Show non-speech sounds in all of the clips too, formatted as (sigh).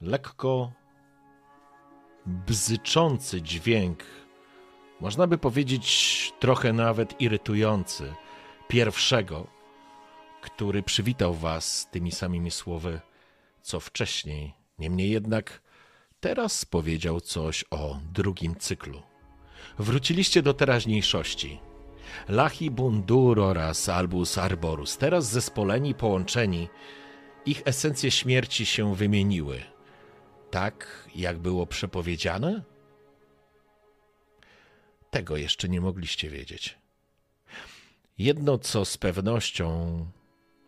Lekko bzyczący dźwięk, można by powiedzieć trochę nawet irytujący, pierwszego, który przywitał Was tymi samymi słowy, co wcześniej. Niemniej jednak teraz powiedział coś o drugim cyklu. Wróciliście do teraźniejszości. Lachi Bundur oraz Albus Arborus, teraz zespoleni, połączeni, ich esencje śmierci się wymieniły. Tak, jak było przepowiedziane? Tego jeszcze nie mogliście wiedzieć. Jedno, co z pewnością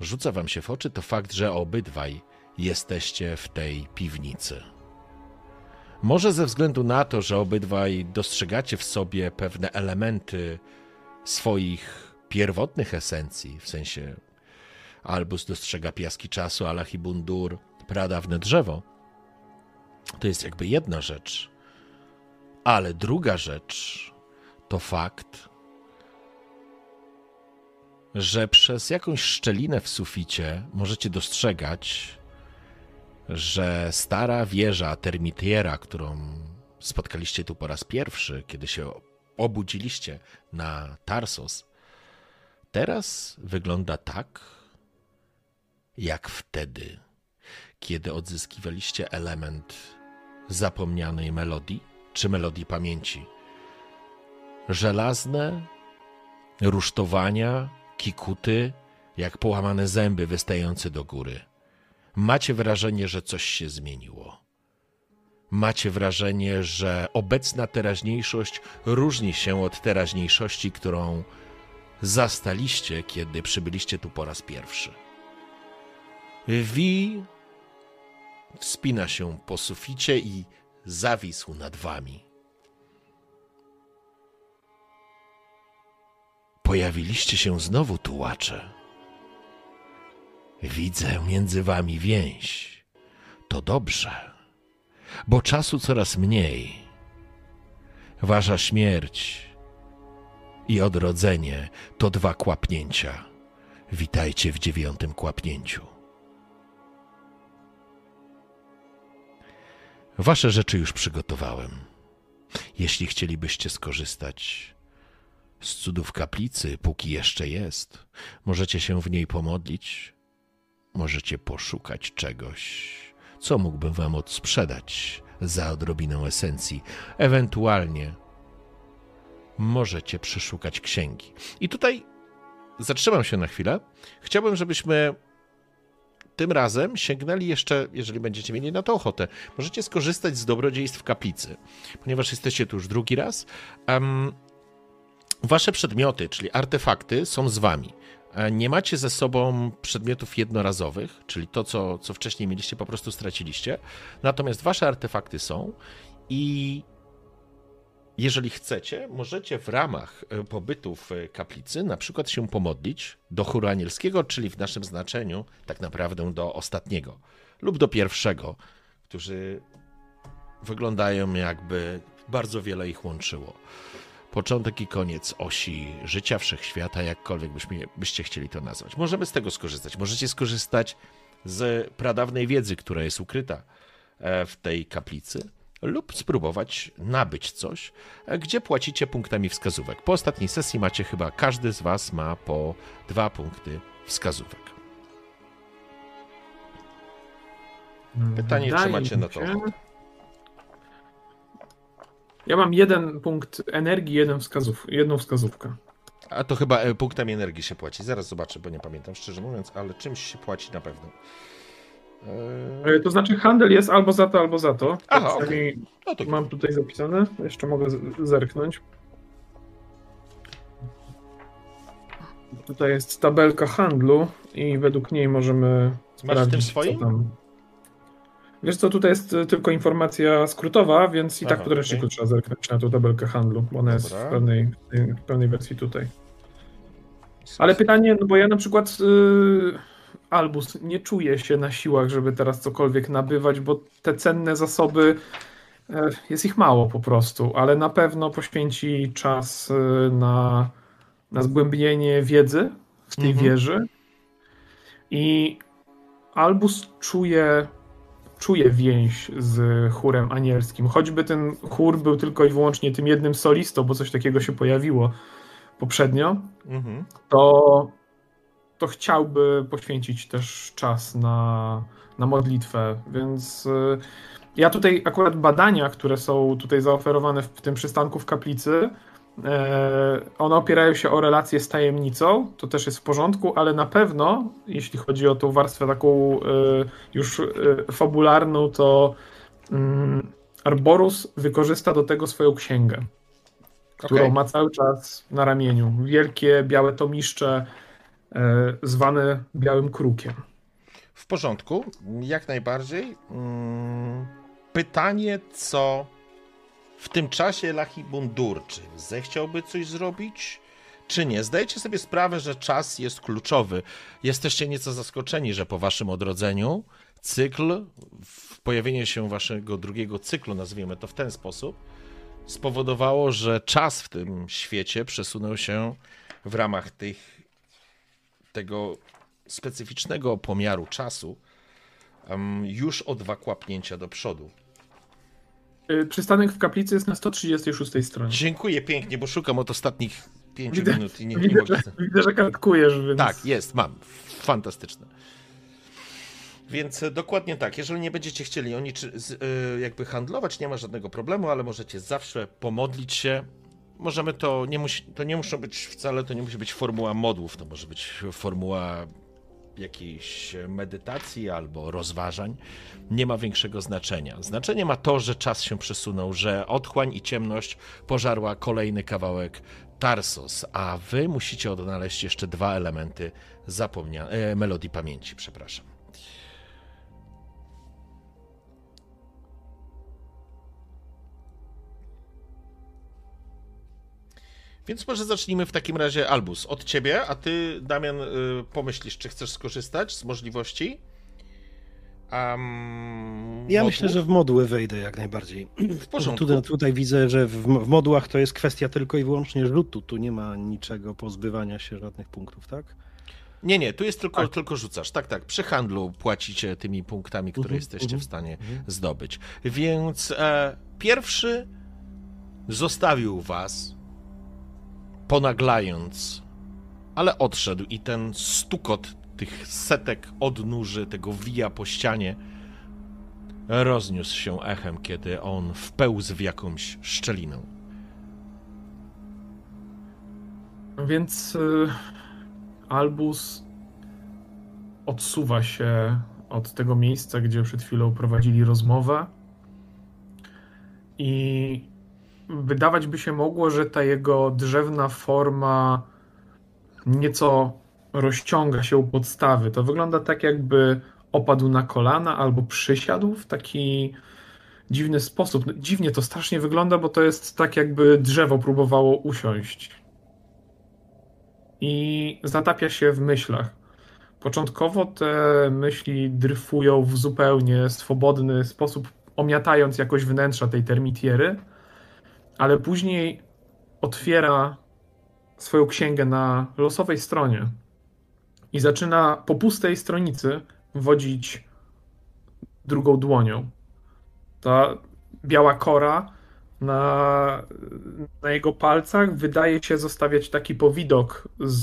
rzuca wam się w oczy, to fakt, że obydwaj jesteście w tej piwnicy. Może ze względu na to, że obydwaj dostrzegacie w sobie pewne elementy swoich pierwotnych esencji, w sensie Albus dostrzega piaski czasu, Alahibundur pradawne drzewo, to jest jakby jedna rzecz. Ale druga rzecz to fakt, że przez jakąś szczelinę w suficie możecie dostrzegać, że stara wieża termitiera, którą spotkaliście tu po raz pierwszy, kiedy się obudziliście na Tarsos, teraz wygląda tak, jak wtedy, kiedy odzyskiwaliście element zapomnianej melodii, czy melodii pamięci. Żelazne rusztowania, kikuty, jak połamane zęby wystające do góry. Macie wrażenie, że coś się zmieniło. Macie wrażenie, że obecna teraźniejszość różni się od teraźniejszości, którą zastaliście, kiedy przybyliście tu po raz pierwszy. Wi wspina się po suficie i zawisł nad wami. Pojawiliście się znowu, tułacze. Widzę między wami więź. To dobrze, bo czasu coraz mniej. Wasza śmierć i odrodzenie to dwa kłapnięcia. Witajcie w dziewiątym kłapnięciu. Wasze rzeczy już przygotowałem. Jeśli chcielibyście skorzystać z cudów kaplicy, póki jeszcze jest, możecie się w niej pomodlić, możecie poszukać czegoś, co mógłbym wam odsprzedać za odrobinę esencji. Ewentualnie możecie przeszukać księgi. I tutaj zatrzymam się na chwilę. Chciałbym, żebyśmy tym razem sięgnęli jeszcze, jeżeli będziecie mieli na to ochotę, możecie skorzystać z dobrodziejstw kaplicy, ponieważ jesteście tu już drugi raz. Um, wasze przedmioty, czyli artefakty, są z wami. E, nie macie ze sobą przedmiotów jednorazowych, czyli to, co, co wcześniej mieliście, po prostu straciliście. Natomiast wasze artefakty są i jeżeli chcecie, możecie w ramach e, pobytu w e, kaplicy na przykład się pomodlić do chóru anielskiego, czyli w naszym znaczeniu tak naprawdę do ostatniego lub do pierwszego, którzy wyglądają jakby bardzo wiele ich łączyło. Początek i koniec osi życia wszechświata, jakkolwiek byśmy, byście chcieli to nazwać. Możemy z tego skorzystać. Możecie skorzystać z pradawnej wiedzy, która jest ukryta e, w tej kaplicy lub spróbować nabyć coś, gdzie płacicie punktami wskazówek. Po ostatniej sesji macie chyba, każdy z Was ma po dwa punkty wskazówek. Pytanie, Wydaje czy macie na to ochotę? Ja mam jeden punkt energii, jeden wskazów, jedną wskazówkę. A to chyba e, punktami energii się płaci. Zaraz zobaczę, bo nie pamiętam szczerze mówiąc, ale czymś się płaci na pewno. Eee... To znaczy handel jest albo za to, albo za to. Aha, okay. no to mam tutaj zapisane. Jeszcze mogę zerknąć. Tutaj jest tabelka handlu i według niej możemy Masz sprawdzić, w tym swoim? tam. Wiesz co, tutaj jest y, tylko informacja skrótowa, więc i tak Aha, w podręczniku okej. trzeba zerknąć na tą tabelkę handlu, bo ona jest w Dobra. pełnej, w pełnej wersji tutaj. Ale pytanie, no bo ja na przykład y, Albus nie czuję się na siłach, żeby teraz cokolwiek nabywać, bo te cenne zasoby y, jest ich mało po prostu, ale na pewno poświęci czas y, na, na zgłębienie wiedzy w tej Mhm. wieży. I Albus czuje, czuje więź z chórem anielskim. Choćby ten chór był tylko i wyłącznie tym jednym solistą, bo coś takiego się pojawiło poprzednio Mhm. to, to chciałby poświęcić też czas na, na modlitwę. Więc y, ja tutaj akurat badania, które są tutaj zaoferowane w tym przystanku w kaplicy, e, one opierają się o relacje z tajemnicą, to też jest w porządku, ale na pewno, jeśli chodzi o tą warstwę taką y, już y, fabularną, to mm, Arborus wykorzysta do tego swoją księgę którą Okej. ma cały czas na ramieniu. Wielkie białe tomiszcze e, zwane białym krukiem. W porządku, jak najbardziej. Mm, Pytanie, co w tym czasie Lachibundur, czy zechciałby coś zrobić, czy nie? Zdajecie sobie sprawę, że czas jest kluczowy. Jesteście nieco zaskoczeni, że po waszym odrodzeniu cykl, pojawienie się waszego drugiego cyklu, nazwijmy to w ten sposób, spowodowało, że czas w tym świecie przesunął się w ramach tych, tego specyficznego pomiaru czasu em, już o dwa kłapnięcia do przodu. E, Przystanek w kaplicy jest na 136 stronie. Dziękuję pięknie, bo szukam od ostatnich pięciu Widzę- minut i nie, nie Widzę, mogę. że, (laughs) widzę, że kartkujesz, więc... Tak, jest, mam. Fantastyczne. Więc e, dokładnie tak. Jeżeli nie będziecie chcieli oni e, jakby handlować, nie ma żadnego problemu, ale możecie zawsze pomodlić się. Możemy to, nie musi, to nie muszą być wcale, to nie musi być formuła modłów, to może być formuła jakiejś medytacji albo rozważań. Nie ma większego znaczenia. Znaczenie ma to, że czas się przesunął, że otchłań i ciemność pożarła kolejny kawałek Tarsos, a wy musicie odnaleźć jeszcze dwa elementy zapomnia- e, melodii pamięci, przepraszam. Więc może zacznijmy w takim razie, Albus, od ciebie, a ty, Damian, y, pomyślisz, czy chcesz skorzystać z możliwości? Um, Ja myślę, że w moduły wejdę jak najbardziej. W porządku. Tutaj, tutaj widzę, że w, w modułach to jest kwestia tylko i wyłącznie rzutu. Tu nie ma niczego pozbywania się żadnych punktów, tak? Nie, nie, tu jest tylko, Tak. tylko rzucasz. Tak, tak. Przy handlu płacicie tymi punktami, które Mhm, jesteście mhm, w stanie mhm. zdobyć. Więc e, pierwszy zostawił was, ponaglając, ale odszedł i ten stukot tych setek odnóży, tego wija po ścianie rozniósł się echem, kiedy on wpełzł w jakąś szczelinę. Więc y, Albus odsuwa się od tego miejsca, gdzie przed chwilą prowadzili rozmowę i wydawać by się mogło, że ta jego drzewna forma nieco rozciąga się u podstawy. To wygląda tak, jakby opadł na kolana albo przysiadł w taki dziwny sposób. No, Dziwnie to strasznie wygląda, bo to jest tak, jakby drzewo próbowało usiąść i zatapia się w myślach. Początkowo te myśli dryfują w zupełnie swobodny sposób, omiatając jakoś wnętrza tej termitiery, ale później otwiera swoją księgę na losowej stronie i zaczyna po pustej stronicy wodzić drugą dłonią. Ta biała kora na, na jego palcach wydaje się zostawiać taki powidok z,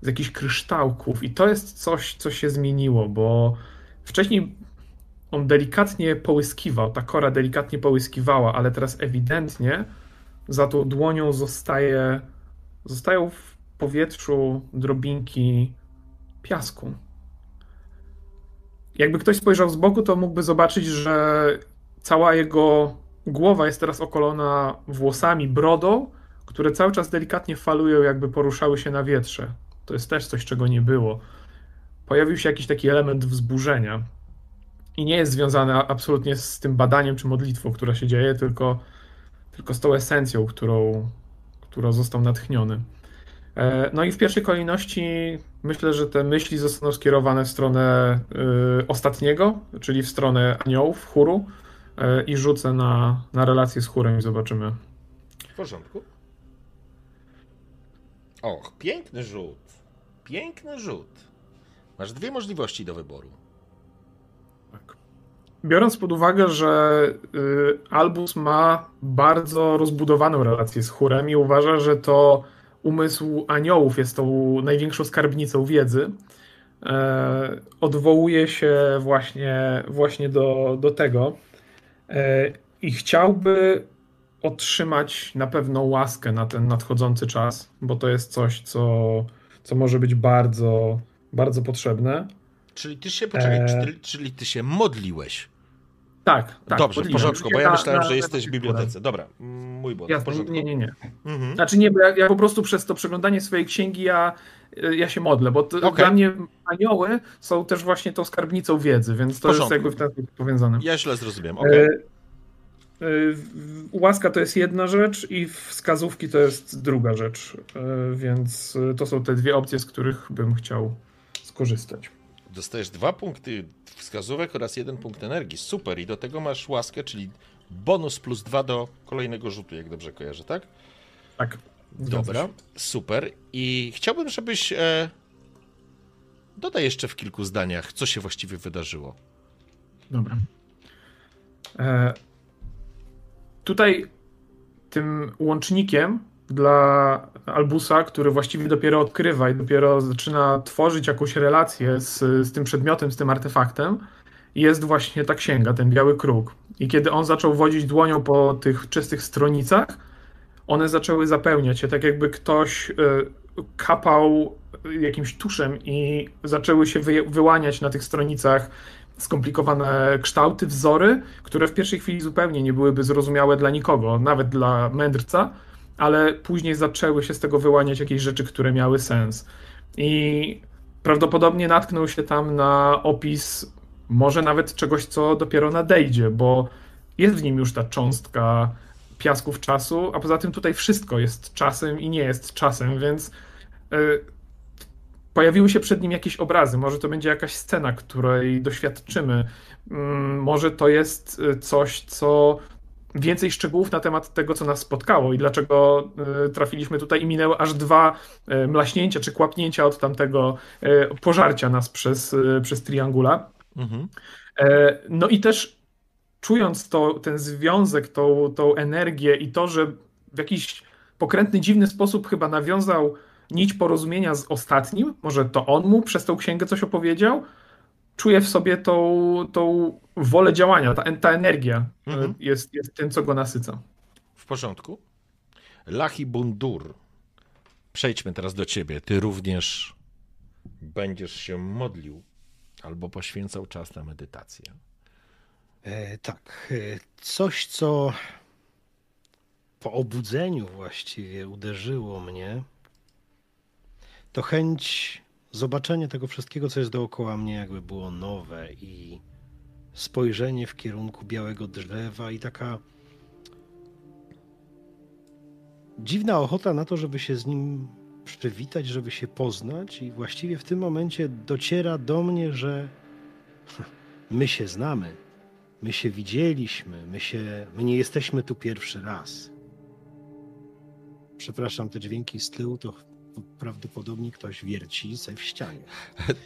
z jakichś kryształków. I to jest coś, co się zmieniło, bo wcześniej on delikatnie połyskiwał, ta kora delikatnie połyskiwała, ale teraz ewidentnie za tą dłonią zostaje, zostają w powietrzu drobinki piasku. Jakby ktoś spojrzał z boku, to mógłby zobaczyć, że cała jego głowa jest teraz okolona włosami, brodą, które cały czas delikatnie falują, jakby poruszały się na wietrze. To jest też coś, czego nie było. Pojawił się jakiś taki element wzburzenia. I nie jest związany a- absolutnie z tym badaniem czy modlitwą, która się dzieje, tylko, tylko z tą esencją, którą, którą został natchniony. E, No i w pierwszej kolejności myślę, że te myśli zostaną skierowane w stronę y, ostatniego, czyli w stronę aniołów, chóru e, i rzucę na, na relację z chórem i zobaczymy. W porządku. Och, piękny rzut. Piękny rzut. Masz dwie możliwości do wyboru. Biorąc pod uwagę, że y, Albus ma bardzo rozbudowaną relację z chórem i uważa, że to umysł aniołów jest tą największą skarbnicą wiedzy, e, odwołuje się właśnie, właśnie do, do tego e, i chciałby otrzymać na pewno łaskę na ten nadchodzący czas, bo to jest coś, co, co może być bardzo, bardzo potrzebne. Czyli ty się, poczekaj, Eee. czyli, czyli ty się modliłeś. Tak, tak. Dobrze, w modliłem. porządku, bo ja myślałem, że jesteś w bibliotece. Dobra, mój błąd. W Jasne, nie, nie, nie. Mhm. Znaczy nie, bo ja, ja po prostu przez to przeglądanie swojej księgi ja, ja się modlę, bo to, Okej. dla mnie anioły są też właśnie tą skarbnicą wiedzy, więc to jest jakby w ten sposób powiązane. Ja źle zrozumiałem. E, e, w- Łaska to jest jedna rzecz i wskazówki to jest druga rzecz, E, więc e, to są te dwie opcje, z których bym chciał skorzystać. Dostajesz dwa punkty wskazówek oraz jeden punkt energii. Super. I do tego masz łaskę, czyli bonus plus dwa do kolejnego rzutu, jak dobrze kojarzę, tak? Tak. Dobra, super. I chciałbym, żebyś e, dodaj jeszcze w kilku zdaniach, co się właściwie wydarzyło. Dobra. E, tutaj tym łącznikiem dla Albusa, który właściwie dopiero odkrywa i dopiero zaczyna tworzyć jakąś relację z, z tym przedmiotem, z tym artefaktem, jest właśnie ta księga, ten biały kruk. I kiedy on zaczął wodzić dłonią po tych czystych stronicach, one zaczęły zapełniać się, tak jakby ktoś e, kapał jakimś tuszem i zaczęły się wy, wyłaniać na tych stronicach skomplikowane kształty, wzory, które w pierwszej chwili zupełnie nie byłyby zrozumiałe dla nikogo, nawet dla mędrca, ale później zaczęły się z tego wyłaniać jakieś rzeczy, które miały sens. I prawdopodobnie natknął się tam na opis może nawet czegoś, co dopiero nadejdzie, bo jest w nim już ta cząstka piasków czasu, a poza tym tutaj wszystko jest czasem i nie jest czasem, więc y, pojawiły się przed nim jakieś obrazy. Może to będzie jakaś scena, której doświadczymy. Mm, Może to jest y, coś, co więcej szczegółów na temat tego, co nas spotkało i dlaczego y, trafiliśmy tutaj i minęły aż dwa y, mlaśnięcia czy kłapnięcia od tamtego y, pożarcia nas przez, przez Triangula. Mhm. E, No i też czując to, ten związek, tą, tą energię i to, że w jakiś pokrętny, dziwny sposób chyba nawiązał nić porozumienia z ostatnim, może to on mu przez tą księgę coś opowiedział, czuję w sobie tą, tą wolę działania, ta, ta energia e, Mhm. jest, jest tym, co go nasyca. W porządku. Lachi Bundur. Przejdźmy teraz do ciebie. Ty również będziesz się modlił albo poświęcał czas na medytację. E, tak, e, coś co po obudzeniu właściwie uderzyło mnie, to chęć zobaczenia tego wszystkiego, co jest dookoła mnie, jakby było nowe i spojrzenie w kierunku białego drzewa i taka dziwna ochota na to, żeby się z nim przywitać, żeby się poznać i właściwie w tym momencie dociera do mnie, że (laughs) my się znamy. My się widzieliśmy, my, się, my nie jesteśmy tu pierwszy raz. Przepraszam, te dźwięki z tyłu to prawdopodobnie ktoś wierci se w ścianie.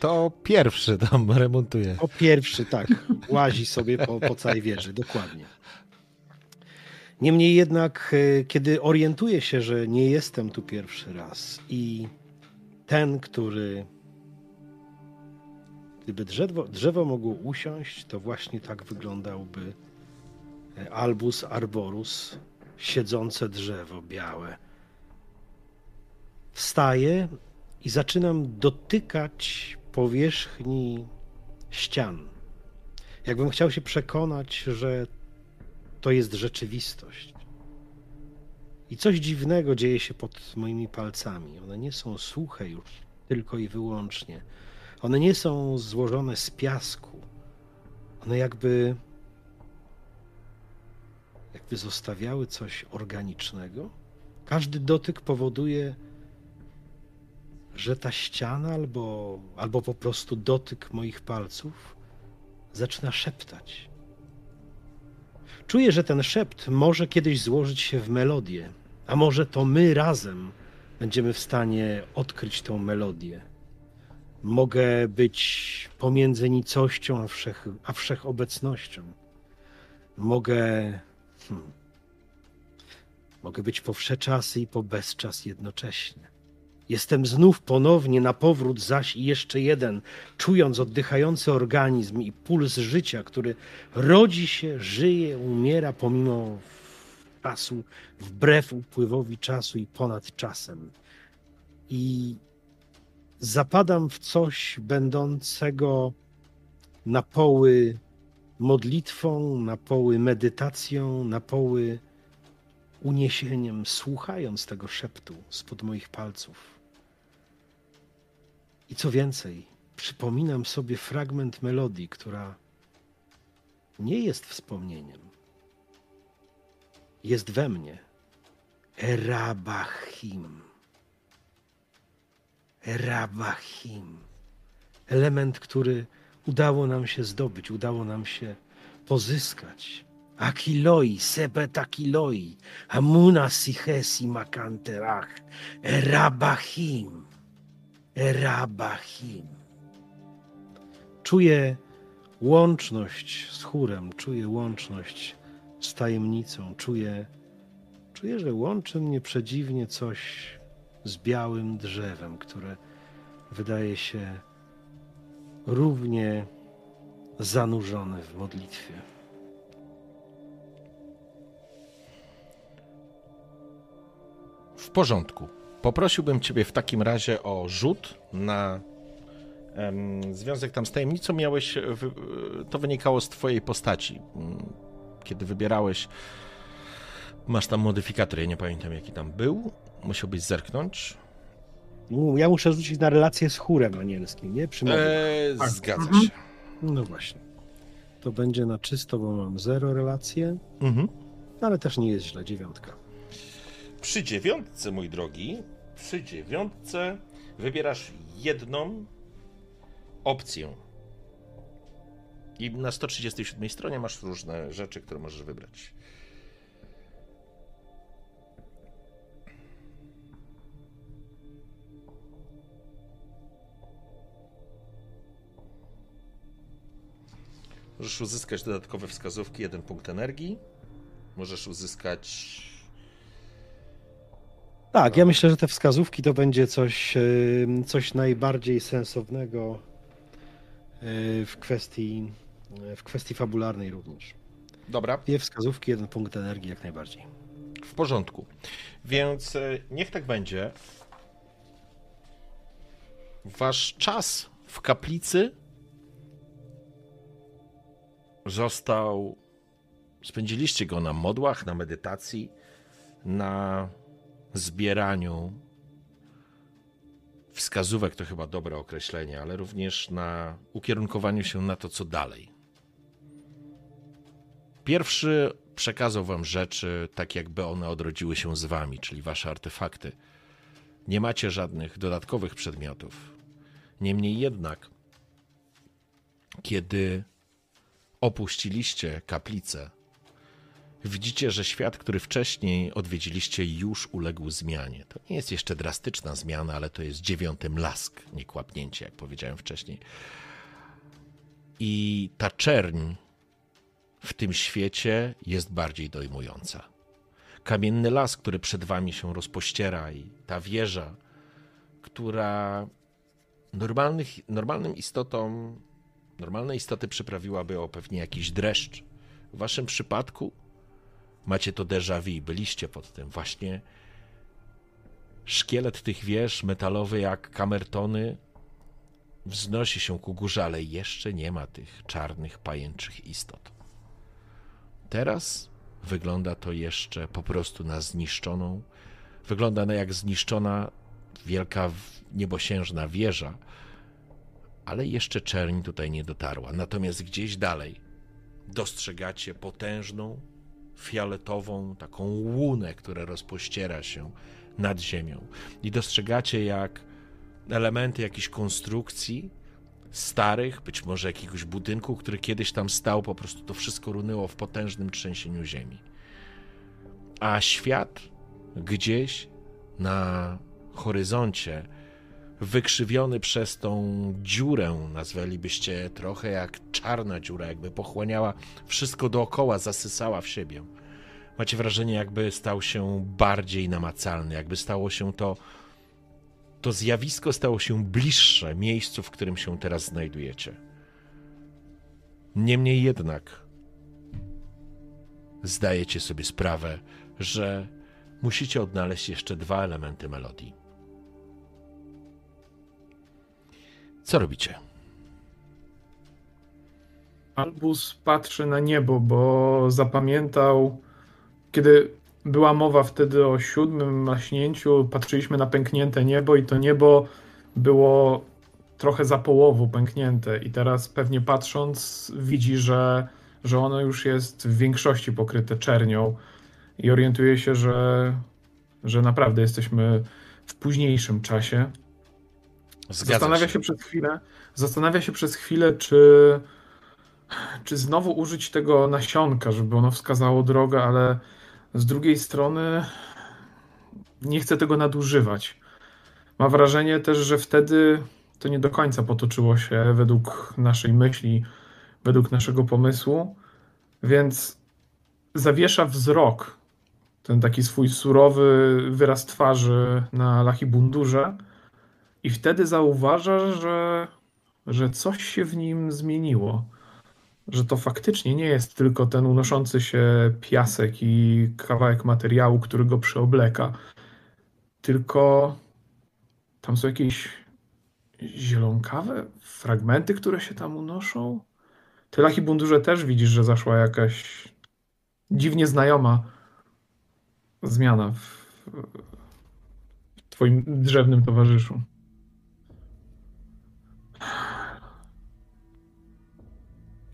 To pierwszy tam remontuje. O pierwszy, tak, łazi sobie po, po całej wieży, dokładnie. Niemniej jednak, e, kiedy orientuję się, że nie jestem tu pierwszy raz i ten, który Gdyby drzewo, drzewo mogło usiąść, to właśnie tak wyglądałby e, Albus arborus, siedzące drzewo białe. Wstaję i zaczynam dotykać powierzchni ścian. Jakbym chciał się przekonać, że to jest rzeczywistość. I coś dziwnego dzieje się pod moimi palcami. One nie są suche już tylko i wyłącznie. One nie są złożone z piasku. one jakby jakby zostawiały coś organicznego. Każdy dotyk powoduje, że ta ściana albo, albo po prostu dotyk moich palców zaczyna szeptać. Czuję, że ten szept może kiedyś złożyć się w melodię, a może to my razem będziemy w stanie odkryć tą melodię. Mogę być pomiędzy nicością a, wszech, a wszechobecnością. Mogę. Hmm, mogę być po wsze czasy i po bezczas jednocześnie. Jestem znów ponownie na powrót, zaś i jeszcze jeden, czując oddychający organizm i puls życia, który rodzi się, żyje, umiera pomimo czasu, wbrew upływowi czasu i ponad czasem. I zapadam w coś będącego na poły modlitwą, na poły medytacją, na poły uniesieniem, słuchając tego szeptu spod moich palców. I co więcej, przypominam sobie fragment melodii, która nie jest wspomnieniem. Jest we mnie. Erabachim. Erabachim. Element, który udało nam się zdobyć, udało nam się pozyskać. Akiloi, sebet akiloi, amuna sichesi makanterach, erabachim, erabachim. Czuję łączność z chórem, czuję łączność z tajemnicą, czuję, czuję, że łączy mnie przedziwnie coś z białym drzewem, które wydaje się równie zanurzone w modlitwie. W porządku. Poprosiłbym Ciebie w takim razie o rzut na em, związek tam z tajemnicą. Miałeś, w, to wynikało z Twojej postaci. Mm, Kiedy wybierałeś, masz tam modyfikator, ja nie pamiętam jaki tam był. Musiałbyś zerknąć. Ja muszę rzucić na relację z chórem anielskim, nie? Przy. Eee, Tak. zgadza Mhm. się. No właśnie. To będzie na czysto, bo mam zero relacje, Mhm. ale też nie jest źle, dziewiątka. Przy dziewiątce, mój drogi, przy dziewiątce wybierasz jedną opcję. I na 137 stronie masz różne rzeczy, które możesz wybrać. Możesz uzyskać dodatkowe wskazówki, jeden punkt energii. Możesz uzyskać Tak, ja myślę, że te wskazówki to będzie coś, e, coś najbardziej sensownego e, w kwestii, e, w kwestii fabularnej również. Dobra, Dwie wskazówki, jeden punkt energii jak najbardziej. w porządku. Więc niech tak będzie. Wasz czas w kaplicy został. Spędziliście go na modłach, na medytacji, na zbieraniu wskazówek to chyba dobre określenie, ale również na ukierunkowaniu się na to, co dalej. Pierwszy przekazał wam rzeczy tak, jakby one odrodziły się z wami, czyli wasze artefakty. Nie macie żadnych dodatkowych przedmiotów. Niemniej jednak, kiedy opuściliście kaplicę, widzicie, że świat, który wcześniej odwiedziliście, już uległ zmianie. To nie jest jeszcze drastyczna zmiana, ale to jest dziewiąty mlask, nie kłapnięcie, jak powiedziałem wcześniej. I ta czerń w tym świecie jest bardziej dojmująca. Kamienny las, który przed wami się rozpościera, i ta wieża, która normalnych, normalnym istotom, normalne istoty przyprawiłaby o pewnie jakiś dreszcz. W waszym przypadku macie to déjà vu, byliście pod tym. Właśnie szkielet tych wież, metalowy jak kamertony, wznosi się ku górze, ale jeszcze nie ma tych czarnych, pajęczych istot. Teraz wygląda to jeszcze po prostu na zniszczoną. Wygląda na jak zniszczona wielka niebosiężna wieża, ale jeszcze czerń tutaj nie dotarła. Natomiast gdzieś dalej dostrzegacie potężną, fioletową taką łunę, która rozpościera się nad ziemią. I dostrzegacie, jak elementy jakichś konstrukcji starych, być może jakiegoś budynku, który kiedyś tam stał, po prostu to wszystko runęło w potężnym trzęsieniu ziemi. A świat gdzieś na horyzoncie, wykrzywiony przez tą dziurę, nazwalibyście trochę jak czarna dziura, jakby pochłaniała wszystko dookoła, zasysała w siebie. Macie wrażenie, jakby stał się bardziej namacalny, jakby stało się to to zjawisko stało się bliższe miejscu, w którym się teraz znajdujecie. Niemniej jednak zdajecie sobie sprawę, że musicie odnaleźć jeszcze dwa elementy melodii. Co robicie? Albus patrzy na niebo, bo zapamiętał, kiedy była mowa wtedy o siódmym maśnięciu, patrzyliśmy na pęknięte niebo i to niebo było trochę za połową pęknięte i teraz pewnie patrząc widzi, że, że ono już jest w większości pokryte czernią i orientuje się, że, że naprawdę jesteśmy w późniejszym czasie. Zgadza zastanawia się. się przez chwilę, zastanawia się przez chwilę, czy, czy znowu użyć tego nasionka, żeby ono wskazało drogę, ale z drugiej strony nie chce tego nadużywać. Ma wrażenie też, że wtedy to nie do końca potoczyło się według naszej myśli, według naszego pomysłu, więc zawiesza wzrok, ten taki swój surowy wyraz twarzy na Lachibundurze i wtedy zauważa, że, że coś się w nim zmieniło że to faktycznie nie jest tylko ten unoszący się piasek i kawałek materiału, który go przyobleka, tylko tam są jakieś zielonkawe fragmenty, które się tam unoszą. Ty, Lachi Bundurze, też widzisz, że zaszła jakaś dziwnie znajoma zmiana w, w twoim drzewnym towarzyszu.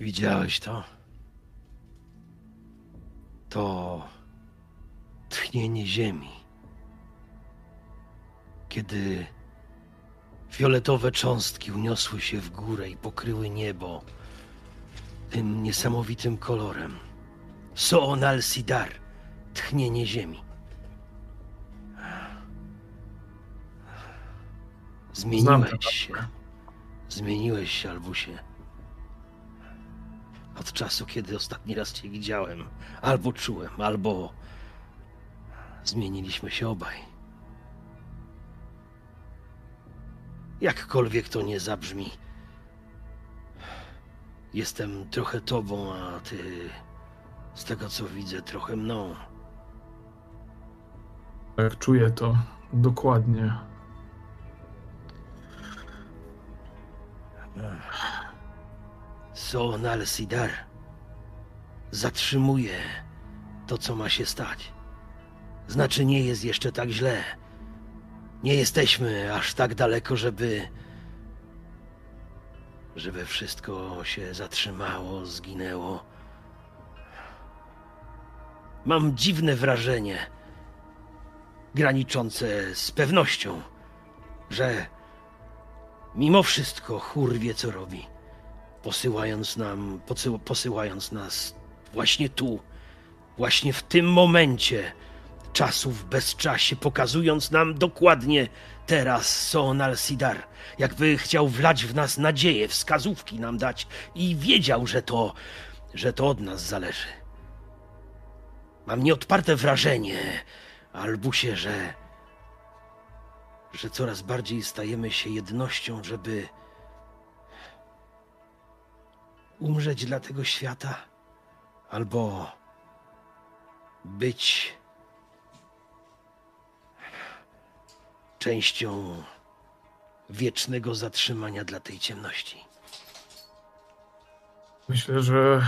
Widziałeś to? To tchnienie ziemi. Kiedy fioletowe cząstki uniosły się w górę i pokryły niebo tym niesamowitym kolorem. Soonal Sidar, tchnienie ziemi. Zmieniłeś się. Zmieniłeś się, Albusie. Od czasu, kiedy ostatni raz cię widziałem, albo czułem, albo zmieniliśmy się obaj. Jakkolwiek to nie zabrzmi, jestem trochę tobą, a ty, z tego co widzę, trochę mną. Tak, czuję to dokładnie. Soonal Sidar zatrzymuje to, co ma się stać. Znaczy, nie jest jeszcze tak źle. Nie jesteśmy aż tak daleko, żeby. żeby wszystko się zatrzymało, zginęło. Mam dziwne wrażenie, graniczące z pewnością, że mimo wszystko chór wie, co robi posyłając nam, posył, posyłając nas właśnie tu, właśnie w tym momencie czasu w bezczasie, pokazując nam dokładnie teraz Soonal Sidar, jakby chciał wlać w nas nadzieję, wskazówki nam dać i wiedział, że to, że to od nas zależy. Mam nieodparte wrażenie, Albusie, że, że coraz bardziej stajemy się jednością, żeby umrzeć dla tego świata, albo być częścią wiecznego zatrzymania dla tej ciemności. Myślę, że,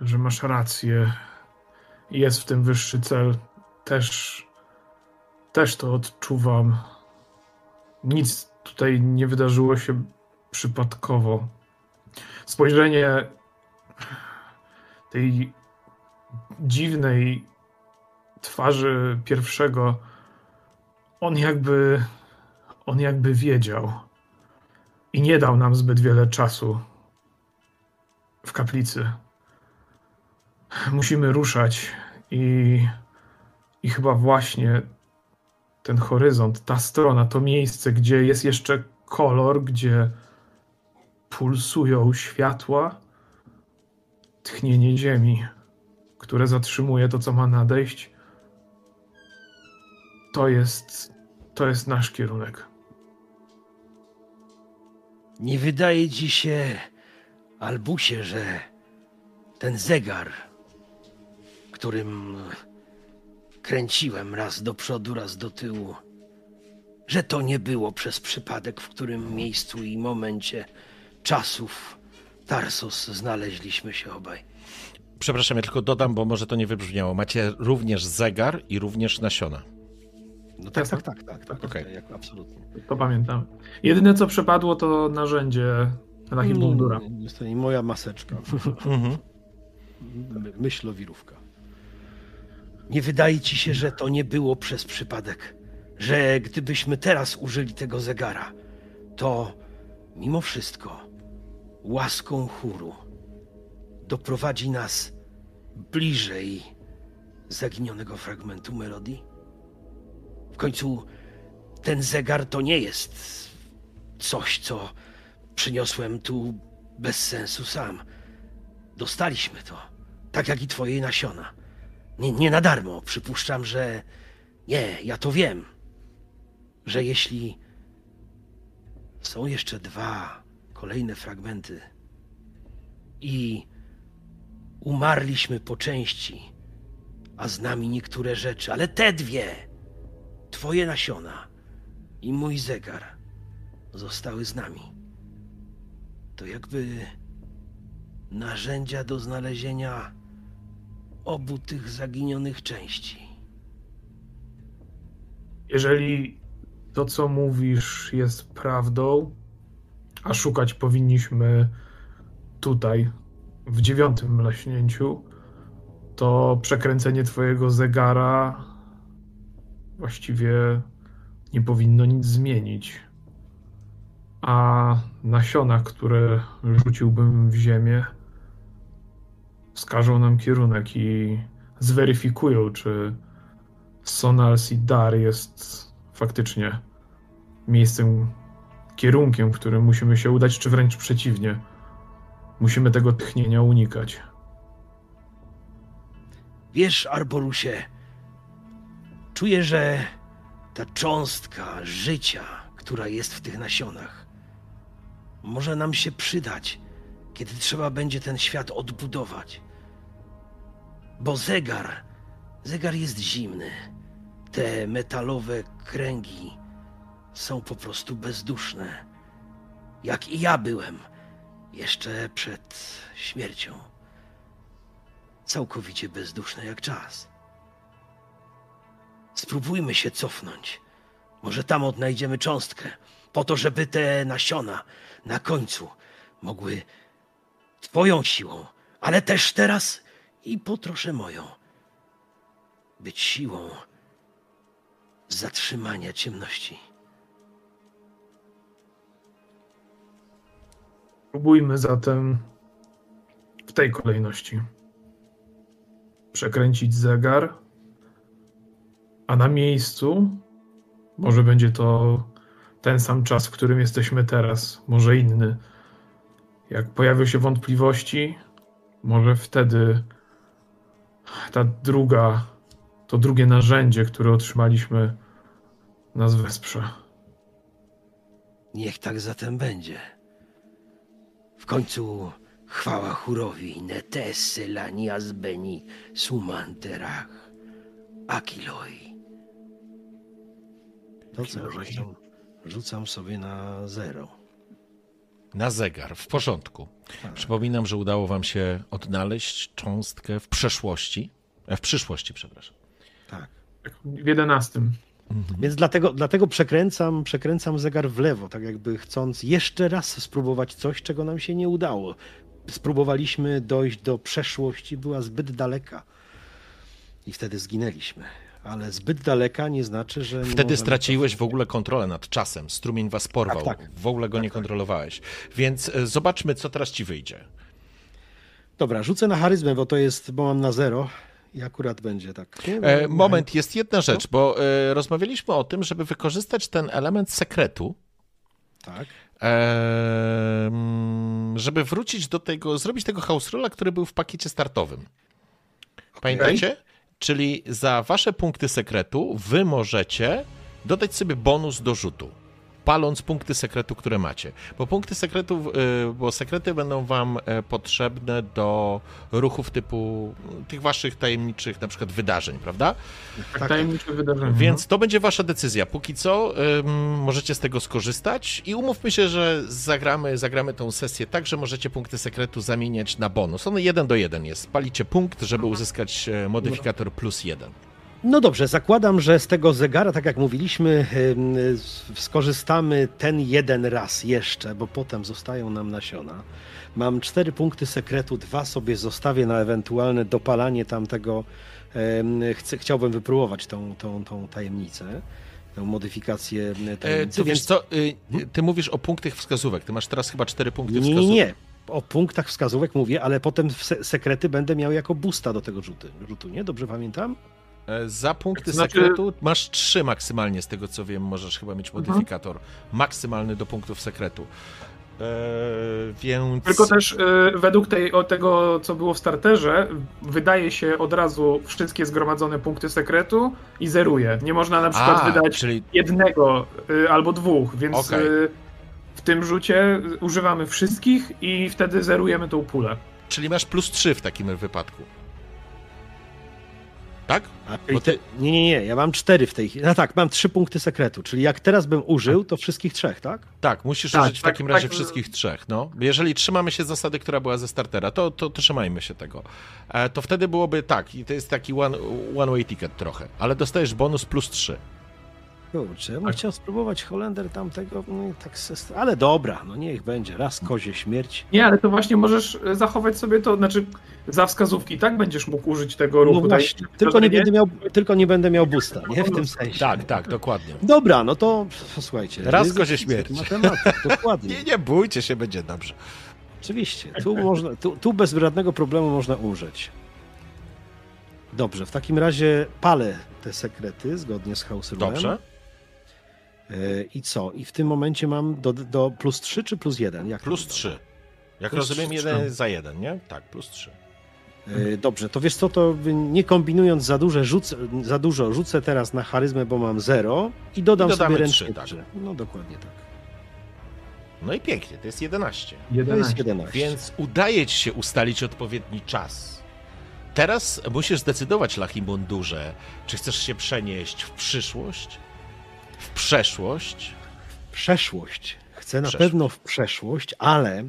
że masz rację. Jest w tym wyższy cel. Też, też to odczuwam. Nic tutaj nie wydarzyło się przypadkowo. Spojrzenie tej dziwnej twarzy pierwszego, on jakby, on jakby wiedział i nie dał nam zbyt wiele czasu w kaplicy. Musimy ruszać i, i chyba właśnie ten horyzont, ta strona, to miejsce, gdzie jest jeszcze kolor, gdzie pulsują światła, tchnienie ziemi, które zatrzymuje to, co ma nadejść. To jest, to jest nasz kierunek. Nie wydaje ci się, Albusie, że ten zegar, którym kręciłem raz do przodu, raz do tyłu, że to nie było przez przypadek, w którym miejscu i momencie czasów Tarsos znaleźliśmy się obaj. Przepraszam, ja tylko dodam, bo może to nie wybrzmiało. Macie również zegar i również nasiona. No tak, Jasne. tak, tak, tak, tak, Okej. tak, jak- absolutnie. To pamiętam. Jedyne, co przepadło, to narzędzie Rahibundura. Mm, Jest to i moja maseczka. (laughs) Mhm. My- Myślowirówka. Nie wydaje ci się, że to nie było przez przypadek? Że gdybyśmy teraz użyli tego zegara, to mimo wszystko łaską chóru doprowadzi nas bliżej zaginionego fragmentu melodii? W końcu ten zegar to nie jest coś, co przyniosłem tu bez sensu sam. Dostaliśmy to, tak jak i twoje nasiona. Nie, nie na darmo. Przypuszczam, że. Nie, ja to wiem. Że jeśli są jeszcze dwa kolejne fragmenty i umarliśmy po części, a z nami niektóre rzeczy, ale te dwie, twoje nasiona i mój zegar, zostały z nami. To jakby narzędzia do znalezienia obu tych zaginionych części. Jeżeli to, co mówisz, jest prawdą, a szukać powinniśmy tutaj, w dziewiątym mleśnięciu, to przekręcenie twojego zegara właściwie nie powinno nic zmienić. A nasiona, które rzuciłbym w ziemię, wskażą nam kierunek i zweryfikują, czy Sonal Sidar jest faktycznie miejscem, kierunkiem, w którym musimy się udać, czy wręcz przeciwnie. Musimy tego tchnienia unikać. Wiesz, Arborusie, czuję, że ta cząstka życia, która jest w tych nasionach, może nam się przydać, kiedy trzeba będzie ten świat odbudować. Bo zegar, zegar jest zimny. Te metalowe kręgi są po prostu bezduszne. Jak i ja byłem jeszcze przed śmiercią całkowicie bezduszne jak czas. Spróbujmy się cofnąć. Może tam odnajdziemy cząstkę, po to, żeby te nasiona na końcu mogły Twoją siłą, ale też teraz i po trosze moją, być siłą zatrzymania ciemności. Próbujmy zatem w tej kolejności przekręcić zegar, a na miejscu może będzie to ten sam czas, w którym jesteśmy teraz, może inny. Jak pojawią się wątpliwości, może wtedy ta druga, to drugie narzędzie, które otrzymaliśmy, nas wesprze. Niech tak zatem będzie. W końcu chwała chórowi Netesse lanias beni sumanterach akiloi. To co, rzucam, rzucam sobie na zero. Na zegar, w porządku. Tak. Przypominam, że udało wam się odnaleźć cząstkę w przeszłości, e, w przyszłości, przepraszam. Tak. W jedenastym. Więc dlatego, dlatego przekręcam, przekręcam zegar w lewo, tak jakby chcąc jeszcze raz spróbować coś, czego nam się nie udało. spróbowaliśmy dojść do przeszłości, była zbyt daleka. I wtedy zginęliśmy. Ale zbyt daleka nie znaczy, że. Wtedy straciłeś w ogóle kontrolę nad czasem. Strumień was porwał. Tak, tak. W ogóle go nie kontrolowałeś. Więc e, zobaczmy, co teraz ci wyjdzie. Dobra, rzucę na charyzmę, bo to jest, bo mam na zero i akurat będzie tak. E, no, moment, jest jedna rzecz, bo e, rozmawialiśmy o tym, żeby wykorzystać ten element sekretu, Tak. e, mm, żeby wrócić do tego, zrobić tego house rolla, który był w pakiecie startowym. Pamiętacie? Czyli za wasze punkty sekretu wy możecie dodać sobie bonus do rzutu. Paląc punkty sekretu, które macie. Bo punkty sekretu, y, bo sekrety będą wam e, potrzebne do ruchów typu tych waszych tajemniczych na przykład wydarzeń, prawda? Tak, tak. tajemnicze wydarzenie. Więc to będzie wasza decyzja. Póki co możecie z tego skorzystać i umówmy się, że zagramy, zagramy tą sesję tak, że możecie punkty sekretu zamieniać na bonus. On jeden do jeden jest. Palicie punkt, żeby uzyskać e, modyfikator plus jeden. No dobrze, zakładam, że z tego zegara, tak jak mówiliśmy, skorzystamy ten jeden raz jeszcze, bo potem zostają nam nasiona. Mam cztery punkty sekretu, dwa sobie zostawię na ewentualne dopalanie tamtego. Chcę, chciałbym wypróbować tą, tą, tą tajemnicę, tą modyfikację E, tajemnicy. wiesz więc co, y, ty mówisz o punktach wskazówek. Ty masz teraz chyba cztery punkty nie, nie, wskazówek. nie. O punktach wskazówek mówię, ale potem se sekrety będę miał jako boosta do tego rzutu, rzutu nie? Dobrze pamiętam? E, Za punkty Znaczy- sekretu masz trzy maksymalnie, z tego co wiem, możesz chyba mieć Mhm. modyfikator. Maksymalny do punktów sekretu. E, więc... Tylko też y, według tej, o tego, co było w starterze, wydaje się od razu wszystkie zgromadzone punkty sekretu i zeruje. Nie można na przykład A, wydać czyli jednego y, albo dwóch, więc Okej. y, w tym rzucie używamy wszystkich i wtedy zerujemy tą pulę. Czyli masz plus 3 w takim wypadku. Tak? Ty- nie, nie, nie, ja mam cztery w tej chwili. No tak, mam trzy punkty sekretu, czyli jak teraz bym użył, to wszystkich trzech, tak? Tak, musisz Tak, użyć w tak, takim tak. razie wszystkich trzech. No. Jeżeli trzymamy się zasady, która była ze startera, to, to, to trzymajmy się tego. E, to wtedy byłoby tak, i to jest taki one, one way ticket trochę, ale dostajesz bonus plus 3. Kurczę, ja bym chciał spróbować Holender tamtego, no i tak se, ale dobra, no niech będzie, raz kozie śmierć. Nie, ale to właśnie możesz y, zachować sobie to, znaczy za wskazówki, tak będziesz mógł użyć tego ruchu. No właśnie, tak? tylko nie, będę miał, tylko nie będę miał boosta, nie? W tym sensie. Tak, tak, dokładnie. Dobra, no to słuchajcie. Raz kozie śmierć. Matematyk, (laughs) dokładnie. Nie, nie bójcie się, będzie dobrze. Oczywiście, tu, można, tu, tu bez żadnego problemu można umrzeć. Dobrze, w takim razie palę te sekrety zgodnie z House Rulem. Dobrze. E, I co? I w tym momencie mam do, do plus 3 czy plus 1? Jak Plus wygląda? 3. Jak Plus rozumiem, trzy. jeden za jeden, nie? Tak, plus 3. E, Dobrze, to wiesz co, to nie kombinując za, duże, rzucę, za dużo, rzucę teraz na charyzmę, bo mam 0 i dodam I sobie ręcznie tak. 3. No dokładnie tak. No i pięknie, to jest 11. To jest 11. 11. Więc udaje ci się ustalić odpowiedni czas. Teraz musisz zdecydować, Lachimundurze, czy chcesz się przenieść w przyszłość, w przeszłość. przeszłość. Chcę na pewno w przeszłość, ale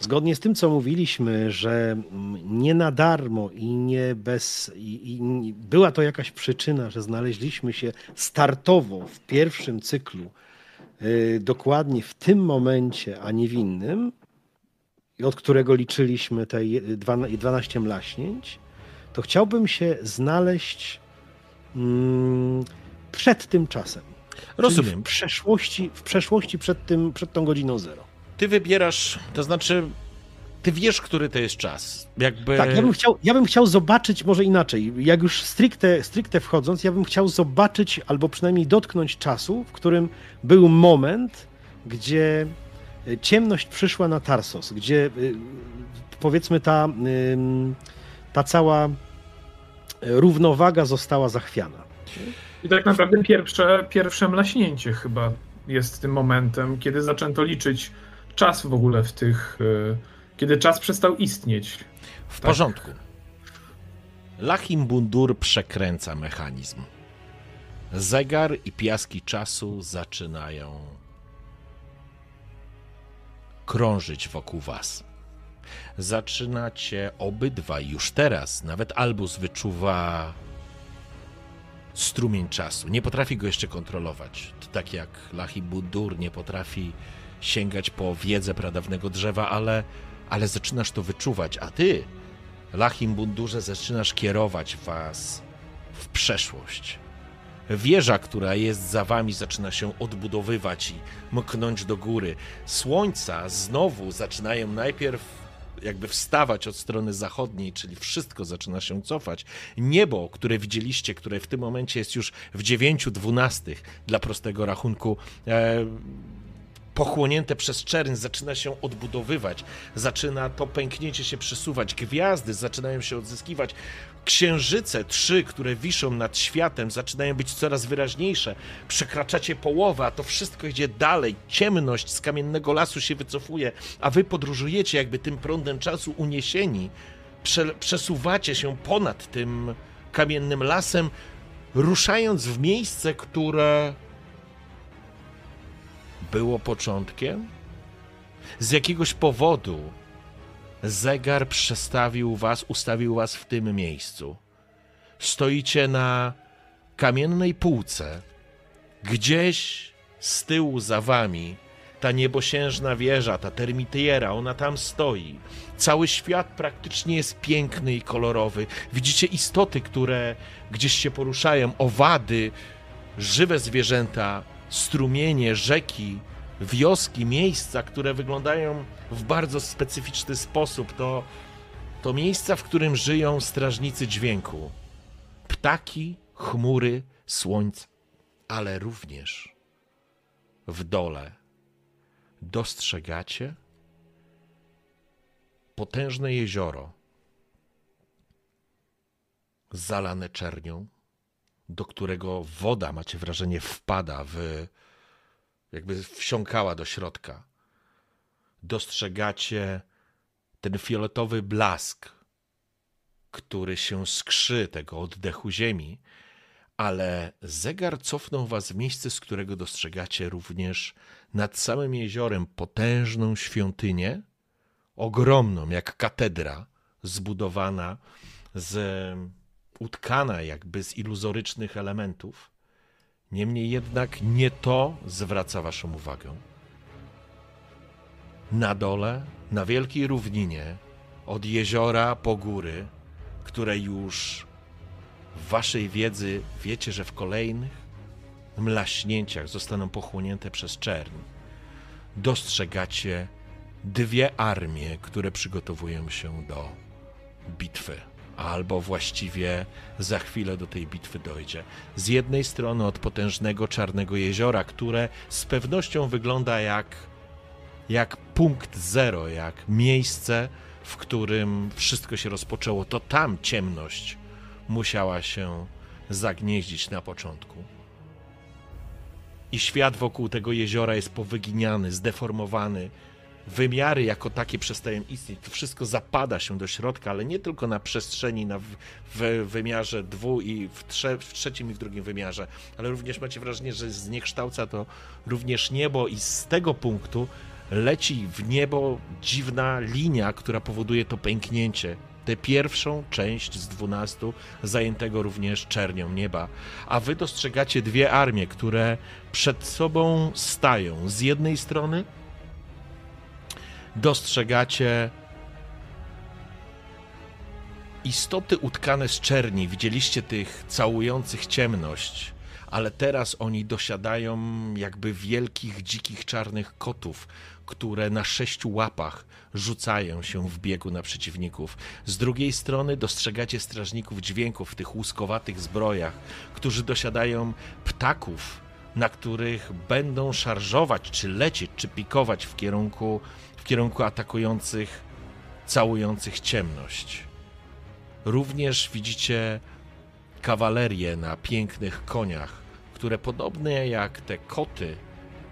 zgodnie z tym, co mówiliśmy, że mm, nie na darmo i nie bez. I, i była to jakaś przyczyna, że znaleźliśmy się startowo w pierwszym cyklu, yy, dokładnie w tym momencie, a nie w innym, od którego liczyliśmy te je- dwana- 12 mlaśnięć, to chciałbym się znaleźć mm, przed tym czasem. Czyli Rozumiem. W przeszłości, w przeszłości przed, tym, przed tą godziną zero. Ty wybierasz, to znaczy, ty wiesz, który to jest czas. Jakby. Tak, ja bym, chciał, ja bym chciał zobaczyć, może inaczej, jak już stricte, stricte wchodząc, ja bym chciał zobaczyć albo przynajmniej dotknąć czasu, w którym był moment, gdzie y, ciemność przyszła na Tarsos, gdzie y, powiedzmy ta, ta cała y, równowaga została zachwiana. I tak naprawdę pierwsze, pierwsze mlaśnięcie chyba jest tym momentem, kiedy zaczęto liczyć czas w ogóle w tych. y, Kiedy czas przestał istnieć. W Tak. porządku. Lachimbundur przekręca mechanizm. Zegar i piaski czasu zaczynają krążyć wokół was. Zaczynacie obydwaj już teraz, nawet Albus wyczuwa strumień czasu. Nie potrafi go jeszcze kontrolować. To tak jak Lachimbundur nie potrafi sięgać po wiedzę pradawnego drzewa, ale ale zaczynasz to wyczuwać, a ty, Lachim Bundurze, zaczynasz kierować was w przeszłość. Wieża, która jest za wami, zaczyna się odbudowywać i mknąć do góry. Słońca znowu zaczynają najpierw jakby wstawać od strony zachodniej, czyli wszystko zaczyna się cofać. Niebo, które widzieliście, które w tym momencie jest już w dziewięciu dwunastych dla prostego rachunku, e, pochłonięte przez czerń zaczyna się odbudowywać, zaczyna to pęknięcie się przesuwać, gwiazdy zaczynają się odzyskiwać, księżyce, trzy, które wiszą nad światem, zaczynają być coraz wyraźniejsze, przekraczacie połowę, a to wszystko idzie dalej, ciemność z kamiennego lasu się wycofuje, a wy podróżujecie jakby tym prądem czasu uniesieni, Prze przesuwacie się ponad tym kamiennym lasem, ruszając w miejsce, które było początkiem? Z jakiegoś powodu zegar przestawił was, ustawił was w tym miejscu. Stoicie na kamiennej półce. Gdzieś z tyłu za wami ta niebosiężna wieża, ta termitiera, ona tam stoi. Cały świat praktycznie jest piękny i kolorowy. Widzicie istoty, które gdzieś się poruszają, owady, żywe zwierzęta, strumienie, rzeki, wioski, miejsca, które wyglądają w bardzo specyficzny sposób. To, to miejsca, w którym żyją strażnicy dźwięku. Ptaki, chmury, słońce, ale również w dole dostrzegacie potężne jezioro zalane czernią, do którego woda, macie wrażenie, wpada w jakby wsiąkała do środka. Dostrzegacie ten fioletowy blask, który się skrzy tego oddechu ziemi, ale zegar cofnął was w miejsce, z którego dostrzegacie również nad samym jeziorem potężną świątynię, ogromną jak katedra, zbudowana z utkana jakby z iluzorycznych elementów. Niemniej jednak nie to zwraca Waszą uwagę. Na dole, na wielkiej równinie, od jeziora po góry, które już w Waszej wiedzy wiecie, że w kolejnych mlaśnięciach zostaną pochłonięte przez czerń, dostrzegacie dwie armie, które przygotowują się do bitwy albo właściwie za chwilę do tej bitwy dojdzie. Z jednej strony od potężnego czarnego jeziora, które z pewnością wygląda jak, jak punkt zero, jak miejsce, w którym wszystko się rozpoczęło, to tam ciemność musiała się zagnieździć na początku. I świat wokół tego jeziora jest powyginiany, zdeformowany, wymiary jako takie przestają istnieć. To wszystko zapada się do środka, ale nie tylko na przestrzeni, na w, w wymiarze dwu i w, trze, w, trzecim i w drugim wymiarze, ale również macie wrażenie, że zniekształca to również niebo i z tego punktu leci w niebo dziwna linia, która powoduje to pęknięcie. Tę pierwszą część z dwunastu zajętego również czernią nieba. A wy dostrzegacie dwie armie, które przed sobą stają. Z jednej strony dostrzegacie istoty utkane z czerni. Widzieliście tych całujących ciemność, ale teraz oni dosiadają jakby wielkich, dzikich, czarnych kotów, które na sześciu łapach rzucają się w biegu na przeciwników. Z drugiej strony dostrzegacie strażników dźwięków w tych łuskowatych zbrojach, którzy dosiadają ptaków, na których będą szarżować, czy lecieć, czy pikować w kierunku w kierunku atakujących, całujących ciemność. Również widzicie kawalerię na pięknych koniach, które podobnie jak te koty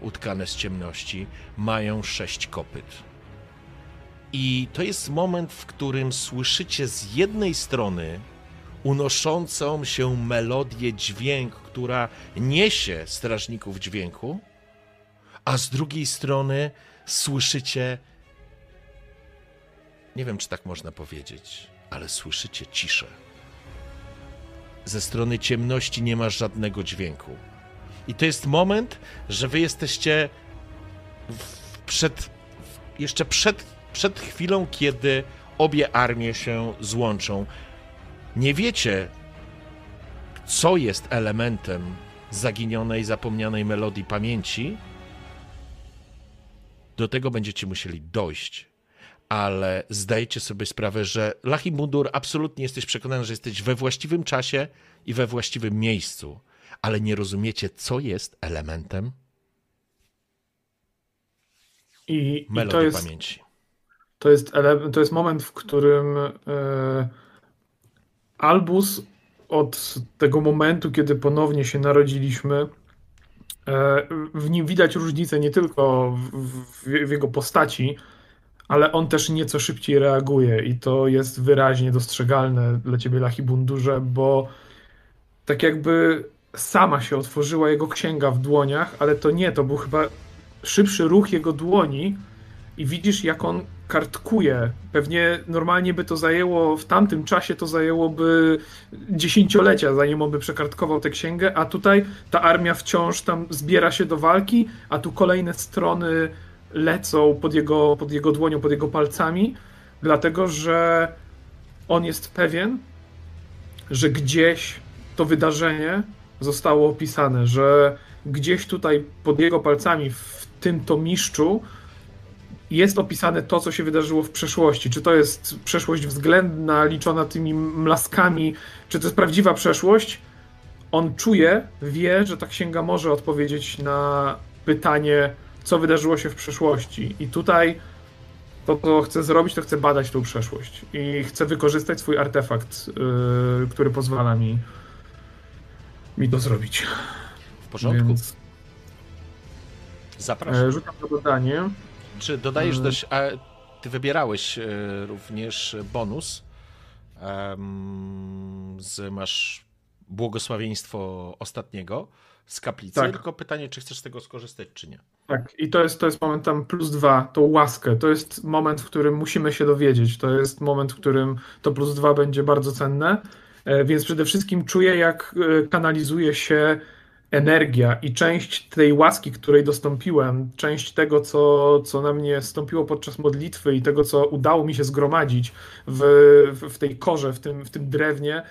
utkane z ciemności, mają sześć kopyt. I to jest moment, w którym słyszycie z jednej strony unoszącą się melodię, dźwięk, która niesie strażników dźwięku, a z drugiej strony słyszycie, nie wiem czy tak można powiedzieć, ale słyszycie ciszę. Ze strony ciemności nie ma żadnego dźwięku. I to jest moment, że wy jesteście przed, jeszcze przed przed chwilą, kiedy obie armie się złączą. Nie wiecie, co jest elementem zaginionej, zapomnianej melodii pamięci. Do tego będziecie musieli dojść. Ale zdajecie sobie sprawę, że Lachimundur absolutnie jesteś przekonany, że jesteś we właściwym czasie i we właściwym miejscu, ale nie rozumiecie, co jest elementem I, melodii i jest, pamięci. To jest, ele- to jest moment, w którym e, Albus od tego momentu, kiedy ponownie się narodziliśmy, w nim widać różnicę nie tylko w, w, w jego postaci, ale on też nieco szybciej reaguje i to jest wyraźnie dostrzegalne dla ciebie, Lachibundurze, bo tak jakby sama się otworzyła jego księga w dłoniach, ale to nie, to był chyba szybszy ruch jego dłoni i widzisz, jak on kartkuje. Pewnie normalnie by to zajęło, w tamtym czasie to zajęłoby dziesięciolecia, zanim on by przekartkował tę księgę, a tutaj ta armia wciąż tam zbiera się do walki, a tu kolejne strony lecą pod jego, pod jego dłonią, pod jego palcami, dlatego że on jest pewien, że gdzieś to wydarzenie zostało opisane, że gdzieś tutaj pod jego palcami w tym tomiszczu jest opisane to, co się wydarzyło w przeszłości. Czy to jest przeszłość względna, liczona tymi mlaskami, czy to jest prawdziwa przeszłość? On czuje, wie, że ta księga może odpowiedzieć na pytanie, co wydarzyło się w przeszłości. I tutaj to, co chcę zrobić, to chcę badać tą przeszłość. I chcę wykorzystać swój artefakt, yy, który pozwala mi, mi to zrobić. W porządku. Więc... Zapraszam. E, rzucam to dodanie. Czy dodajesz hmm. dość. A ty wybierałeś e, również bonus. Um, z, masz błogosławieństwo ostatniego z kaplicy. Tak. Tylko pytanie, czy chcesz z tego skorzystać, czy nie. Tak, i to jest, to jest moment tam plus dwa, tą łaskę. To jest moment, w którym musimy się dowiedzieć. To jest moment, w którym to plus dwa będzie bardzo cenne. E, więc przede wszystkim czuję, jak e, kanalizuje się energia i część tej łaski, której dostąpiłem, część tego, co, co na mnie stąpiło podczas modlitwy i tego, co udało mi się zgromadzić w, w, tej korze, w tym, w tym drewnie,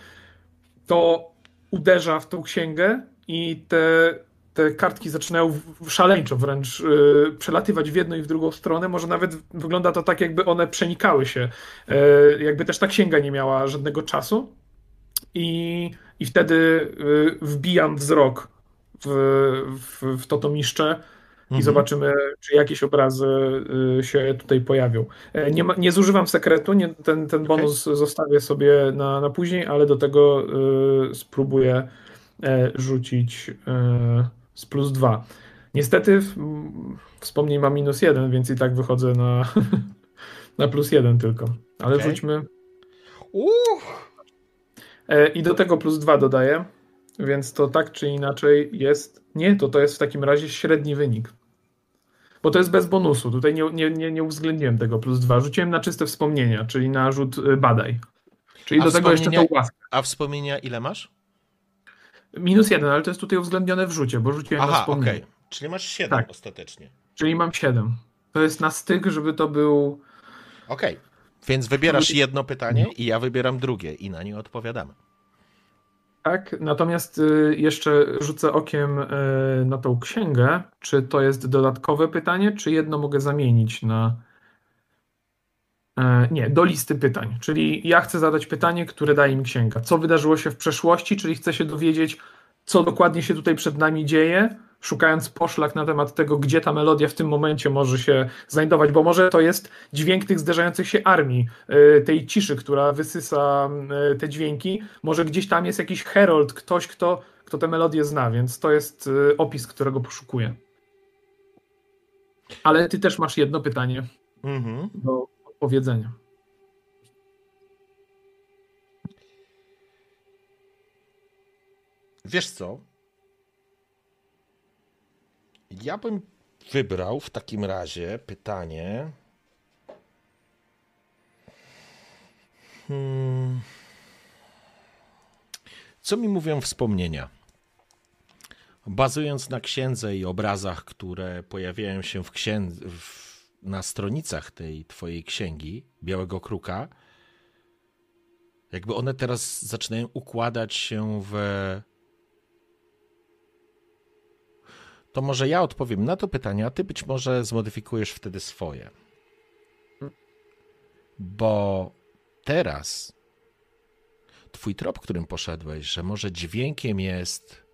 to uderza w tą księgę i te, te kartki zaczynają szaleńczo wręcz yy, przelatywać w jedną i w drugą stronę. Może nawet wygląda to tak, jakby one przenikały się. Yy, jakby też ta księga nie miała żadnego czasu. I, i wtedy yy, wbijam wzrok w, w, w to to miszcze i mhm. zobaczymy, czy jakieś obrazy y, się tutaj pojawią. E, nie, ma, nie zużywam sekretu, nie, ten, ten bonus okay. zostawię sobie na, na później, ale do tego y, spróbuję e, rzucić y, z plus dwa. Niestety wspomnień ma minus jeden, więc i tak wychodzę na, (laughs) na plus jeden tylko. Ale okay. rzućmy. Uff. I do tego plus dwa dodaję. Więc to tak czy inaczej jest. Nie, to to jest w takim razie średni wynik. Bo to jest bez bonusu. Tutaj nie, nie, nie, nie uwzględniłem tego plus dwa. Rzuciłem na czyste wspomnienia, czyli na rzut y, badaj. Czyli a do tego jeszcze tą łaskę. A wspomnienia ile masz? Minus jeden, ale to jest tutaj uwzględnione w rzucie, bo rzuciłem Aha, na wspomnienia. Okay. Czyli masz siedem tak. ostatecznie. Czyli mam siedem. To jest na styk, żeby to był. Okej. Okay. Więc wybierasz jedno pytanie i ja wybieram drugie i na nie odpowiadamy. Tak, natomiast y, jeszcze rzucę okiem y, na tą księgę. Czy to jest dodatkowe pytanie, czy jedno mogę zamienić na. E, nie, do listy pytań. Czyli ja chcę zadać pytanie, które daje mi księga. Co wydarzyło się w przeszłości, czyli chcę się dowiedzieć, co dokładnie się tutaj przed nami dzieje, szukając poszlak na temat tego, gdzie ta melodia w tym momencie może się znajdować, bo może to jest dźwięk tych zderzających się armii, y, tej ciszy, która wysysa y, te dźwięki. Może gdzieś tam jest jakiś herold, ktoś, kto, kto tę melodię zna, więc to jest y, opis, którego poszukuję. Ale ty też masz jedno pytanie mhm. do odpowiedzenia. Wiesz co? Ja bym wybrał w takim razie pytanie. Hmm. Co mi mówią wspomnienia? Bazując na księdze i obrazach, które pojawiają się w księdze, na stronicach tej twojej księgi, Białego Kruka, jakby one teraz zaczynają układać się w. To może ja odpowiem na to pytanie, a ty być może zmodyfikujesz wtedy swoje. Bo teraz twój trop, którym poszedłeś, że może dźwiękiem jest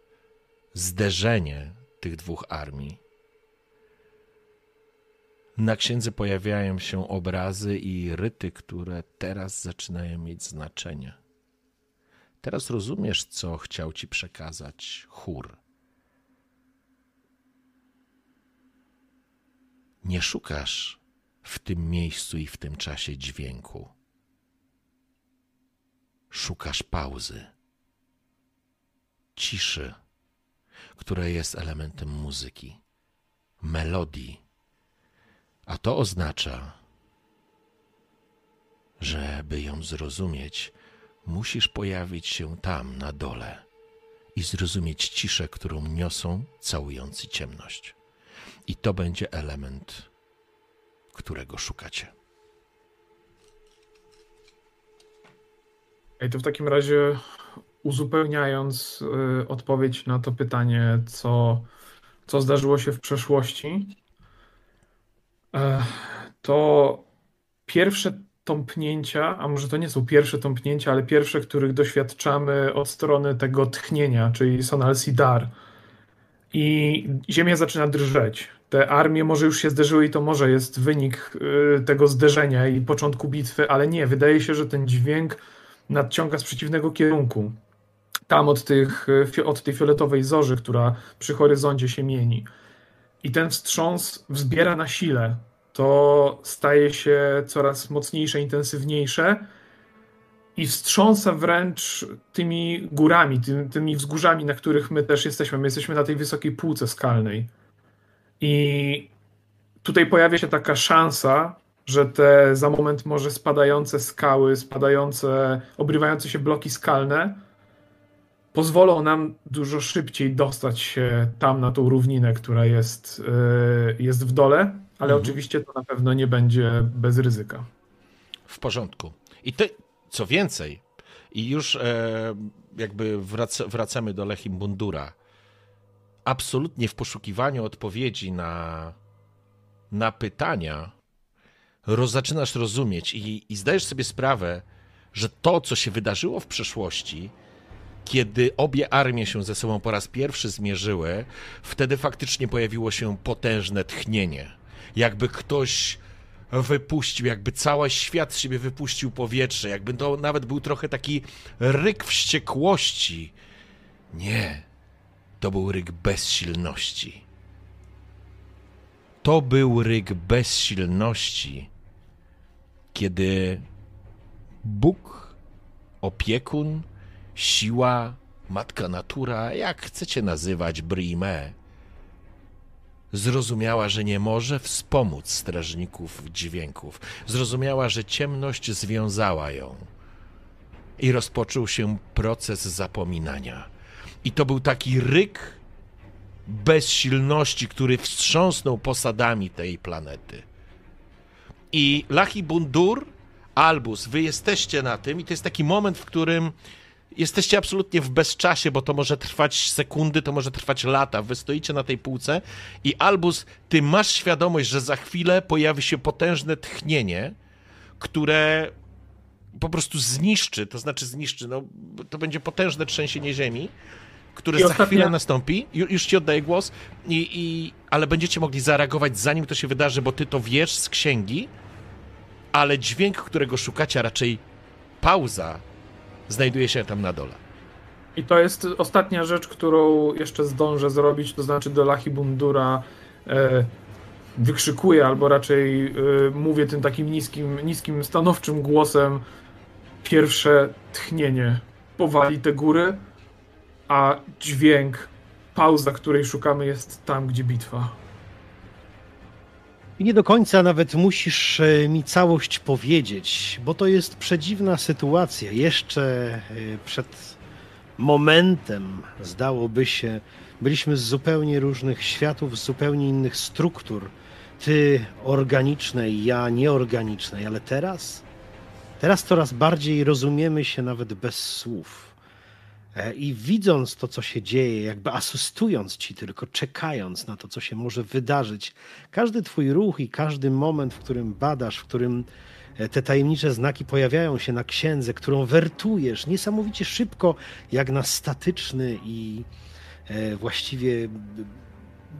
zderzenie tych dwóch armii. Na księdze pojawiają się obrazy i ryty, które teraz zaczynają mieć znaczenie. Teraz rozumiesz, co chciał ci przekazać chór. Nie szukasz w tym miejscu i w tym czasie dźwięku. Szukasz pauzy, ciszy, która jest elementem muzyki, melodii. A to oznacza, że by ją zrozumieć, musisz pojawić się tam na dole i zrozumieć ciszę, którą niosą całujący ciemność. I to będzie element, którego szukacie. Ej, to w takim razie uzupełniając y, odpowiedź na to pytanie, co, co zdarzyło się w przeszłości, y, to pierwsze tąpnięcia, a może to nie są pierwsze tąpnięcia, ale pierwsze, których doświadczamy od strony tego tchnienia, czyli Sonal Sidar. I ziemia zaczyna drżeć. Te armie może już się zderzyły i to może jest wynik y, tego zderzenia i początku bitwy, ale nie, wydaje się, że ten dźwięk nadciąga z przeciwnego kierunku. Tam od, tych, od tej fioletowej zorzy, która przy horyzoncie się mieni. I ten wstrząs wzbiera na sile. To staje się coraz mocniejsze, intensywniejsze i wstrząsa wręcz tymi górami, tymi wzgórzami, na których my też jesteśmy. My jesteśmy na tej wysokiej półce skalnej. I tutaj pojawia się taka szansa, że te za moment może spadające skały, spadające, obrywające się bloki skalne pozwolą nam dużo szybciej dostać się tam na tą równinę, która jest, e, jest w dole, ale mhm. oczywiście to na pewno nie będzie bez ryzyka. W porządku. I ty, co więcej, i już e, jakby wrac, wracamy do Lechim Bundura. Absolutnie w poszukiwaniu odpowiedzi na, na pytania, roz, zaczynasz rozumieć i, i zdajesz sobie sprawę, że to, co się wydarzyło w przeszłości, kiedy obie armie się ze sobą po raz pierwszy zmierzyły, wtedy faktycznie pojawiło się potężne tchnienie. Jakby ktoś wypuścił, jakby cały świat z siebie wypuścił powietrze, jakby to nawet był trochę taki ryk wściekłości. Nie, to był ryk bezsilności. To był ryk bezsilności kiedy Bóg, opiekun, siła, matka natura, jak chcecie nazywać Brimę, zrozumiała, że nie może wspomóc strażników dźwięków. Zrozumiała, że ciemność związała ją. I rozpoczął się proces zapominania. I to był taki ryk bezsilności, który wstrząsnął posadami tej planety. I Lachi Bundur, Albus, wy jesteście na tym i to jest taki moment, w którym jesteście absolutnie w bezczasie, bo to może trwać sekundy, to może trwać lata. Wy stoicie na tej półce i Albus, ty masz świadomość, że za chwilę pojawi się potężne tchnienie, które po prostu zniszczy, to znaczy zniszczy, no to będzie potężne trzęsienie ziemi, które I za ostatnia... chwilę nastąpi. Ju, już ci oddaję głos, i, i, ale będziecie mogli zareagować zanim to się wydarzy, bo ty to wiesz z księgi, ale dźwięk, którego szukacie, a raczej pauza, znajduje się tam na dole. I to jest ostatnia rzecz, którą jeszcze zdążę zrobić, to znaczy do Lachi Bundura e, wykrzykuję, albo raczej e, mówię tym takim niskim, niskim, stanowczym głosem. Pierwsze tchnienie. Powali te góry, a dźwięk, pauza, której szukamy jest tam, gdzie bitwa. I nie do końca nawet musisz e, mi całość powiedzieć, bo to jest przedziwna sytuacja. Jeszcze e, przed momentem, zdałoby się, byliśmy z zupełnie różnych światów, z zupełnie innych struktur. ty organicznej, ja nieorganicznej, ale teraz, teraz coraz bardziej rozumiemy się nawet bez słów. E, I widząc to, co się dzieje, jakby asystując ci tylko, czekając na to, co się może wydarzyć, każdy twój ruch i każdy moment, w którym badasz, w którym e, te tajemnicze znaki pojawiają się na księdze, którą wertujesz niesamowicie szybko, jak na statyczny i e, właściwie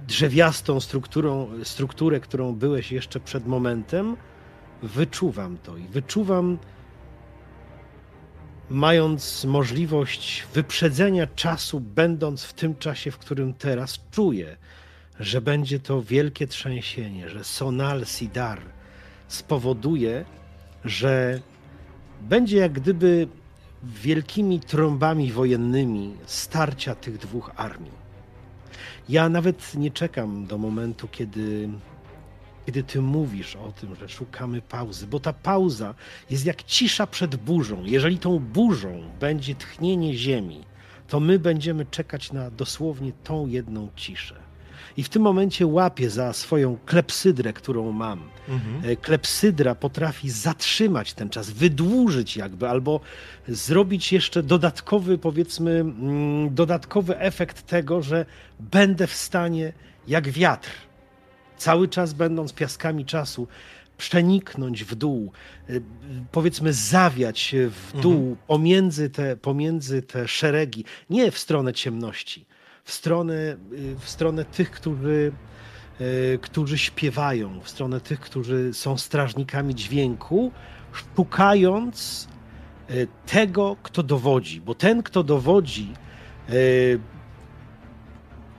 drzewiastą strukturą, strukturę, którą byłeś jeszcze przed momentem, wyczuwam to i wyczuwam, mając możliwość wyprzedzenia czasu, będąc w tym czasie, w którym teraz czuję, że będzie to wielkie trzęsienie, że Sonal Sidar spowoduje, że będzie jak gdyby wielkimi trąbami wojennymi starcia tych dwóch armii. Ja nawet nie czekam do momentu, kiedy, kiedy ty mówisz o tym, że szukamy pauzy, bo ta pauza jest jak cisza przed burzą. Jeżeli tą burzą będzie tchnienie ziemi, to my będziemy czekać na dosłownie tą jedną ciszę. I w tym momencie łapię za swoją klepsydrę, którą mam. Mhm. Klepsydra potrafi zatrzymać ten czas, wydłużyć jakby, albo zrobić jeszcze dodatkowy, powiedzmy, mm, dodatkowy efekt tego, że będę w stanie, jak wiatr, cały czas będąc piaskami czasu, przeniknąć w dół, y, powiedzmy zawiać w dół mhm. pomiędzy, te, pomiędzy te szeregi, nie w stronę ciemności, w stronę, y, w stronę tych, którzy, y, którzy śpiewają, w stronę tych, którzy są strażnikami dźwięku, szukając tego, kto dowodzi, bo ten, kto dowodzi,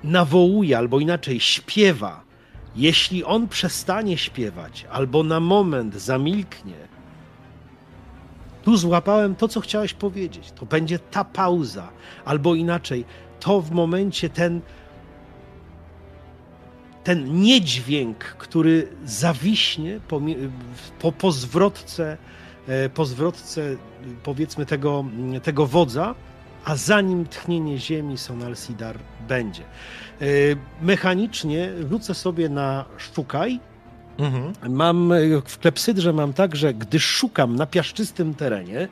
nawołuje albo inaczej śpiewa. Jeśli on przestanie śpiewać albo na moment zamilknie, tu złapałem to, co chciałeś powiedzieć. To będzie ta pauza, albo inaczej, to w momencie ten, ten niedźwięk, który zawiśnie po, po, po zwrotce, e, po zwrotce powiedzmy tego, tego wodza, a zanim tchnienie ziemi Sonal Sidar będzie. E, mechanicznie rzucę sobie na szukaj. Mhm. Mam w klepsydrze mam tak, że gdy szukam na piaszczystym terenie,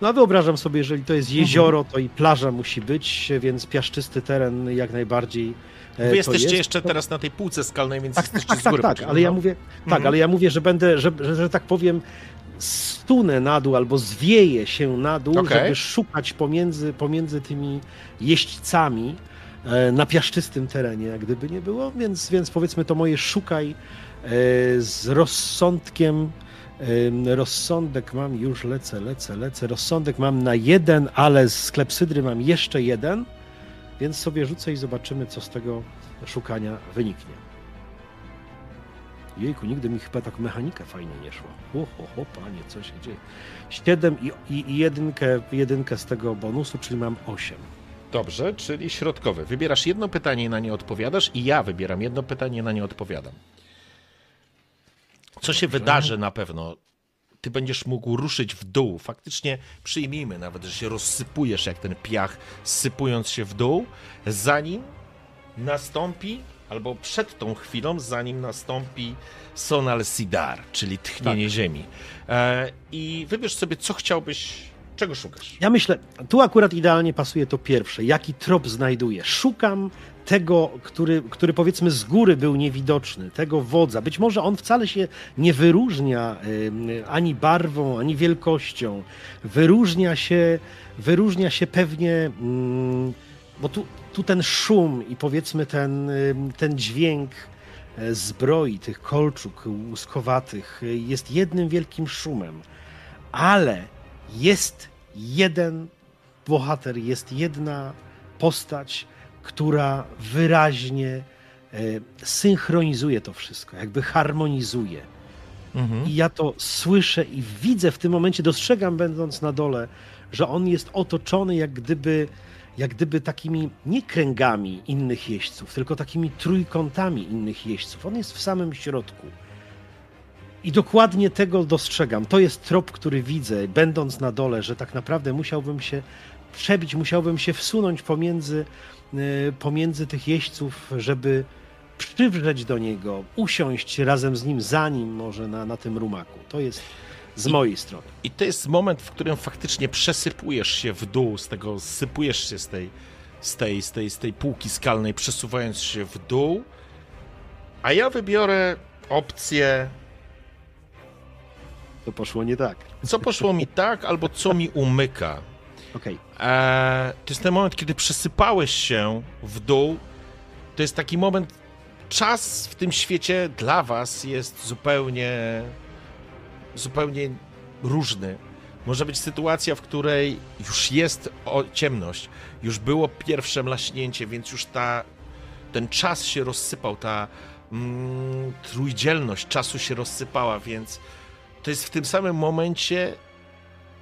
no a wyobrażam sobie, jeżeli to jest jezioro, to i plaża musi być, więc piaszczysty teren jak najbardziej. E, Wy jesteście jest. jeszcze teraz na tej półce skalnej, więc tak, jesteście tak, z góry. Tak, tak, ale ja mówię, tak, mhm. ale ja mówię, że będę, że, że, że tak powiem, stunę na dół albo zwieję się na dół, okay. żeby szukać pomiędzy, pomiędzy tymi jeźdźcami e, na piaszczystym terenie, jak gdyby nie było, więc, więc powiedzmy to moje szukaj e, z rozsądkiem Rozsądek mam, już lecę, lecę, lecę. Rozsądek mam na jeden, ale z klepsydry mam jeszcze jeden, więc sobie rzucę i zobaczymy, co z tego szukania wyniknie. Jejku, nigdy mi chyba tak mechanika fajnie nie szła. O, ho, ho, panie, co się dzieje? Siedem i, i, i jedynkę, jedynkę z tego bonusu, czyli mam osiem. Dobrze, czyli środkowy. Wybierasz jedno pytanie i na nie odpowiadasz i ja wybieram jedno pytanie i na nie odpowiadam. Co się wydarzy na pewno? Ty będziesz mógł ruszyć w dół. Faktycznie przyjmijmy nawet, że się rozsypujesz jak ten piach, sypując się w dół, zanim nastąpi, albo przed tą chwilą, zanim nastąpi Sonal Sidar, czyli tchnienie tak. ziemi. E, I wybierz sobie, co chciałbyś Czego szukasz? Ja myślę, tu akurat idealnie pasuje to pierwsze. Jaki trop znajduję? Szukam tego, który, który powiedzmy z góry był niewidoczny, tego wodza. Być może on wcale się nie wyróżnia ani barwą, ani wielkością. Wyróżnia się, wyróżnia się pewnie, y, bo tu, tu ten szum i powiedzmy ten, ten dźwięk e, zbroi, tych kolczuk łuskowatych y, jest jednym wielkim szumem. Ale jest jeden bohater, jest jedna postać, która wyraźnie e, synchronizuje to wszystko, jakby harmonizuje. Mhm. I ja to słyszę i widzę w tym momencie, dostrzegam będąc na dole, że on jest otoczony jak gdyby, jak gdyby takimi nie kręgami innych jeźdźców, tylko takimi trójkątami innych jeźdźców. On jest w samym środku. I dokładnie tego dostrzegam. To jest trop, który widzę, będąc na dole, że tak naprawdę musiałbym się przebić, musiałbym się wsunąć pomiędzy, e, pomiędzy tych jeźdźców, żeby przywrzeć do niego, usiąść razem z nim, za nim może na, na tym rumaku. To jest z mojej strony. I to jest moment, w którym faktycznie przesypujesz się w dół, z tego sypujesz się z tej, z tej, z tej, z tej półki skalnej, przesuwając się w dół. A ja wybiorę opcję, To poszło nie tak. co poszło mi tak, albo co mi umyka. Okej. Eee, to jest ten moment, kiedy przesypałeś się w dół. To jest taki moment. Czas w tym świecie dla was jest zupełnie. zupełnie różny. Może być sytuacja, w której już jest ciemność, już było pierwsze mlaśnięcie, więc już ta, ten czas się rozsypał, ta mm, trójdzielność czasu się rozsypała, więc to jest w tym samym momencie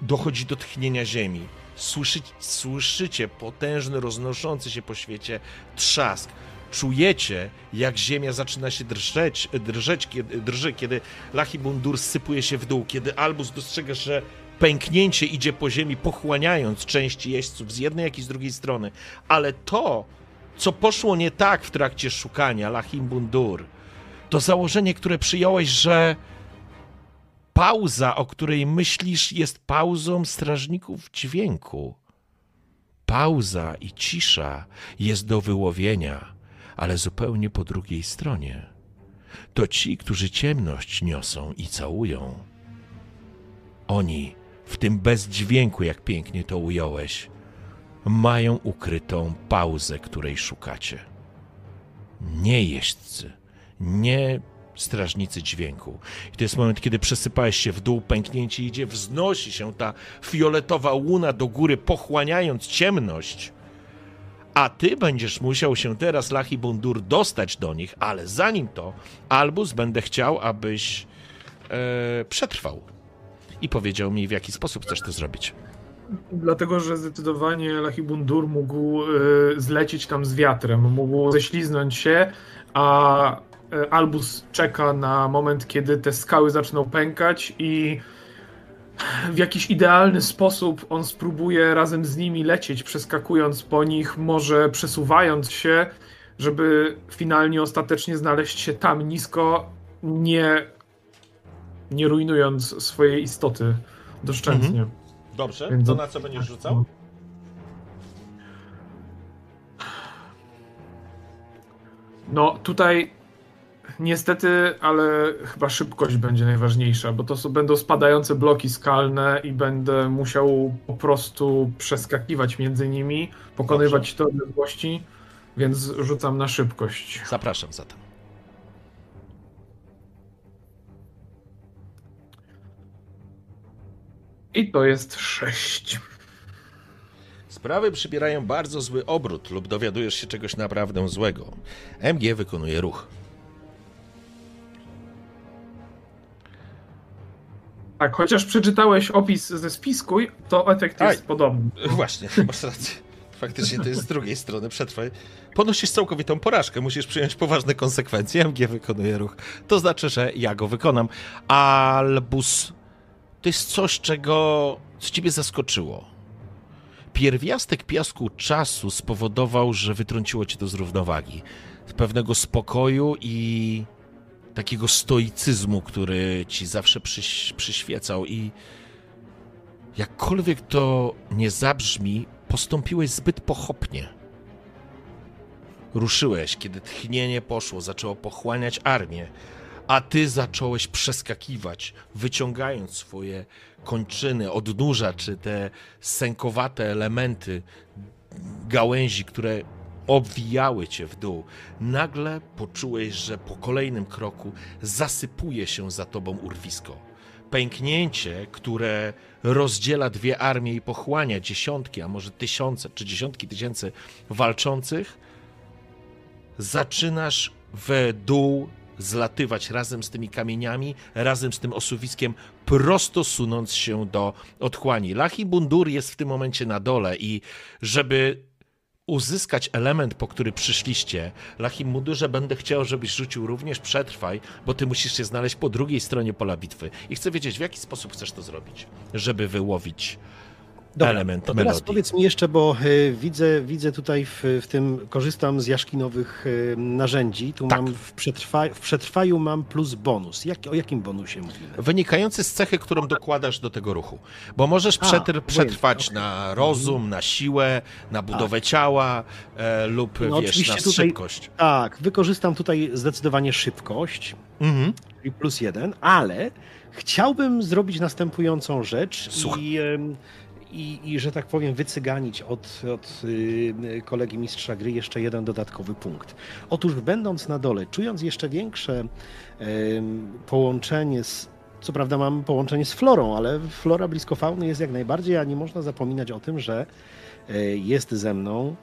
dochodzi do tchnienia ziemi. Słyszy, słyszycie potężny, roznoszący się po świecie trzask. Czujecie, jak ziemia zaczyna się drżeć, drżeć kiedy, drży, kiedy Lachibundur sypuje się w dół, kiedy Albus dostrzega, że pęknięcie idzie po ziemi, pochłaniając części jeźdźców z jednej, jak i z drugiej strony. Ale to, co poszło nie tak w trakcie szukania Lachimbundur, to założenie, które przyjąłeś, że pauza, o której myślisz, jest pauzą strażników dźwięku. Pauza i cisza jest do wyłowienia, ale zupełnie po drugiej stronie. To ci, którzy ciemność niosą i całują. Oni, w tym bezdźwięku, jak pięknie to ująłeś, mają ukrytą pauzę, której szukacie. Nie jeźdźcy, nie strażnicy dźwięku. I to jest moment, kiedy przesypałeś się w dół, pęknięcie idzie, wznosi się ta fioletowa łuna do góry, pochłaniając ciemność. A ty będziesz musiał się teraz, Lachi Bundur, dostać do nich, ale zanim to, Albus będę chciał, abyś e, przetrwał. I powiedział mi, w jaki sposób chcesz to zrobić. Dlatego, że zdecydowanie Lachibundur mógł y, zlecieć tam z wiatrem, mógł ześliznąć się, a Albus czeka na moment, kiedy te skały zaczną pękać i w jakiś idealny sposób on spróbuje razem z nimi lecieć, przeskakując po nich, może przesuwając się, żeby finalnie ostatecznie znaleźć się tam nisko, nie, nie rujnując swojej istoty doszczętnie. Dobrze, Więc- to na co będziesz rzucał? No tutaj niestety, ale chyba szybkość będzie najważniejsza, bo to są, będą spadające bloki skalne i będę musiał po prostu przeskakiwać między nimi, pokonywać te odległości, więc rzucam na szybkość. Zapraszam zatem. I to jest 6. Sprawy przybierają bardzo zły obrót lub dowiadujesz się czegoś naprawdę złego. MG wykonuje ruch. Tak, chociaż przeczytałeś opis ze spisku, to efekt jest Aj. podobny. (laughs) Właśnie, masz rację. Faktycznie to jest z drugiej strony przetrwaj. Ponosisz całkowitą porażkę, musisz przyjąć poważne konsekwencje. MG wykonuje ruch. To znaczy, że ja go wykonam. Albus, to jest coś, czego co ciebie zaskoczyło. Pierwiastek piasku czasu spowodował, że wytrąciło cię to z równowagi. Z pewnego spokoju i takiego stoicyzmu, który ci zawsze przyś, przyświecał i jakkolwiek to nie zabrzmi, postąpiłeś zbyt pochopnie. Ruszyłeś, kiedy tchnienie poszło, zaczęło pochłaniać armię, a ty zacząłeś przeskakiwać, wyciągając swoje kończyny, odnóża, czy te sękowate elementy gałęzi, które obwijały cię w dół. Nagle poczułeś, że po kolejnym kroku zasypuje się za tobą urwisko. Pęknięcie, które rozdziela dwie armie i pochłania dziesiątki, a może tysiące czy dziesiątki tysięcy walczących, zaczynasz w dół zlatywać razem z tymi kamieniami, razem z tym osuwiskiem, prosto sunąc się do otchłani. Lachi Bundur jest w tym momencie na dole i żeby uzyskać element, po który przyszliście, Lachim Mundurze będę chciał, żebyś rzucił również przetrwaj, bo ty musisz się znaleźć po drugiej stronie pola bitwy. I chcę wiedzieć, w jaki sposób chcesz to zrobić, żeby wyłowić Dobra, element to teraz powiedz mi jeszcze, bo y, widzę, widzę tutaj w, w tym, korzystam z jaskinowych y, narzędzi. Tu Tak. mam w, przetrwa, w przetrwaniu mam plus bonus. Jak, o jakim bonusie mówimy? Wynikający z cechy, którą dokładasz do tego ruchu. Bo możesz A, przetr- przetrwać okej. na rozum, na siłę, na budowę ciała e, lub No, wiesz, na tutaj- szybkość. Tak, wykorzystam tutaj zdecydowanie szybkość, Mhm. czyli plus jeden, ale chciałbym zrobić następującą rzecz Słucham. i, em, i, i, że tak powiem, wycyganić od, od y, kolegi mistrza gry jeszcze jeden dodatkowy punkt. Otóż będąc na dole, czując jeszcze większe połączenie z co prawda mam połączenie z florą, ale flora blisko fauny jest jak najbardziej, a nie można zapominać o tym, że e, jest ze mną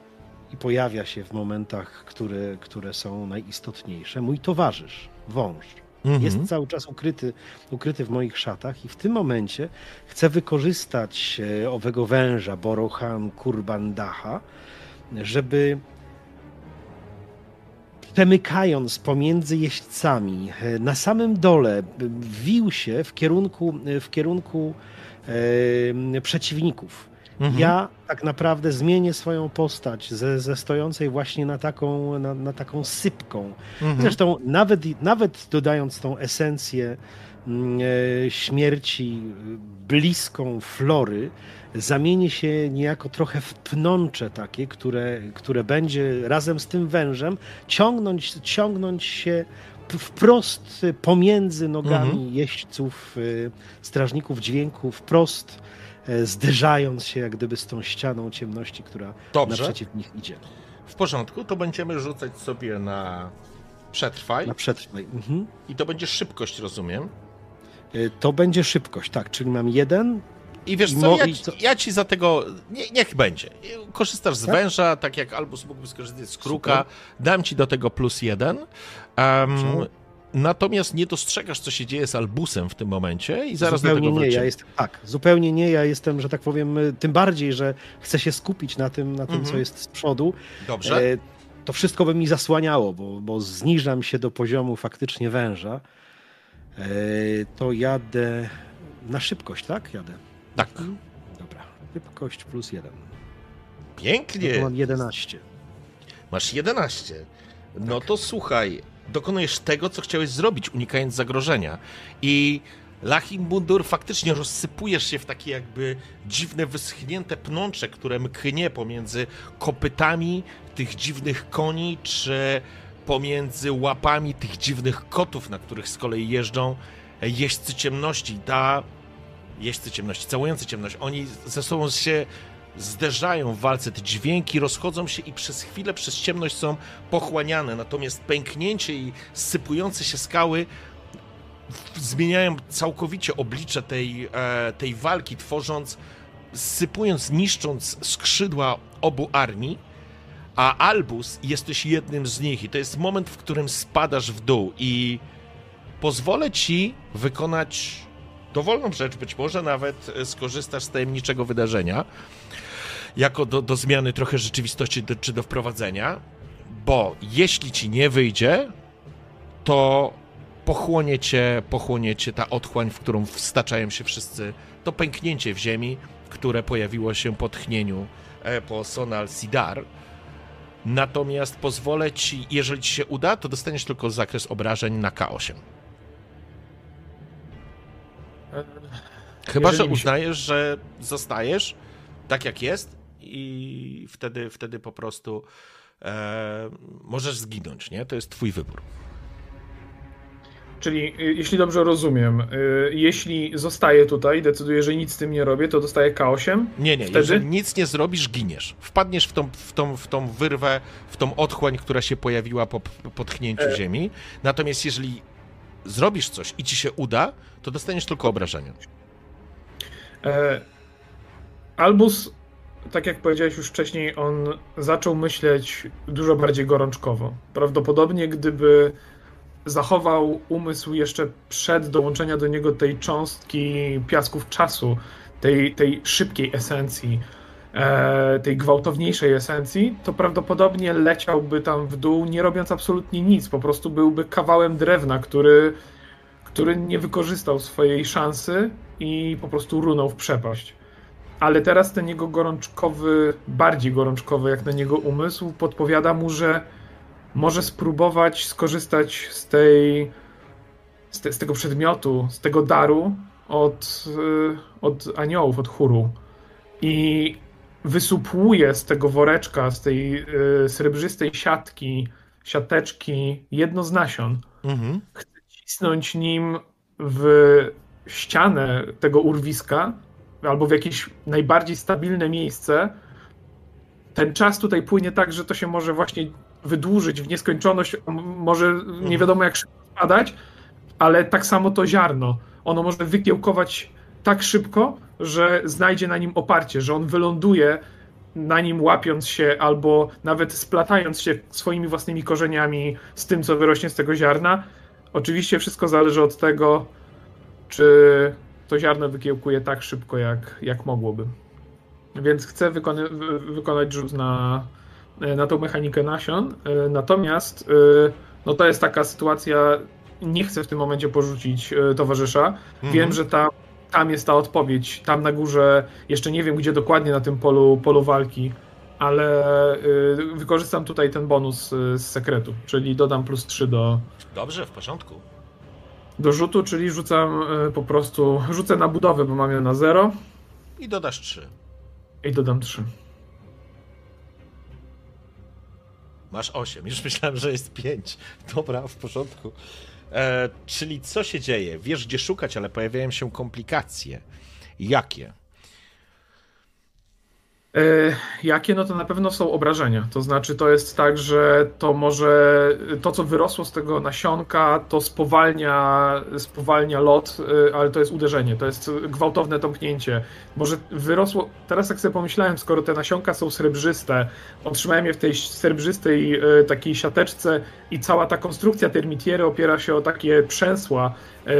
i pojawia się w momentach, które, które są najistotniejsze, mój towarzysz, wąż. Mhm. Jest cały czas ukryty, ukryty w moich szatach i w tym momencie chcę wykorzystać e, owego węża Borohan Kurbandaha, żeby przemykając pomiędzy jeźdźcami e, na samym dole b- wił się w kierunku, w kierunku e, przeciwników. Mhm. Ja tak naprawdę zmienię swoją postać ze, ze stojącej właśnie na taką, na, na taką sypką. Mhm. Zresztą nawet, nawet dodając tą esencję mm, e, śmierci e, bliską flory, zamieni się niejako trochę w pnącze takie, które, które będzie razem z tym wężem ciągnąć, ciągnąć się wprost pomiędzy nogami Mhm. jeźdźców, e, strażników dźwięku, wprost zderzając się jak gdyby z tą ścianą ciemności, która Dobrze. naprzeciw nich idzie. W porządku, to będziemy rzucać sobie na przetrwaj Na przetrwaj. Mhm. i to będzie szybkość, rozumiem. E, To będzie szybkość, tak, czyli mam jeden. I wiesz co, ja, ja ci za tego, nie, niech będzie. Korzystasz z Tak? węża, tak jak Albus mógłby skorzystać z kruka, dam ci do tego plus jeden. Dobrze. Natomiast nie dostrzegasz, co się dzieje z Albusem w tym momencie i zaraz do zupełnie tego nie, wrócimy. ja jestem, tak, zupełnie nie, ja jestem, że tak powiem, tym bardziej, że chcę się skupić na tym, na tym Mhm. co jest z przodu. Dobrze? E, To wszystko by mi zasłaniało, bo, bo zniżam się do poziomu faktycznie węża. E, To jadę na szybkość, tak? Jadę. tak. Dobra. Szybkość plus jeden. No Pięknie. to mam 11. Masz 11. No Tak. to słuchaj, dokonujesz tego, co chciałeś zrobić, unikając zagrożenia. I Lachim Bundur faktycznie rozsypujesz się w takie jakby dziwne, wyschnięte pnącze, które mknie pomiędzy kopytami tych dziwnych koni, czy pomiędzy łapami tych dziwnych kotów, na których z kolei jeżdżą jeźdźcy ciemności. Ta jeźdźcy ciemności, całujący ciemność, oni ze sobą się zderzają w walce, te dźwięki rozchodzą się i przez chwilę przez ciemność są pochłaniane, natomiast pęknięcie i sypujące się skały zmieniają całkowicie oblicze tej, e, tej walki, tworząc, sypując, niszcząc skrzydła obu armii, a Albus jesteś jednym z nich i to jest moment, w którym spadasz w dół. I pozwolę ci wykonać dowolną rzecz, być może nawet skorzystasz z tajemniczego wydarzenia, jako do, do zmiany trochę rzeczywistości do, czy do wprowadzenia, bo jeśli ci nie wyjdzie, to pochłonie cię, pochłonie cię ta otchłań, w którą wstaczają się wszyscy, to pęknięcie w ziemi, które pojawiło się po tchnieniu e, po Sonal Sidar. Natomiast pozwolę ci, jeżeli ci się uda, to dostaniesz tylko zakres obrażeń na K8. E, Chyba, że Jeżeli się- uznajesz, że zostajesz tak jak jest i wtedy, wtedy po prostu e, możesz zginąć, nie? To jest twój wybór. Czyli y, jeśli dobrze rozumiem, y, jeśli zostaję tutaj, decyduję, że nic z tym nie robię, to dostaję K8. Nie, nie, Wtedy? jeżeli nic nie zrobisz, giniesz. Wpadniesz w tą, w tą, w tą wyrwę, w tą otchłań, która się pojawiła po, po tchnięciu E. ziemi. Natomiast jeżeli zrobisz coś i ci się uda, to dostaniesz tylko obrażenia. E, Albus, tak jak powiedziałeś już wcześniej, on zaczął myśleć dużo bardziej gorączkowo. Prawdopodobnie gdyby zachował umysł jeszcze przed dołączenia do niego tej cząstki piasków czasu, tej, tej szybkiej esencji, e, tej gwałtowniejszej esencji, to prawdopodobnie leciałby tam w dół, nie robiąc absolutnie nic. Po prostu byłby kawałem drewna, który, który nie wykorzystał swojej szansy i po prostu runął w przepaść. Ale teraz ten jego gorączkowy, bardziej gorączkowy jak na niego umysł, podpowiada mu, że może spróbować skorzystać z tej, z, te, z tego przedmiotu, z tego daru od, y, od aniołów, od chóru. I wysupłuje z tego woreczka, z tej y, srebrzystej siatki, siateczki jedno z nasion. Mhm. Chce cisnąć nim w ścianę tego urwiska albo w jakieś najbardziej stabilne miejsce. Ten czas tutaj płynie tak, że to się może właśnie wydłużyć w nieskończoność, może nie mhm. wiadomo jak szybko spadać, ale tak samo to ziarno. Ono może wykiełkować tak szybko, że znajdzie na nim oparcie, że on wyląduje na nim łapiąc się albo nawet splatając się swoimi własnymi korzeniami z tym, co wyrośnie z tego ziarna. Oczywiście wszystko zależy od tego, czy to ziarno wykiełkuje tak szybko, jak, jak mogłoby. Więc chcę wykony, wykonać rzut na, na tą mechanikę nasion. Natomiast no to jest taka sytuacja, nie chcę w tym momencie porzucić towarzysza. Mhm. Wiem, że tam, tam jest ta odpowiedź. Tam na górze, jeszcze nie wiem gdzie dokładnie na tym polu, polu walki, ale wykorzystam tutaj ten bonus z sekretu, czyli dodam plus 3 do. Dobrze, w porządku do rzutu, czyli rzucam e, po prostu, rzucę na budowę, bo mam ją na 0. I dodasz 3. I dodam 3. Masz 8. Już myślałem, że jest 5. Dobra, w porządku. E, czyli co się dzieje? Wiesz, gdzie szukać, ale pojawiają się komplikacje. Jakie? E, jakie? No to na pewno są obrażenia. To znaczy, to jest tak, że to może to, co wyrosło z tego nasionka, to spowalnia, spowalnia lot, e, ale to jest uderzenie, to jest gwałtowne tąpnięcie. Może wyrosło. Teraz, jak sobie pomyślałem, skoro te nasionka są srebrzyste, otrzymałem je w tej srebrzystej e, takiej siateczce i cała ta konstrukcja termitiery opiera się o takie przęsła,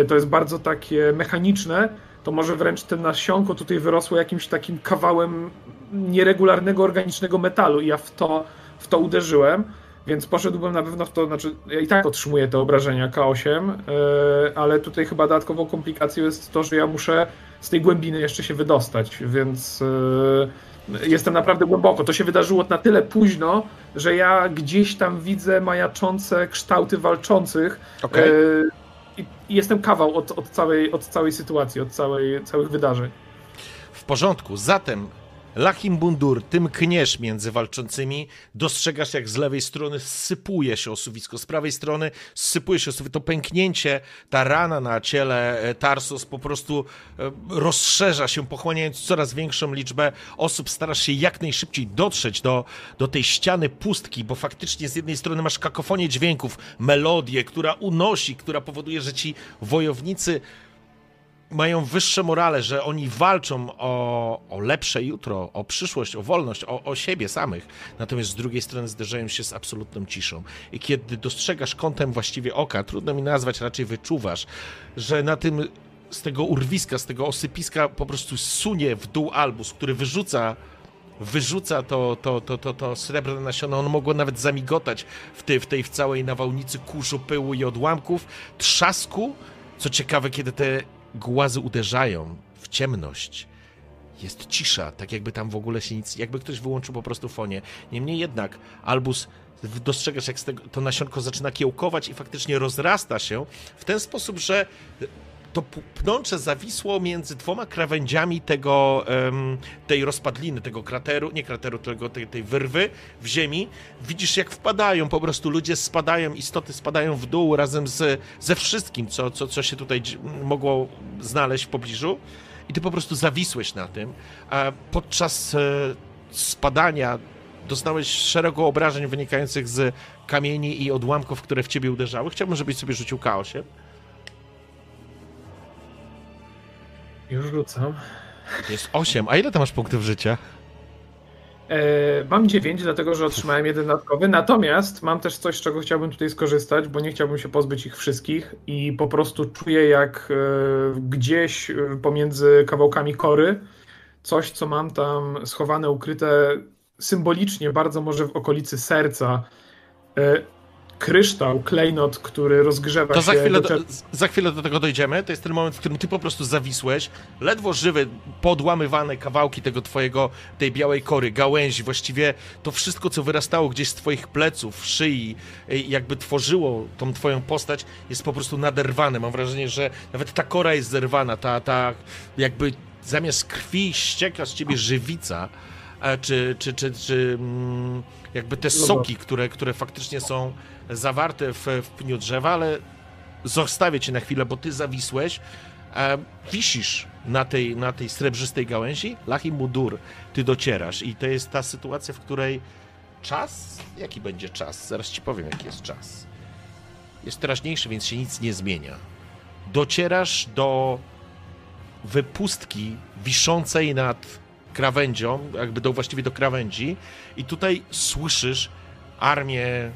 to jest bardzo takie mechaniczne to może wręcz ten nasionko tutaj wyrosło jakimś takim kawałem nieregularnego organicznego metalu i ja w to, w to uderzyłem, więc poszedłbym na pewno w to, znaczy ja i tak otrzymuję te obrażenia K8, yy, e, ale tutaj chyba dodatkową komplikacją jest to, że ja muszę z tej głębiny jeszcze się wydostać, więc yy, jestem naprawdę głęboko. To się wydarzyło na tyle późno, że ja gdzieś tam widzę majaczące kształty walczących. Okay. Yy, i jestem kawał od, od, całej, od całej sytuacji, od całej, całych wydarzeń. W porządku. Zatem Lachim Bundur, tym kniesz między walczącymi, dostrzegasz jak z lewej strony sypuje się osuwisko, z prawej strony sypuje się osuwisko, to pęknięcie, ta rana na ciele e, Tarsus po prostu e, rozszerza się, pochłaniając coraz większą liczbę osób, starasz się jak najszybciej dotrzeć do, do tej ściany pustki, bo faktycznie z jednej strony masz kakofonię dźwięków, melodię, która unosi, która powoduje, że ci wojownicy mają wyższe morale, że oni walczą o, o lepsze jutro, o przyszłość, o wolność, o, o siebie samych. Natomiast z drugiej strony zderzają się z absolutną ciszą. I kiedy dostrzegasz kątem właściwie oka, trudno mi nazwać, raczej wyczuwasz, że na tym z tego urwiska, z tego osypiska po prostu sunie w dół albus, który wyrzuca wyrzuca to, to, to, to, to srebrne nasiona, on mogło nawet zamigotać w w tej w całej nawałnicy kurzu, pyłu i odłamków, trzasku. Co ciekawe, kiedy te głazy uderzają w ciemność. Jest cisza, tak jakby tam w ogóle się nic, jakby ktoś wyłączył po prostu fonie. Niemniej jednak Albus dostrzegasz, jak to nasionko zaczyna kiełkować i faktycznie rozrasta się w ten sposób, że to pnącze zawisło między dwoma krawędziami tego, tej rozpadliny, tego krateru, nie krateru, tego, tej, tej wyrwy w ziemi. Widzisz, jak wpadają, po prostu ludzie spadają, istoty spadają w dół razem z, ze wszystkim, co, co, co się tutaj mogło znaleźć w pobliżu. I ty po prostu zawisłeś na tym. Podczas e, spadania doznałeś szeregu obrażeń wynikających z kamieni i odłamków, które w ciebie uderzały. Chciałbym, żebyś sobie rzucił K8. Już rzucam. Jest 8. A ile tam masz punktów życia? E, mam 9, dlatego że otrzymałem jeden dodatkowy. Natomiast mam też coś, z czego chciałbym tutaj skorzystać, bo nie chciałbym się pozbyć ich wszystkich i po prostu czuję, jak e, gdzieś e, pomiędzy kawałkami kory coś, co mam tam schowane, ukryte symbolicznie, bardzo może w okolicy serca kryształ, klejnot, który rozgrzewa To się... za chwilę, do za chwilę do tego dojdziemy. To jest ten moment, w którym ty po prostu zawisłeś, ledwo żywy, podłamywane kawałki tego twojego, tej białej kory, gałęzi, właściwie to wszystko, co wyrastało gdzieś z twoich pleców, szyi, jakby tworzyło tą twoją postać, jest po prostu naderwane. Mam wrażenie, że nawet ta kora jest zerwana, ta, ta jakby zamiast krwi ścieka z ciebie żywica, e, czy, czy, czy, czy mm, jakby te soki, które, które faktycznie są zawarte w, w pniu drzewa, ale zostawię cię na chwilę, bo ty zawisłeś. E, wisisz na tej, na tej srebrzystej gałęzi, Lachi Mudur, ty docierasz i to jest ta sytuacja, w której czas, jaki będzie czas? Zaraz ci powiem, jaki jest czas. Jest teraźniejszy, więc się nic nie zmienia. Docierasz do wypustki wiszącej nad krawędzią, jakby do, właściwie do krawędzi i tutaj słyszysz armię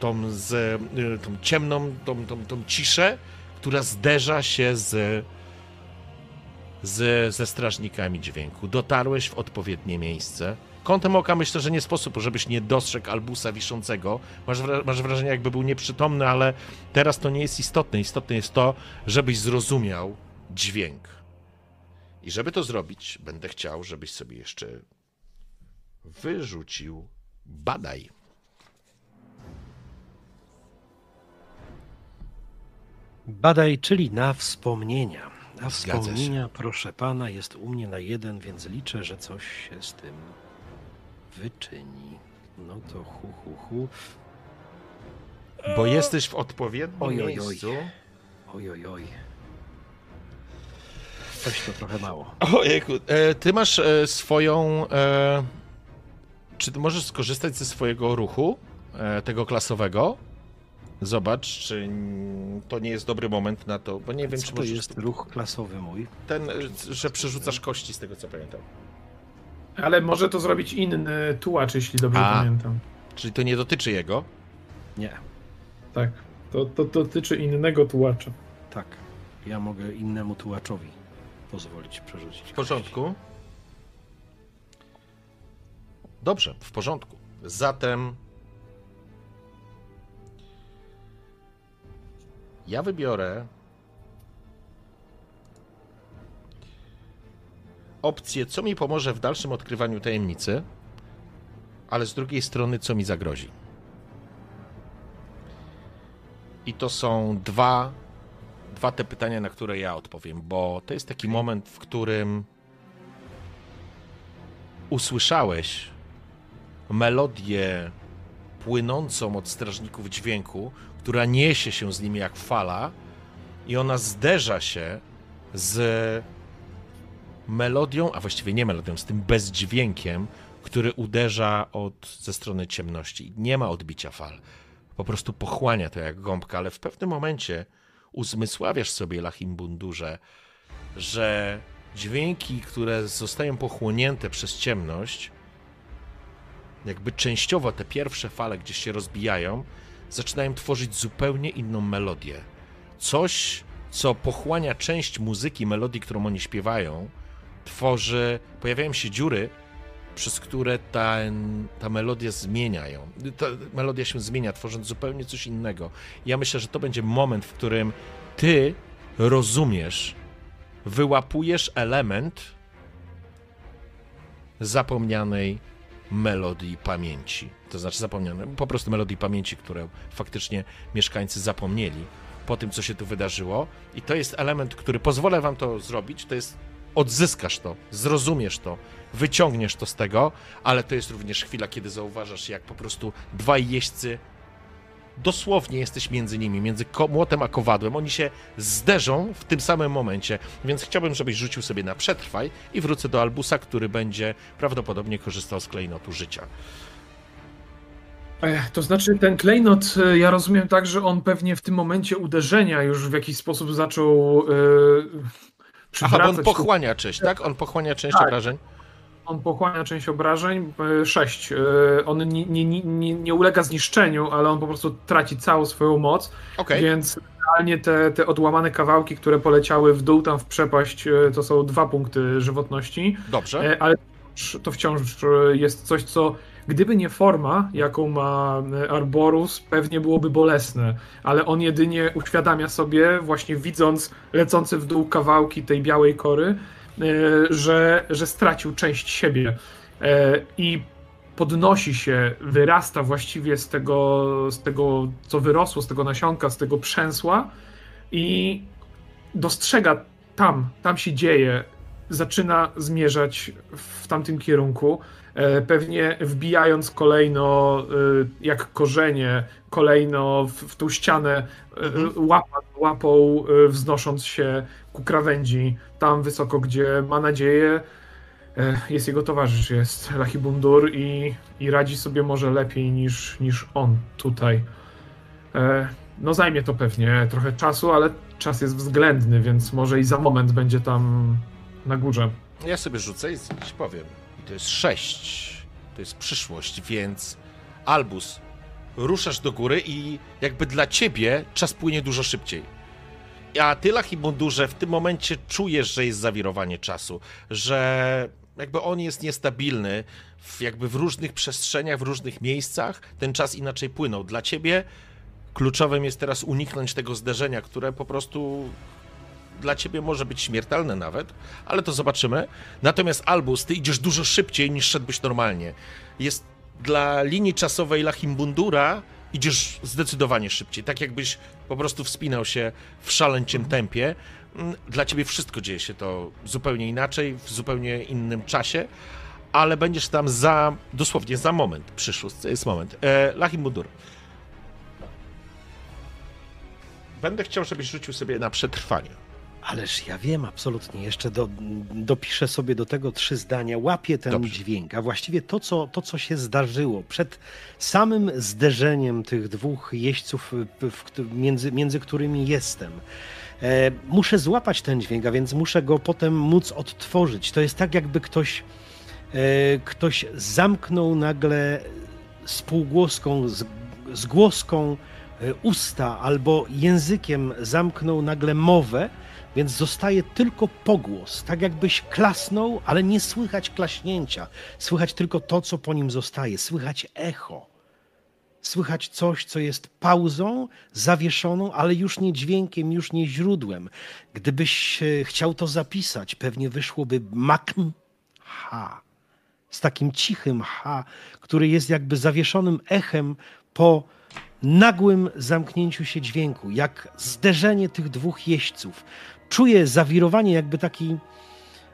tą, z, y, tą ciemną, tą, tą, tą ciszę, która zderza się z, z, ze strażnikami dźwięku. Dotarłeś w odpowiednie miejsce. Kątem oka myślę, że nie sposób, żebyś nie dostrzegł Albusa wiszącego. Masz, masz wrażenie, jakby był nieprzytomny, ale teraz to nie jest istotne. Istotne jest to, żebyś zrozumiał dźwięk. I żeby to zrobić, będę chciał, żebyś sobie jeszcze wyrzucił badaj. Badaj, czyli na wspomnienia. A Zgadza się. wspomnienia, proszę pana, jest u mnie na jeden, więc liczę, że coś się z tym wyczyni. No to hu, hu, hu. Bo jesteś w odpowiednim Oj, oj, oj. miejscu. Oj, oj, oj. Coś to trochę mało. Ojejku, e, ty masz e, swoją... E, czy ty możesz skorzystać ze swojego ruchu, e, tego klasowego? Zobacz, czy to nie jest dobry moment na to, bo nie wiem, Co czy to możesz... jest ruch klasowy mój? Ten, e, że przerzucasz kości, z tego co pamiętam. Ale może to zrobić inny tułacz, jeśli dobrze A. pamiętam. Czyli to nie dotyczy jego. Nie, Tak. To, to dotyczy innego tułacza. tak. Ja mogę innemu tułaczowi pozwolić przerzucić. W porządku. Dobrze, w porządku. Zatem ja wybiorę opcję, co mi pomoże w dalszym odkrywaniu tajemnicy, ale z drugiej strony, co mi zagrozi. I to są dwa dwa te pytania, na które ja odpowiem, bo to jest taki moment, w którym usłyszałeś melodię płynącą od strażników dźwięku, która niesie się z nimi jak fala i ona zderza się z melodią, a właściwie nie melodią, z tym bezdźwiękiem, który uderza od, ze strony ciemności. Nie ma odbicia fal. Po prostu pochłania to jak gąbka, ale w pewnym momencie uzmysławiasz sobie, Lachimbundurze, że dźwięki, które zostają pochłonięte przez ciemność, jakby częściowo te pierwsze fale gdzieś się rozbijają, zaczynają tworzyć zupełnie inną melodię. Coś, co pochłania część muzyki, melodii, którą oni śpiewają, tworzy, pojawiają się dziury, przez które ta, ta melodia zmieniają. Ta melodia się zmienia, tworząc zupełnie coś innego. Ja myślę, że to będzie moment, w którym ty rozumiesz, wyłapujesz element zapomnianej melodii pamięci. To znaczy zapomnianej, po prostu melodii pamięci, które faktycznie mieszkańcy zapomnieli po tym, co się tu wydarzyło. I to jest element, który pozwolę wam to zrobić. To jest odzyskasz to, zrozumiesz to, wyciągniesz to z tego, ale to jest również chwila, kiedy zauważasz, jak po prostu dwaj jeźdźcy dosłownie jesteś między nimi, między młotem a kowadłem. Oni się zderzą w tym samym momencie, więc chciałbym, żebyś rzucił sobie na przetrwaj i wrócę do Albusa, który będzie prawdopodobnie korzystał z klejnotu życia. Ech, to znaczy ten klejnot, e, ja rozumiem tak, że on pewnie w tym momencie uderzenia już w jakiś sposób zaczął yy, Aha, on pochłania część, tak? On pochłania część Tak. obrażeń? On pochłania część obrażeń, 6. On nie, nie, nie, nie, ulega zniszczeniu, ale on po prostu traci całą swoją moc, Okej, więc realnie te, te odłamane kawałki, które poleciały w dół tam w przepaść, e, to są dwa punkty żywotności, dobrze. E, ale to wciąż jest coś, co gdyby nie forma, jaką ma Arborus, pewnie byłoby bolesne, ale on jedynie uświadamia sobie, właśnie widząc lecące w dół kawałki tej białej kory, że, że stracił część siebie. I podnosi się, wyrasta właściwie z tego, z tego, co wyrosło, z tego nasionka, z tego przęsła i dostrzega tam, tam się dzieje, zaczyna zmierzać w tamtym kierunku, e, pewnie wbijając kolejno e, jak korzenie, kolejno w, w tą ścianę, e, mhm. łapa, łapą wznosząc się ku krawędzi, tam wysoko, gdzie ma nadzieję, E, jest jego towarzysz, jest Lachibundur i, i radzi sobie może lepiej niż, niż on tutaj. E, no zajmie to pewnie trochę czasu, ale czas jest względny, więc może i za moment będzie tam na górze. Ja sobie rzucę i ci powiem. I to jest sześć. To jest przyszłość, więc Albus, ruszasz do góry i jakby dla ciebie czas płynie dużo szybciej. A ty, Lachibundurze, w tym momencie czujesz, że jest zawirowanie czasu, że jakby on jest niestabilny, w, jakby w różnych przestrzeniach, w różnych miejscach ten czas inaczej płynął. Dla ciebie kluczowym jest teraz uniknąć tego zderzenia, które po prostu dla ciebie może być śmiertelne nawet, ale to zobaczymy. Natomiast Albus, ty idziesz dużo szybciej niż szedłbyś normalnie. Jest dla linii czasowej Lachimbundura idziesz zdecydowanie szybciej, tak jakbyś po prostu wspinał się w szaleńczym tempie. Mm, dla ciebie wszystko dzieje się to zupełnie inaczej, w zupełnie innym czasie, ale będziesz tam za, dosłownie za moment, przyszły jest moment. E, Lahim Budur. Będę chciał, żebyś rzucił sobie na przetrwanie. Ależ ja wiem absolutnie. Jeszcze do, dopiszę sobie do tego trzy zdania. Łapię ten Dobrze. dźwięk, a właściwie to co, to, co się zdarzyło przed samym zderzeniem tych dwóch jeźdźców, między, między którymi jestem. E, muszę złapać ten dźwięk, a więc muszę go potem móc odtworzyć. To jest tak, jakby ktoś, e, ktoś zamknął nagle spółgłoską, z, z głoską e, usta albo językiem zamknął nagle mowę, więc zostaje tylko pogłos, tak jakbyś klasnął, ale nie słychać klaśnięcia. Słychać tylko to, co po nim zostaje, słychać echo słychać coś, co jest pauzą, zawieszoną, ale już nie dźwiękiem, już nie źródłem. Gdybyś chciał to zapisać, pewnie wyszłoby makm ha. Z takim cichym ha, który jest jakby zawieszonym echem po nagłym zamknięciu się dźwięku, jak zderzenie tych dwóch jeźdźców. Czuję zawirowanie, jakby taki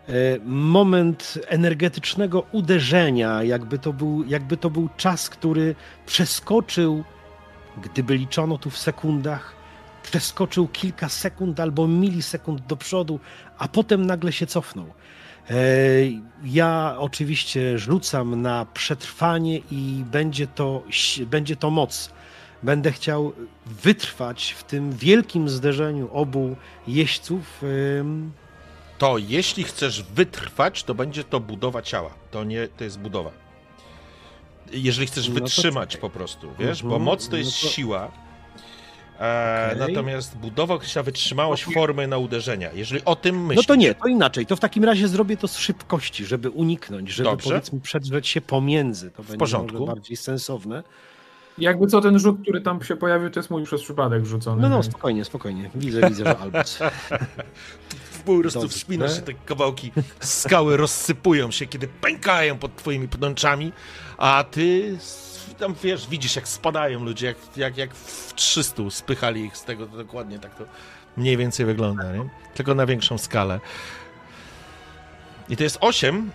E, moment energetycznego uderzenia, jakby to, był, jakby to był czas, który przeskoczył, gdyby liczono tu w sekundach, przeskoczył kilka sekund albo milisekund do przodu, a potem nagle się cofnął. E, ja oczywiście rzucam na przetrwanie i będzie to, będzie to moc. Będę chciał wytrwać w tym wielkim zderzeniu obu jeźdźców to jeśli chcesz wytrwać, to będzie to budowa ciała. To nie, to jest budowa. Jeżeli chcesz no wytrzymać po prostu, wiesz, bo mhm. moc to jest no to... siła. E, okay. Natomiast budowa określa wytrzymałość formy na uderzenia. Jeżeli o tym myślisz... No to nie, to inaczej. To w takim razie zrobię to z szybkości, żeby uniknąć, żeby Dobrze. powiedzmy przedrzeć się pomiędzy. To w będzie porządku. bardziej sensowne. Jakby co ten rzut, który tam się pojawił, to jest mój przez przypadek rzucony. No no, spokojnie, spokojnie. Widzę, widzę, że Albus. (laughs) po prostu wspinasz się, te kawałki skały rozsypują się, kiedy pękają pod twoimi pnączami, a ty tam wiesz, widzisz jak spadają ludzie, jak, jak, jak w 300 spychali ich z tego, to dokładnie tak to mniej więcej wygląda, nie? Tylko na większą skalę. I to jest 8.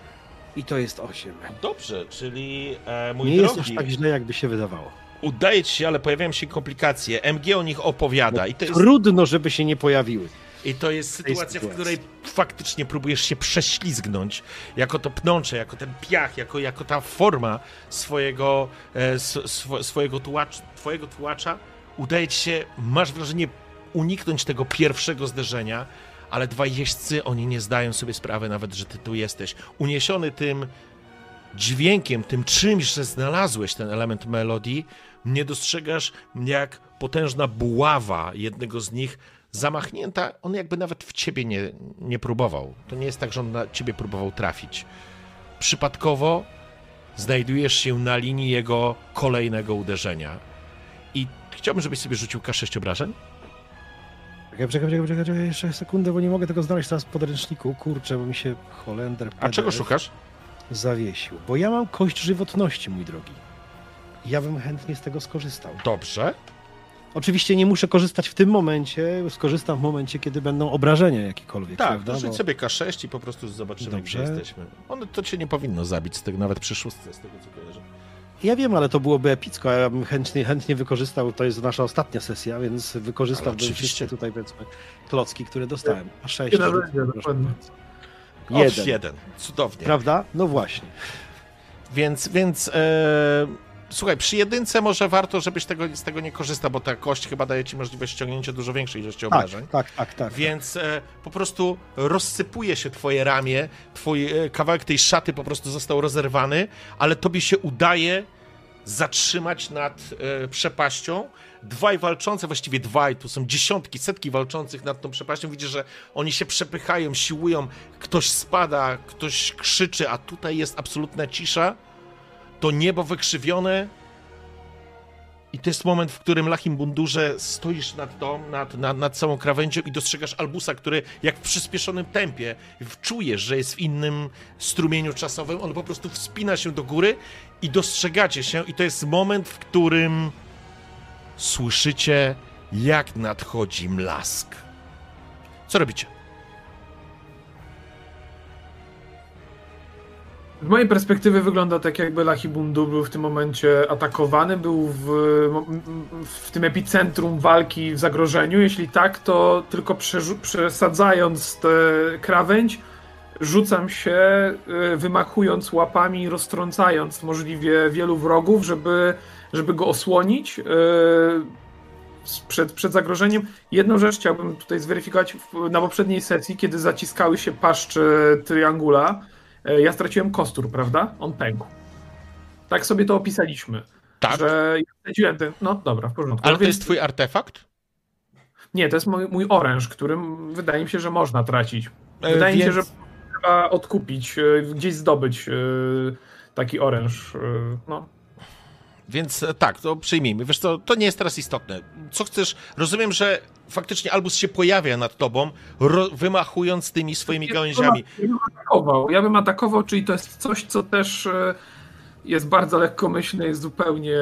I to jest 8. Dobrze, czyli e, mój Nie drogi... jest aż tak źle, jakby się wydawało. Udaje ci się, ale pojawiają się komplikacje. MG o nich opowiada. No, I to jest... Trudno, żeby się nie pojawiły. I to jest sytuacja, w której faktycznie próbujesz się prześlizgnąć jako to pnącze, jako ten piach, jako, jako ta forma swojego, e, sw swojego tułacza, twojego tułacza. Udaje ci się, masz wrażenie, uniknąć tego pierwszego zderzenia, ale dwaj jeźdźcy, oni nie zdają sobie sprawy nawet, że ty tu jesteś. Uniesiony tym dźwiękiem, tym czymś, że znalazłeś ten element melodii, nie dostrzegasz, jak potężna buława jednego z nich zamachnięta, on jakby nawet w ciebie nie, nie próbował. To nie jest tak, że on na ciebie próbował trafić. przypadkowo znajdujesz się na linii jego kolejnego uderzenia. I chciałbym, żebyś sobie rzucił K6 obrażeń. Czekaj, czekaj, czekaj, czekaj, czekaj, jeszcze sekundę, bo nie mogę tego znaleźć teraz w podręczniku. Kurczę, bo mi się Holender A czego PDF szukasz? zawiesił. Bo ja mam kość żywotności, mój drogi. Ja bym chętnie z tego skorzystał. Dobrze. Oczywiście nie muszę korzystać w tym momencie, skorzystam w momencie, kiedy będą obrażenia jakiekolwiek, Tak, prawda? to rzuć Bo- sobie K6 i po prostu zobaczymy, Dobrze. gdzie jesteśmy. Ono to cię nie powinno zabić, z tego, nawet przy szóstce, z tego co kojarzę. Ja wiem, ale to byłoby epicko, a ja bym chętnie, chętnie wykorzystał, to jest nasza ostatnia sesja, więc wykorzystałbym oczywiście. wszystkie tutaj, powiedzmy, klocki, które dostałem. A sześć. Dokładnie. bardzo. Jeden. Jeden. Cudownie. Prawda? No właśnie. Więc, więc e, słuchaj, przy jedynce może warto, żebyś tego, z tego nie korzystał, bo ta kość chyba daje ci możliwość ściągnięcia dużo większej ilości Tak, obrażeń. tak, tak, tak. Więc e, po prostu rozsypuje się twoje ramię, twój e, kawałek tej szaty po prostu został rozerwany, ale tobie się udaje zatrzymać nad e, przepaścią. Dwaj walczące, właściwie dwaj, tu są dziesiątki, setki walczących nad tą przepaścią. Widzisz, że oni się przepychają, siłują, ktoś spada, ktoś krzyczy, a tutaj jest absolutna cisza. To niebo wykrzywione, i to jest moment, w którym Lachim Bundurze stoisz nad, tą, nad, nad, nad całą krawędzią i dostrzegasz Albusa, który jak w przyspieszonym tempie czujesz, że jest w innym strumieniu czasowym. On po prostu wspina się do góry i dostrzegacie się, i to jest moment, w którym słyszycie, jak nadchodzi mlask. Co robicie? Z mojej perspektywy wygląda tak, jakby Lachibundu był w tym momencie atakowany, był w, w tym epicentrum walki w zagrożeniu. Jeśli tak, to tylko przesadzając tę krawędź, rzucam się, y, wymachując łapami, roztrącając możliwie wielu wrogów, żeby, żeby go osłonić y, przed, przed zagrożeniem. Jedną rzecz chciałbym tutaj zweryfikować. Na poprzedniej sesji, kiedy zaciskały się paszcze Triangula, ja straciłem kostur, prawda? On pękł. Tak sobie to opisaliśmy. Tak, Że ja straciłem ten... No dobra, w porządku. ale No to więc- jest twój artefakt? Nie, to jest mój, mój oręż, którym wydaje mi się, że można tracić. E, Wydaje mi się, że trzeba odkupić, e, gdzieś zdobyć e, taki oręż. e, No. Więc e, tak, to przyjmijmy. Wiesz co, to nie jest teraz istotne. Co chcesz? Rozumiem, że faktycznie Albus się pojawia nad tobą, wymachując tymi swoimi gałęziami. Ja bym atakował, ja bym atakował, czyli to jest coś, co też e, jest bardzo lekkomyślne, jest zupełnie...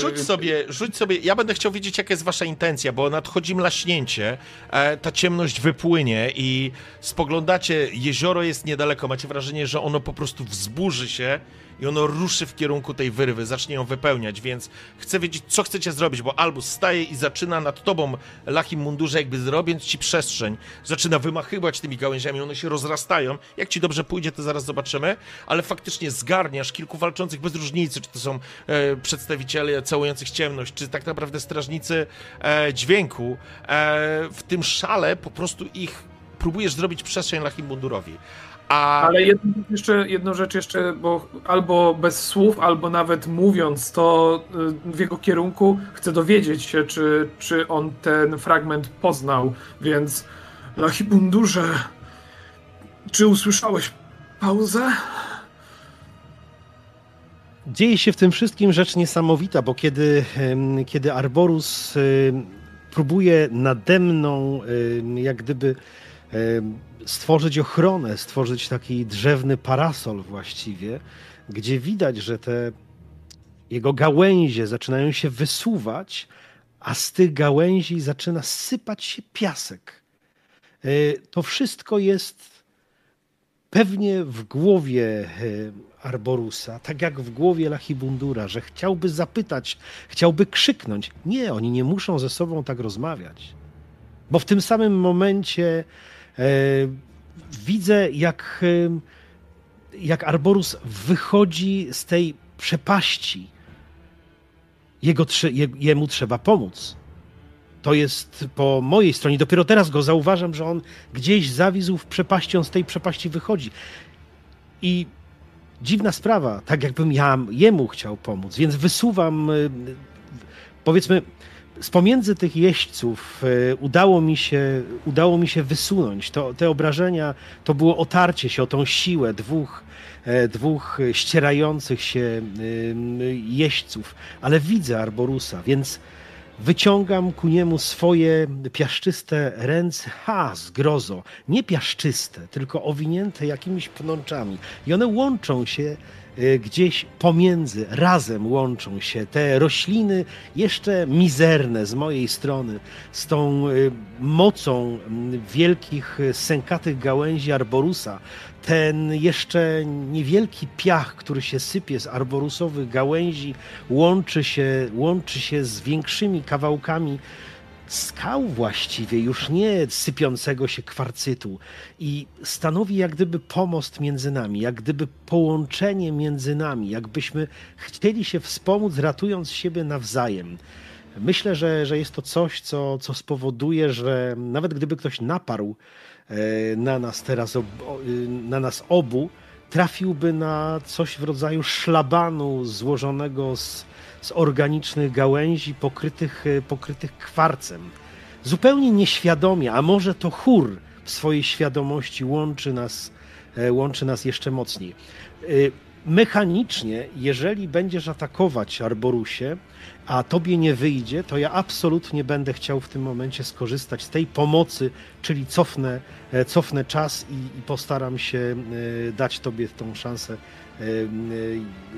Rzuć sobie, rzuć sobie. Ja będę chciał wiedzieć, jaka jest wasza intencja, bo nadchodzi mlaśnięcie, e, ta ciemność wypłynie i spoglądacie, jezioro jest niedaleko, macie wrażenie, że ono po prostu wzburzy się i ono ruszy w kierunku tej wyrwy, zacznie ją wypełniać, więc chcę wiedzieć, co chcecie zrobić, bo Albus staje i zaczyna nad tobą Lachim Mundurze, jakby zrobiąc ci przestrzeń, zaczyna wymachywać tymi gałęziami, one się rozrastają. Jak ci dobrze pójdzie, to zaraz zobaczymy, ale faktycznie zgarniasz kilku walczących bez różnicy, czy to są e, przedstawiciele całujących ciemność, czy tak naprawdę strażnicy e, dźwięku. E, w tym szale po prostu ich próbujesz zrobić przestrzeń Lachim Mundurowi. A Ale jedną rzecz, jeszcze, jedną rzecz jeszcze, bo albo bez słów, albo nawet mówiąc to y, w jego kierunku, chcę dowiedzieć się, czy, czy on ten fragment poznał, więc Lachibundurze, czy usłyszałeś pauzę? Dzieje się w tym wszystkim rzecz niesamowita, bo kiedy, kiedy Arborus próbuje nade mną jak gdyby stworzyć ochronę, stworzyć taki drzewny parasol właściwie, gdzie widać, że te jego gałęzie zaczynają się wysuwać, a z tych gałęzi zaczyna sypać się piasek. E, To wszystko jest pewnie w głowie e, Arborusa, tak jak w głowie Lachibundura, że chciałby zapytać, chciałby krzyknąć. Nie, oni nie muszą ze sobą tak rozmawiać. Bo w tym samym momencie widzę, jak, e, jak Arborus wychodzi z tej przepaści. Jego, jemu trzeba pomóc. To jest po mojej stronie. Dopiero teraz go zauważam, że on gdzieś zawisł w przepaści, on z tej przepaści wychodzi. I dziwna sprawa, tak jakbym ja jemu chciał pomóc, więc wysuwam, y, powiedzmy, z pomiędzy tych jeźdźców e, udało mi się, udało mi się wysunąć. To, te obrażenia to było otarcie się o tą siłę dwóch, e, dwóch ścierających się jeźdźców, ale widzę Arborusa, więc wyciągam ku niemu swoje piaszczyste ręce, ha, zgrozo, nie piaszczyste, tylko owinięte jakimiś pnączami. I one łączą się gdzieś pomiędzy, razem łączą się te rośliny jeszcze mizerne z mojej strony, z tą y, mocą wielkich, y, sękatych gałęzi arborusa, ten jeszcze niewielki piach, który się sypie z arborusowych gałęzi, łączy się, łączy się z większymi kawałkami skał właściwie, już nie sypiącego się kwarcytu i stanowi jak gdyby pomost między nami, jak gdyby połączenie między nami, jakbyśmy chcieli się wspomóc, ratując siebie nawzajem. Myślę, że, że jest to coś, co, co spowoduje, że nawet gdyby ktoś naparł e, na nas teraz, na nas obu, trafiłby na coś w rodzaju szlabanu złożonego z z organicznych gałęzi pokrytych, e, pokrytych kwarcem. Zupełnie nieświadomie, a może to chór w swojej świadomości łączy nas, e, łączy nas jeszcze mocniej. E, mechanicznie, jeżeli będziesz atakować Arborusie, a tobie nie wyjdzie, to ja absolutnie będę chciał w tym momencie skorzystać z tej pomocy, czyli cofnę, cofnę czas i, i postaram się dać tobie tą szansę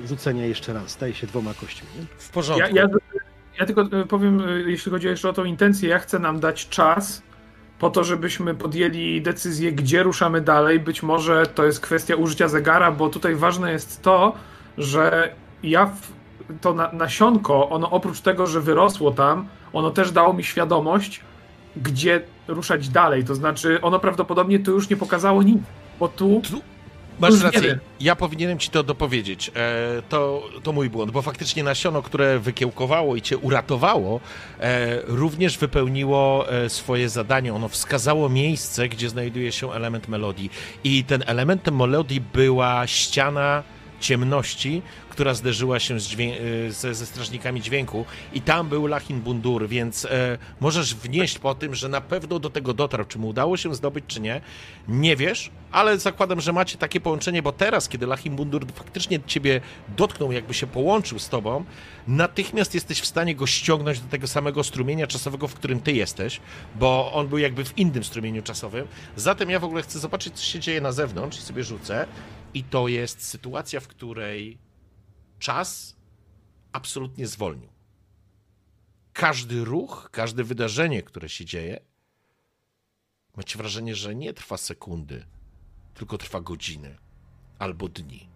rzucenia jeszcze raz. Staje się dwoma kośćmi. Nie? W porządku. Ja, ja, ja, tylko e, powiem, e, jeśli chodzi jeszcze o tą intencję, ja chcę nam dać czas po to, żebyśmy podjęli decyzję, gdzie ruszamy dalej. Być może to jest kwestia użycia zegara, bo tutaj ważne jest to, że ja w, to na, nasionko, ono oprócz tego, że wyrosło tam, ono też dało mi świadomość, gdzie ruszać dalej. To znaczy, ono prawdopodobnie tu już nie pokazało nic, bo tu, tu Masz rację. Ja powinienem ci to dopowiedzieć. E, to, to mój błąd, bo faktycznie nasiono, które wykiełkowało i cię uratowało, e, również wypełniło e, swoje zadanie. Ono wskazało miejsce, gdzie znajduje się element melodii. I ten elementem melodii była ściana ciemności, która zderzyła się z e, ze, ze, strażnikami dźwięku i tam był Lachin Bundur, więc e, możesz wnieść po tym, że na pewno do tego dotarł. Czy mu udało się zdobyć, czy nie, nie wiesz, ale zakładam, że macie takie połączenie, bo teraz, kiedy Lachin Bundur faktycznie ciebie dotknął, jakby się połączył z tobą, natychmiast jesteś w stanie go ściągnąć do tego samego strumienia czasowego, w którym ty jesteś, bo on był jakby w innym strumieniu czasowym. Zatem ja w ogóle chcę zobaczyć, co się dzieje na zewnątrz i sobie rzucę. I to jest sytuacja, w której czas absolutnie zwolnił. Każdy ruch, każde wydarzenie, które się dzieje, macie wrażenie, że nie trwa sekundy, tylko trwa godziny albo dni.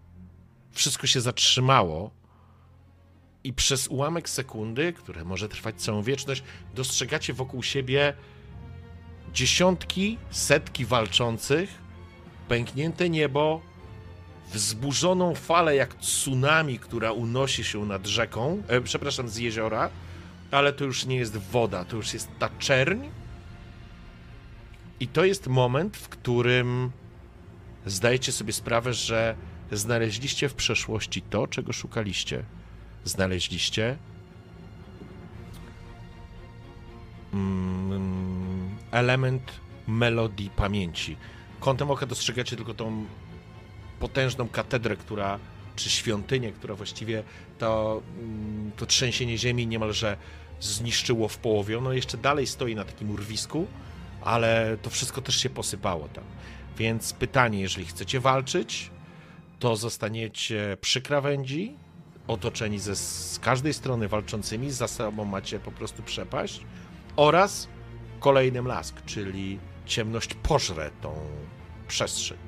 Wszystko się zatrzymało i przez ułamek sekundy, które może trwać całą wieczność, dostrzegacie wokół siebie dziesiątki, setki walczących, pęknięte niebo, wzburzoną falę jak tsunami, która unosi się nad rzeką, e, przepraszam, z jeziora, ale to już nie jest woda, to już jest ta czerń. I to jest moment, w którym zdajecie sobie sprawę, że znaleźliście w przeszłości to, czego szukaliście. Znaleźliście mm, element melodii pamięci. Kątem oka dostrzegacie tylko tą potężną katedrę, która, czy świątynię, która właściwie to, mm, to trzęsienie ziemi niemalże zniszczyło w połowie. Ono jeszcze dalej stoi na takim urwisku, ale to wszystko też się posypało tam. Więc pytanie, jeżeli chcecie walczyć, to zostaniecie przy krawędzi, otoczeni ze, z każdej strony walczącymi, za sobą macie po prostu przepaść oraz kolejny blask, czyli ciemność pożre tą przestrzeń.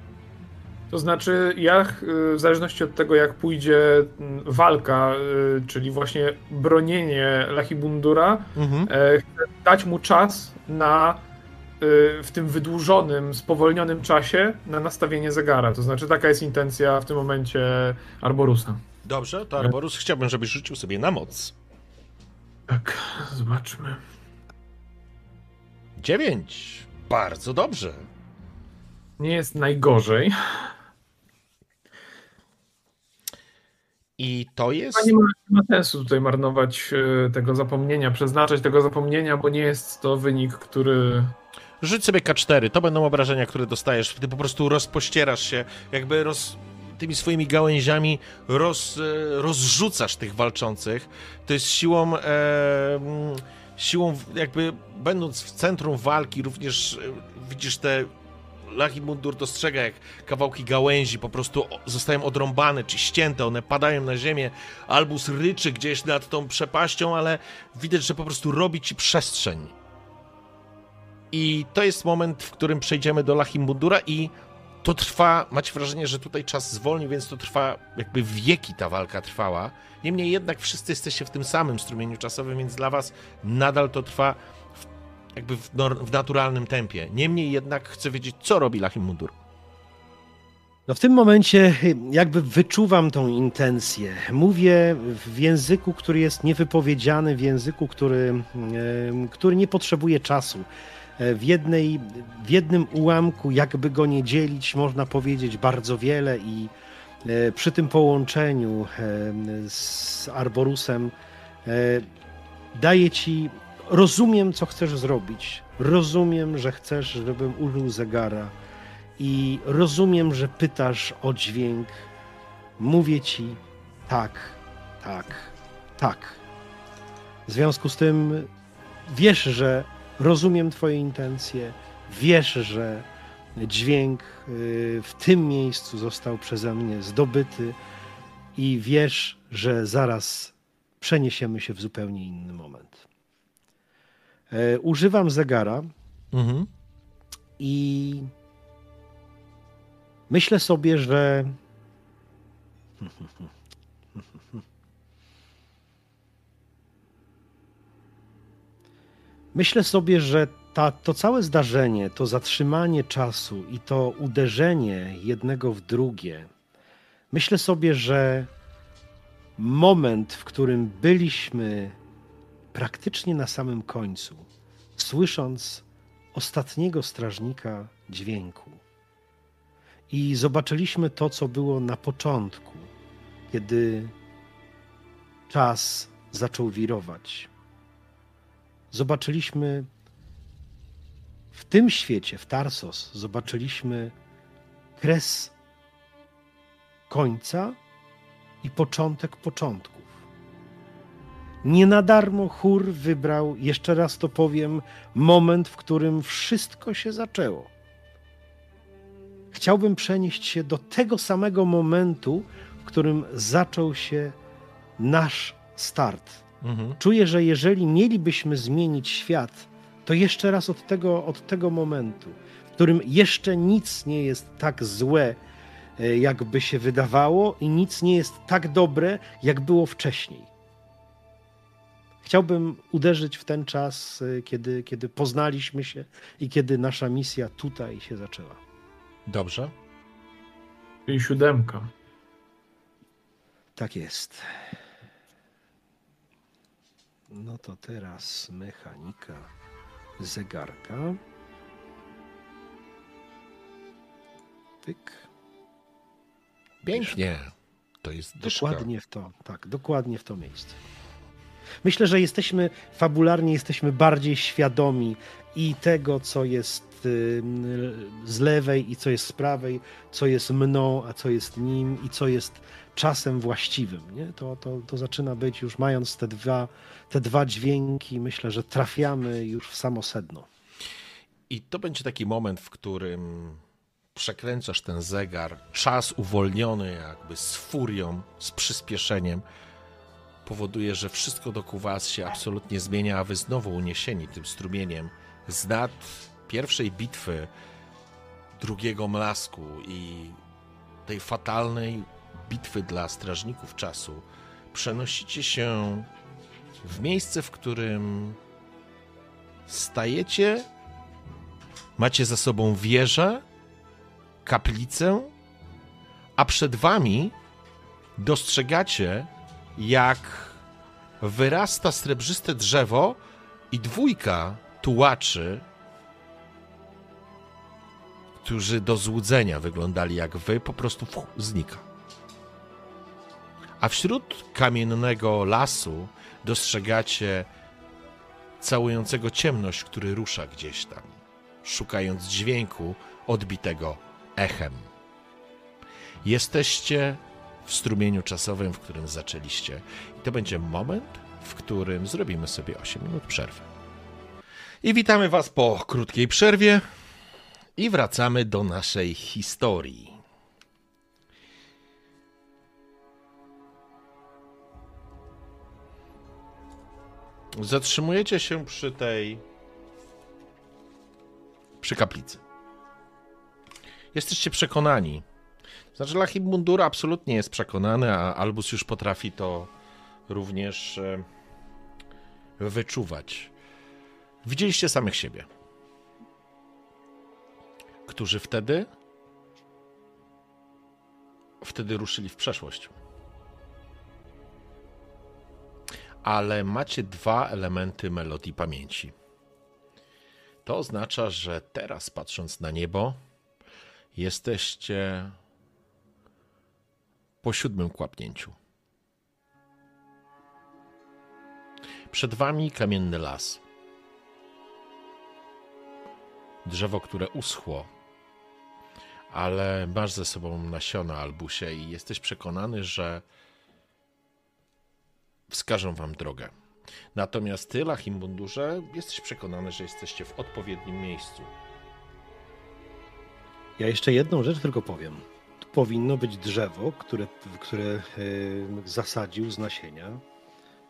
To znaczy, ja y, w zależności od tego, jak pójdzie mm, walka, y, czyli właśnie bronienie Lachibundura, mhm. E, chcę dać mu czas na y, w tym wydłużonym, spowolnionym czasie na nastawienie zegara. To znaczy, taka jest intencja w tym momencie Arborusa. Dobrze, to Arborus chciałbym, żebyś rzucił sobie na moc. Tak, zobaczmy. Dziewięć. Bardzo dobrze. Nie jest najgorzej. I to jest. Nie ma, nie ma sensu tutaj marnować e, tego zapomnienia, przeznaczać tego zapomnienia, bo nie jest to wynik, który. Rzuć sobie K4, to będą obrażenia, które dostajesz. Ty po prostu rozpościerasz się, jakby roz, tymi swoimi gałęziami roz, e, rozrzucasz tych walczących. To jest siłą. E, siłą, jakby będąc w centrum walki, również e, widzisz te Laki Mundur dostrzega, jak kawałki gałęzi po prostu zostają odrąbane czy ścięte, one padają na ziemię. Albus ryczy gdzieś nad tą przepaścią, ale widać, że po prostu robi ci przestrzeń. I to jest moment, w którym przejdziemy do Lachim Mundura i to trwa, macie wrażenie, że tutaj czas zwolni, więc to trwa, jakby wieki ta walka trwała. Niemniej jednak wszyscy jesteście w tym samym strumieniu czasowym, więc dla was nadal to trwa jakby w, w, naturalnym tempie. Niemniej jednak chcę wiedzieć, co robi Lachim Mundur. No w tym momencie jakby wyczuwam tą intencję. Mówię w języku, który jest niewypowiedziany, w języku, który, który nie potrzebuje czasu. E, w, jednej, w jednym ułamku, jakby go nie dzielić, można powiedzieć bardzo wiele i e, przy tym połączeniu z Arborusem e, daje ci rozumiem, co chcesz zrobić. Rozumiem, że chcesz, żebym użył zegara. I rozumiem, że pytasz o dźwięk. Mówię ci tak, tak, tak. W związku z tym wiesz, że rozumiem Twoje intencje, wiesz, że dźwięk y, w tym miejscu został przeze mnie zdobyty i wiesz, że zaraz przeniesiemy się w zupełnie inny moment. E, używam zegara mhm. i myślę sobie, że myślę sobie, że ta, to całe zdarzenie, to zatrzymanie czasu i to uderzenie jednego w drugie, myślę sobie, że moment, w którym byliśmy praktycznie na samym końcu, słysząc ostatniego strażnika dźwięku. I zobaczyliśmy to, co było na początku, kiedy czas zaczął wirować. Zobaczyliśmy w tym świecie, w Tarsos, zobaczyliśmy kres końca i początek początku. Nie na darmo chór wybrał, jeszcze raz to powiem, moment, w którym wszystko się zaczęło. Chciałbym przenieść się do tego samego momentu, w którym zaczął się nasz start. Mhm. Czuję, że jeżeli mielibyśmy zmienić świat, to jeszcze raz od tego, od tego momentu, w którym jeszcze nic nie jest tak złe, e, jakby się wydawało, i nic nie jest tak dobre, jak było wcześniej. Chciałbym uderzyć w ten czas, y, kiedy, kiedy poznaliśmy się i kiedy nasza misja tutaj się zaczęła. Dobrze. I siódemka. Tak jest. No to teraz mechanika zegarka. Pyk. Pięknie. To jest dyszka. Dokładnie w to, tak, dokładnie w to miejsce. Myślę, że jesteśmy fabularnie jesteśmy bardziej świadomi i tego, co jest z lewej i co jest z prawej, co jest mną, a co jest nim i co jest czasem właściwym. Nie? To, to, to zaczyna być już mając te dwa, te dwa dźwięki, myślę, że trafiamy już w samo sedno. I to będzie taki moment, w którym przekręcasz ten zegar, czas uwolniony jakby z furią, z przyspieszeniem powoduje, że wszystko dookoła was się absolutnie zmienia, a wy znowu uniesieni tym strumieniem. Z nad pierwszej bitwy drugiego mlasku i tej fatalnej bitwy dla strażników czasu przenosicie się w miejsce, w którym stajecie, macie za sobą wieżę, kaplicę, a przed wami dostrzegacie jak wyrasta srebrzyste drzewo i dwójka tułaczy, którzy do złudzenia wyglądali jak wy, po prostu znika. A wśród kamiennego lasu dostrzegacie całującego ciemność, który rusza gdzieś tam, szukając dźwięku odbitego echem. Jesteście w strumieniu czasowym, w którym zaczęliście. I to będzie moment, w którym zrobimy sobie 8 minut przerwy. I witamy Was po krótkiej przerwie i wracamy do naszej historii. Zatrzymujecie się przy tej. przy kaplicy. Jesteście przekonani. Znaczy, Lachim Mundura absolutnie jest przekonany, a Albus już potrafi to również e, wyczuwać. Widzieliście samych siebie, którzy wtedy wtedy ruszyli w przeszłość. Ale macie dwa elementy melodii pamięci. To oznacza, że teraz patrząc na niebo, jesteście po siódmym kłapnięciu. Przed wami kamienny las. Drzewo, które uschło, ale masz ze sobą nasiona albusie i jesteś przekonany, że wskażą wam drogę. Natomiast ty, Lachimbundurze, jesteś przekonany, że jesteście w odpowiednim miejscu. Ja jeszcze jedną rzecz tylko powiem. Powinno być drzewo, które, które e, zasadził z nasienia.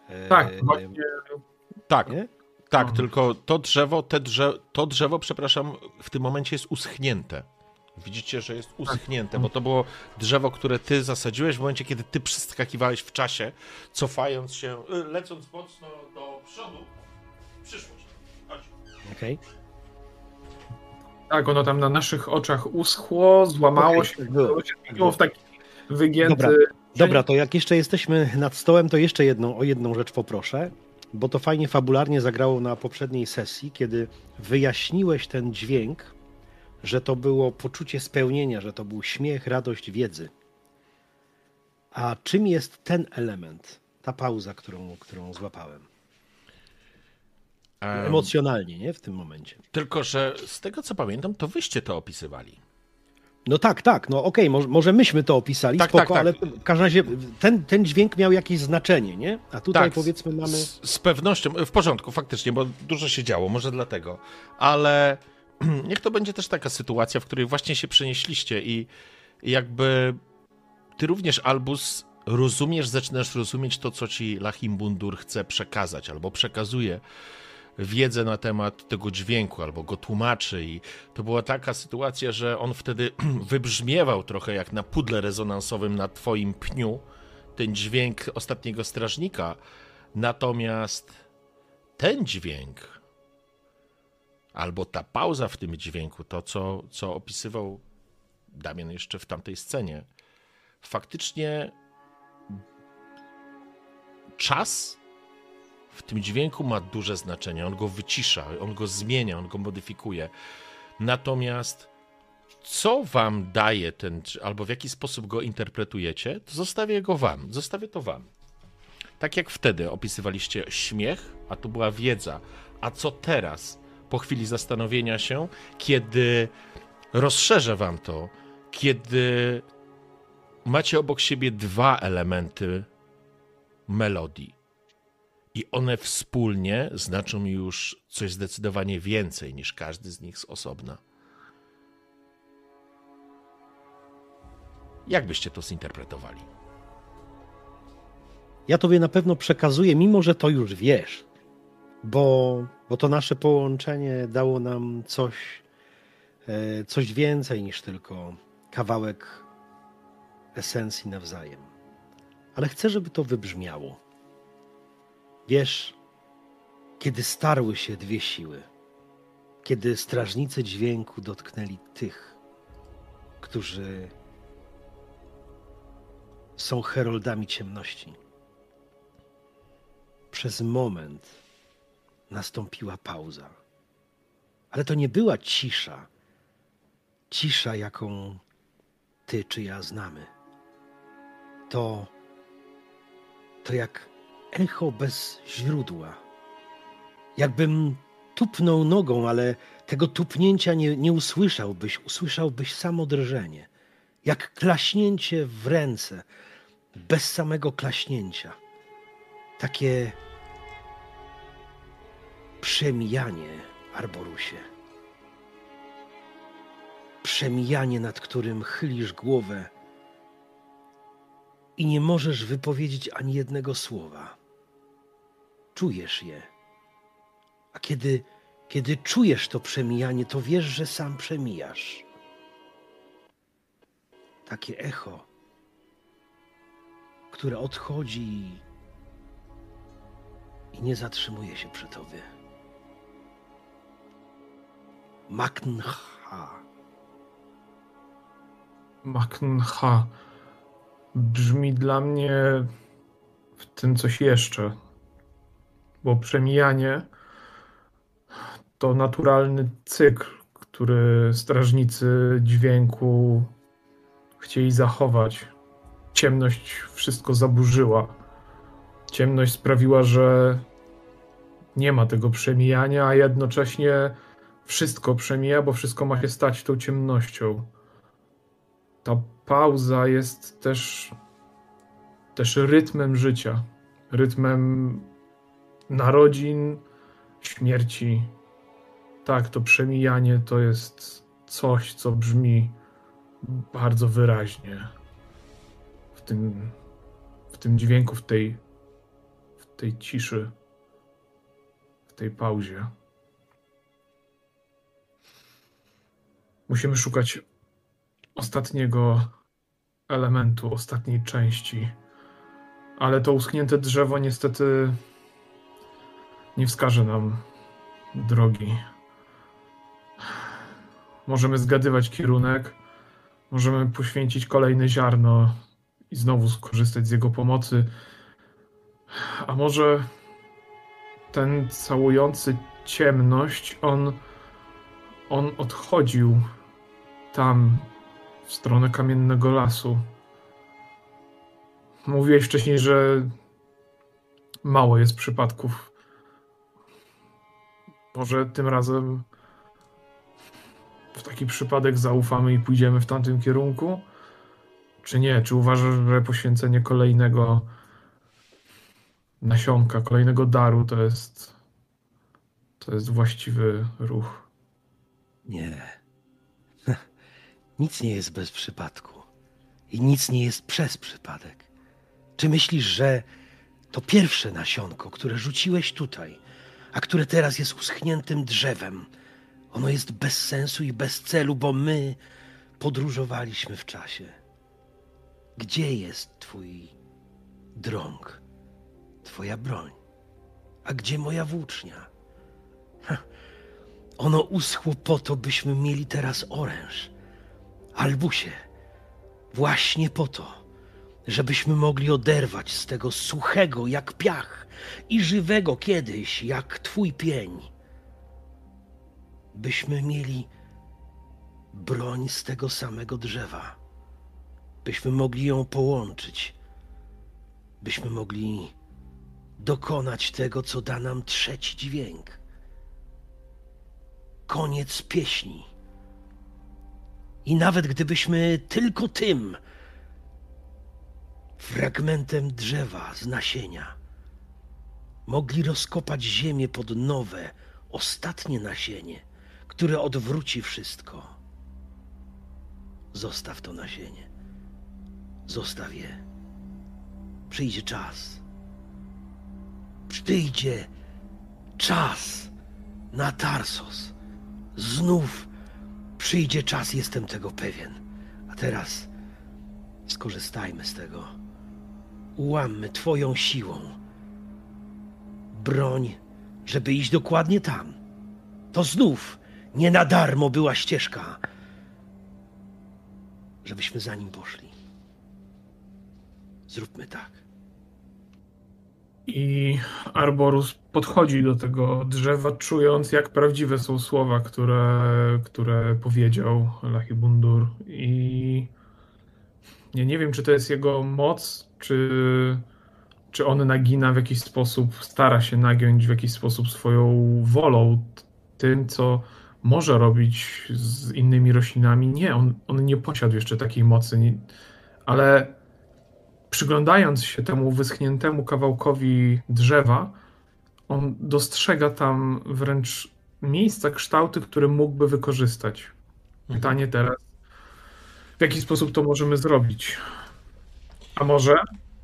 E, Tak, właśnie Tak, Nie? tak, Mhm. tylko to drzewo, te drze, to drzewo, przepraszam, w tym momencie jest uschnięte. Widzicie, że jest uschnięte, bo to było drzewo, które ty zasadziłeś w momencie, kiedy ty przeskakiwałeś w czasie, cofając się, y, lecąc mocno do przodu. Przyszłość. Chodź. Okej. Tak, ono tam na naszych oczach uschło, złamało Okej, się, się w taki wygięty. Dobra. Dobra, to jak jeszcze jesteśmy nad stołem, to jeszcze jedną, o jedną rzecz poproszę, bo to fajnie fabularnie zagrało na poprzedniej sesji, kiedy wyjaśniłeś ten dźwięk, że to było poczucie spełnienia, że to był śmiech, radość, wiedzy. A czym jest ten element, ta pauza, którą, którą złapałem? Em, Emocjonalnie, nie? W tym momencie. Tylko, że z tego co pamiętam, to wyście to opisywali. No tak, tak, no okej, może, może myśmy to opisali, Tak, spoko, tak, tak. ale w każdym razie ten, ten dźwięk miał jakieś znaczenie, nie? A tutaj Tak, powiedzmy mamy... Z, z pewnością, w porządku, faktycznie, bo dużo się działo, może dlatego. Ale (clears throat) niech to będzie też taka sytuacja, w której właśnie się przenieśliście i jakby ty również, Albus, rozumiesz, zaczynasz rozumieć to, co ci Lachimbundur chce przekazać, albo przekazuje wiedzę na temat tego dźwięku, albo go tłumaczy. I to była taka sytuacja, że on wtedy (clears throat) wybrzmiewał trochę jak na pudle rezonansowym na twoim pniu, ten dźwięk ostatniego strażnika, natomiast ten dźwięk, albo ta pauza w tym dźwięku, to co, co opisywał Damian jeszcze w tamtej scenie, faktycznie czas w tym dźwięku ma duże znaczenie. On go wycisza, on go zmienia, on go modyfikuje. Natomiast co wam daje ten, albo w jaki sposób go interpretujecie, to zostawię go wam. Zostawię to wam. Tak jak wtedy opisywaliście śmiech, a tu była wiedza. A co teraz, po chwili zastanowienia się, kiedy rozszerzę wam to, kiedy macie obok siebie dwa elementy melodii. I one wspólnie znaczą już coś zdecydowanie więcej niż każdy z nich z osobna. Jak byście to zinterpretowali? Ja tobie na pewno przekazuję, mimo że to już wiesz, bo, bo to nasze połączenie dało nam coś, e, coś więcej niż tylko kawałek esencji nawzajem. Ale chcę, żeby to wybrzmiało. Wiesz, kiedy starły się dwie siły, kiedy strażnicy dźwięku dotknęli tych, którzy są heroldami ciemności. Przez moment nastąpiła pauza. Ale to nie była cisza. Cisza, jaką ty czy ja znamy. To to jak echo bez źródła. Jakbym tupnął nogą, ale tego tupnięcia nie, nie usłyszałbyś, usłyszałbyś samo drżenie. Jak klaśnięcie w ręce, bez samego klaśnięcia. Takie przemijanie, Arborusie. Przemijanie, nad którym chylisz głowę i nie możesz wypowiedzieć ani jednego słowa. Czujesz je. A kiedy, kiedy czujesz to przemijanie, to wiesz, że sam przemijasz. Takie echo, które odchodzi i nie zatrzymuje się przy tobie. Maknha. Maknha. Brzmi dla mnie w tym coś jeszcze. Bo przemijanie to naturalny cykl, który strażnicy dźwięku chcieli zachować. Ciemność wszystko zaburzyła. Ciemność sprawiła, że nie ma tego przemijania, a jednocześnie wszystko przemija, bo wszystko ma się stać tą ciemnością. Ta pauza jest też, też rytmem życia, rytmem narodzin, śmierci. Tak, to przemijanie to jest coś, co brzmi bardzo wyraźnie w tym, w tym dźwięku, w tej, w tej ciszy, w tej pauzie. Musimy szukać ostatniego elementu, ostatniej części. Ale to uschnięte drzewo niestety nie wskaże nam drogi. Możemy zgadywać kierunek, możemy poświęcić kolejne ziarno i znowu skorzystać z jego pomocy. A może ten całujący ciemność, on, on odchodził tam, w stronę kamiennego lasu. Mówiłeś wcześniej, że mało jest przypadków. Może tym razem w taki przypadek zaufamy i pójdziemy w tamtym kierunku? Czy nie? Czy uważasz, że poświęcenie kolejnego nasionka, kolejnego daru to jest to jest właściwy ruch? Nie. (laughs) Nic nie jest bez przypadku i nic nie jest przez przypadek. Czy myślisz, że to pierwsze nasionko, które rzuciłeś tutaj, a które teraz jest uschniętym drzewem, ono jest bez sensu i bez celu, bo my podróżowaliśmy w czasie. Gdzie jest twój drąg, twoja broń? A gdzie moja włócznia? Ha, ono uschło po to, byśmy mieli teraz oręż Albusie, właśnie po to, żebyśmy mogli oderwać z tego suchego jak piach i żywego kiedyś jak twój pień, byśmy mieli broń z tego samego drzewa, byśmy mogli ją połączyć, byśmy mogli dokonać tego, co da nam trzeci dźwięk. Koniec pieśni. I nawet gdybyśmy tylko tym fragmentem drzewa z nasienia mogli rozkopać ziemię pod nowe, ostatnie nasienie, które odwróci wszystko. Zostaw to nasienie. Zostaw je. Przyjdzie czas. Przyjdzie czas na Tarsos. Znów Przyjdzie czas, jestem tego pewien. A teraz skorzystajmy z tego. Ułammy Twoją siłą broń, żeby iść dokładnie tam. To znów nie na darmo była ścieżka, żebyśmy za nim poszli. Zróbmy tak. I Arborus podchodzi do tego drzewa, czując, jak prawdziwe są słowa, które, które powiedział Lachibundur. I nie, nie wiem, czy to jest jego moc, czy czy on nagina w jakiś sposób, stara się nagiąć w jakiś sposób swoją wolą tym, co może robić z innymi roślinami. Nie, on, on nie posiadł jeszcze takiej mocy, nie, ale przyglądając się temu wyschniętemu kawałkowi drzewa, on dostrzega tam wręcz miejsca, kształty, które mógłby wykorzystać. Pytanie teraz, w jaki sposób to możemy zrobić? A może,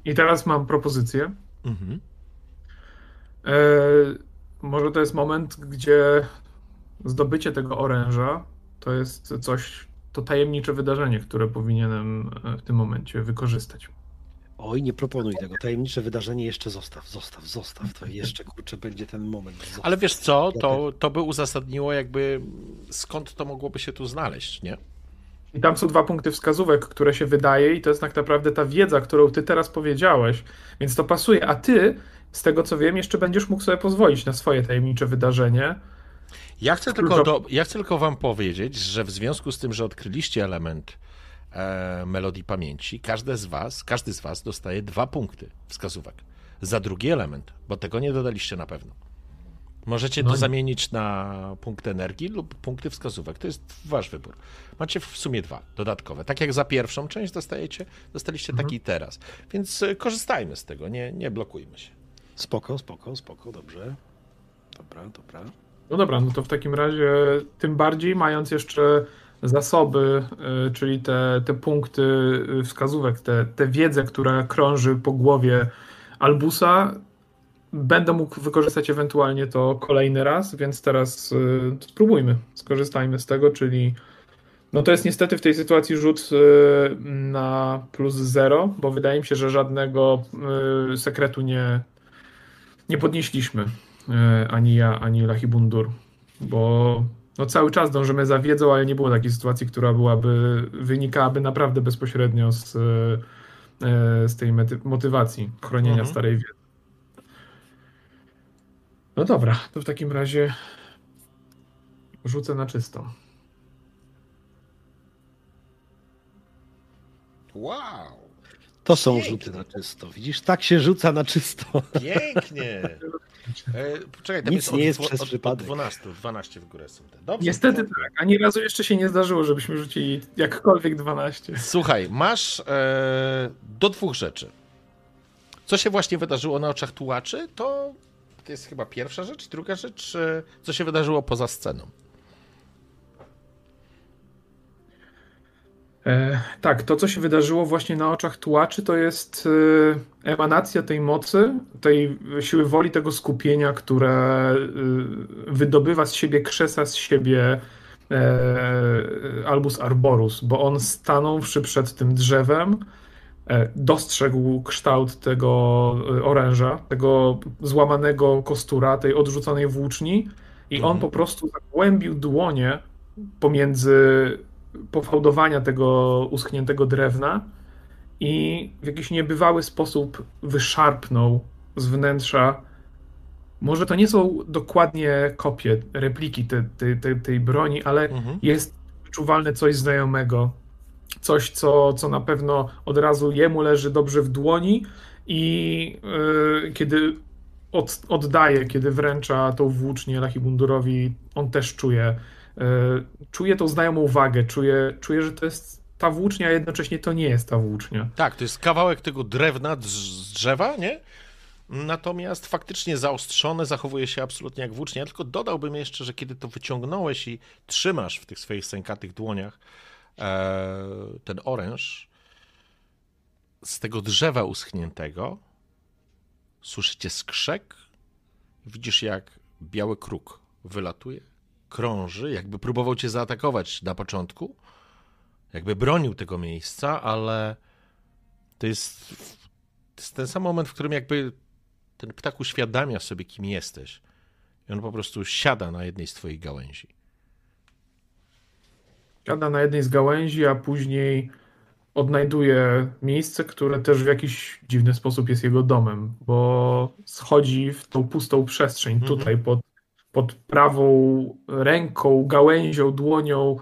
i teraz mam propozycję, Mhm. e, może to jest moment, gdzie zdobycie tego oręża to jest coś, to tajemnicze wydarzenie, które powinienem e, w tym momencie wykorzystać. Oj, nie proponuj tego. Tajemnicze wydarzenie jeszcze zostaw, zostaw, zostaw. To jeszcze kurczę będzie ten moment. Zostaw. Ale wiesz co, to, to by uzasadniło jakby skąd to mogłoby się tu znaleźć, nie? I tam są dwa punkty wskazówek, które się wydaje, i to jest tak naprawdę ta wiedza, którą ty teraz powiedziałeś, więc to pasuje. A ty, z tego co wiem, jeszcze będziesz mógł sobie pozwolić na swoje tajemnicze wydarzenie. Ja chcę, tylko do, ja chcę tylko wam powiedzieć, że w związku z tym, że odkryliście element e, melodii pamięci, każdy z was, każdy z was dostaje dwa punkty wskazówek za drugi element, bo tego nie dodaliście na pewno. Możecie No to i- zamienić na punkt energii lub punkty wskazówek. To jest wasz wybór. Macie w sumie dwa dodatkowe. Tak jak za pierwszą część dostajecie, dostaliście Mhm. taki teraz. Więc e, korzystajmy z tego, nie, nie blokujmy się. Spoko, spoko, spoko, dobrze. Dobra, dobra. No dobra, no to w takim razie, tym bardziej mając jeszcze zasoby, y, czyli te, te punkty y, wskazówek, te, te wiedzę, która krąży po głowie Albusa, będę mógł wykorzystać ewentualnie to kolejny raz, więc teraz y, spróbujmy, skorzystajmy z tego, czyli no to jest niestety w tej sytuacji rzut y, na plus zero, bo wydaje mi się, że żadnego y, sekretu nie, nie podnieśliśmy. E, ani ja, ani Lachibundur, bo no cały czas dążymy za wiedzą, ale nie było takiej sytuacji, która byłaby, wynikałaby naprawdę bezpośrednio z, e, z tej mety, motywacji chronienia Mhm. starej wiedzy. No dobra, to w takim razie rzucę na czysto. Wow! To są Pięknie. rzuty na czysto. Widzisz, tak się rzuca na czysto. Pięknie! (laughs) E, poczekaj, tam Nic jest od, nie jest przez od, przypadek. Od 12, 12 w górę są te. Dobrze, Niestety dobrze. tak, ani razu jeszcze się nie zdarzyło, żebyśmy rzucili jakkolwiek 12. Słuchaj, masz e, do dwóch rzeczy. Co się właśnie wydarzyło na oczach tułaczy, to, to jest chyba pierwsza rzecz. Druga rzecz, e, co się wydarzyło poza sceną. E, tak, to co się wydarzyło właśnie na oczach tułaczy, to jest e, emanacja tej mocy, tej siły woli, tego skupienia, które e, wydobywa z siebie, krzesa z siebie e, Albus Arborus, bo on stanąwszy przed tym drzewem, e, dostrzegł kształt tego e, oręża, tego złamanego kostura, tej odrzuconej włóczni i on Mhm. po prostu zagłębił dłonie pomiędzy pofałdowania tego uschniętego drewna i w jakiś niebywały sposób wyszarpnął z wnętrza. Może to nie są dokładnie kopie, repliki te, te, te, tej broni, ale Mhm. jest wyczuwalne coś znajomego. Coś, co, co na pewno od razu jemu leży dobrze w dłoni i yy, kiedy od, oddaje, kiedy wręcza tą włócznię Lachibundurowi, on też czuje, yy, czuje tą znajomą wagę, czuje, czuje, że to jest ta włócznia, a jednocześnie to nie jest ta włócznia. Tak, to jest kawałek tego drewna z drzewa, nie? Natomiast faktycznie zaostrzone zachowuje się absolutnie jak włócznia. Tylko dodałbym jeszcze, że kiedy to wyciągnąłeś i trzymasz w tych swoich sękatych dłoniach ten oręż, z tego drzewa uschniętego słyszycie skrzek, widzisz jak biały kruk wylatuje, krąży, jakby próbował cię zaatakować na początku, jakby bronił tego miejsca, ale to jest, to jest ten sam moment, w którym jakby ten ptak uświadamia sobie, kim jesteś. I on po prostu siada na jednej z twoich gałęzi. Siada na jednej z gałęzi, a później odnajduje miejsce, które też w jakiś dziwny sposób jest jego domem, bo schodzi w tą pustą przestrzeń Mhm. tutaj pod, pod prawą ręką, gałęzią, dłonią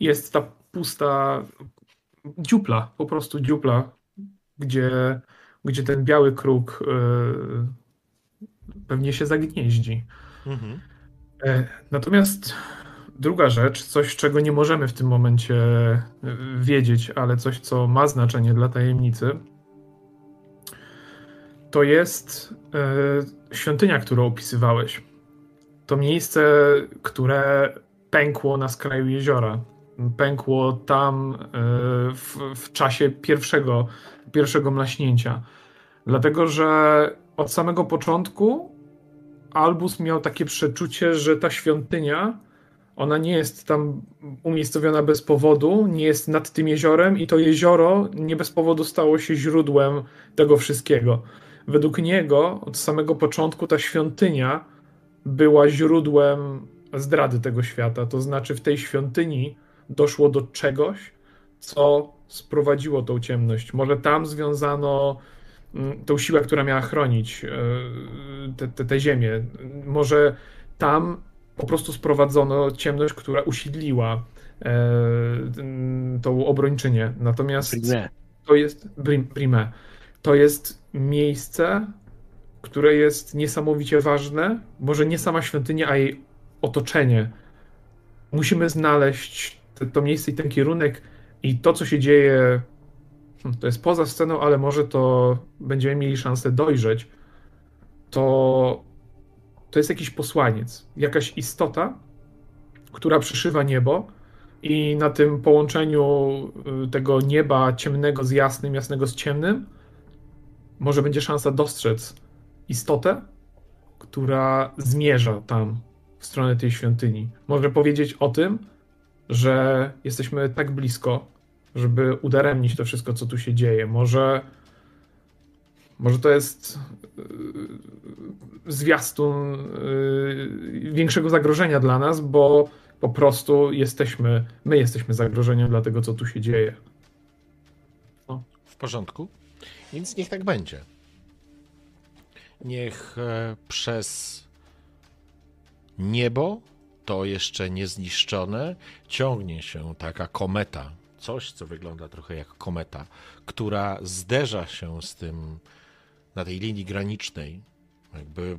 jest ta pusta dziupla, po prostu dziupla, gdzie gdzie ten biały kruk e, pewnie się zagnieździ. Mhm. E, Natomiast druga rzecz, coś czego nie możemy w tym momencie e, wiedzieć, ale coś co ma znaczenie dla tajemnicy, to jest e, świątynia, którą opisywałeś. To miejsce, które pękło na skraju jeziora. Pękło tam e, w, w czasie pierwszego, pierwszego mlaśnięcia. Dlatego, że od samego początku Albus miał takie przeczucie, że ta świątynia, ona nie jest tam umiejscowiona bez powodu, nie jest nad tym jeziorem i to jezioro nie bez powodu stało się źródłem tego wszystkiego. Według niego od samego początku ta świątynia była źródłem zdrady tego świata. To znaczy w tej świątyni doszło do czegoś, co sprowadziło tą ciemność. Może tam związano mm, tą siłę, która miała chronić e, te ziemię. Może tam po prostu sprowadzono ciemność, która usiedliła e, tą obrończynię. Natomiast to jest Brim- Prime. To jest miejsce, które jest niesamowicie ważne. Może nie sama świątynia, a jej otoczenie. Musimy znaleźć te, to miejsce i ten kierunek i to, co się dzieje, hmm, to jest poza sceną, ale może to będziemy mieli szansę dojrzeć. To, to jest jakiś posłaniec, jakaś istota, która przyszywa niebo i na tym połączeniu y, tego nieba ciemnego z jasnym, jasnego z ciemnym, może będzie szansa dostrzec istotę, która zmierza tam w stronę tej świątyni. Może powiedzieć o tym, że jesteśmy tak blisko, żeby udaremnić to wszystko, co tu się dzieje. Może, może to jest yy, zwiastun yy, większego zagrożenia dla nas, bo po prostu jesteśmy, my jesteśmy zagrożeniem dla tego, co tu się dzieje. W porządku. Więc niech tak będzie. Niech e, przez niebo, to jeszcze niezniszczone, ciągnie się taka kometa. Coś, co wygląda trochę jak kometa, która zderza się z tym na tej linii granicznej. Jakby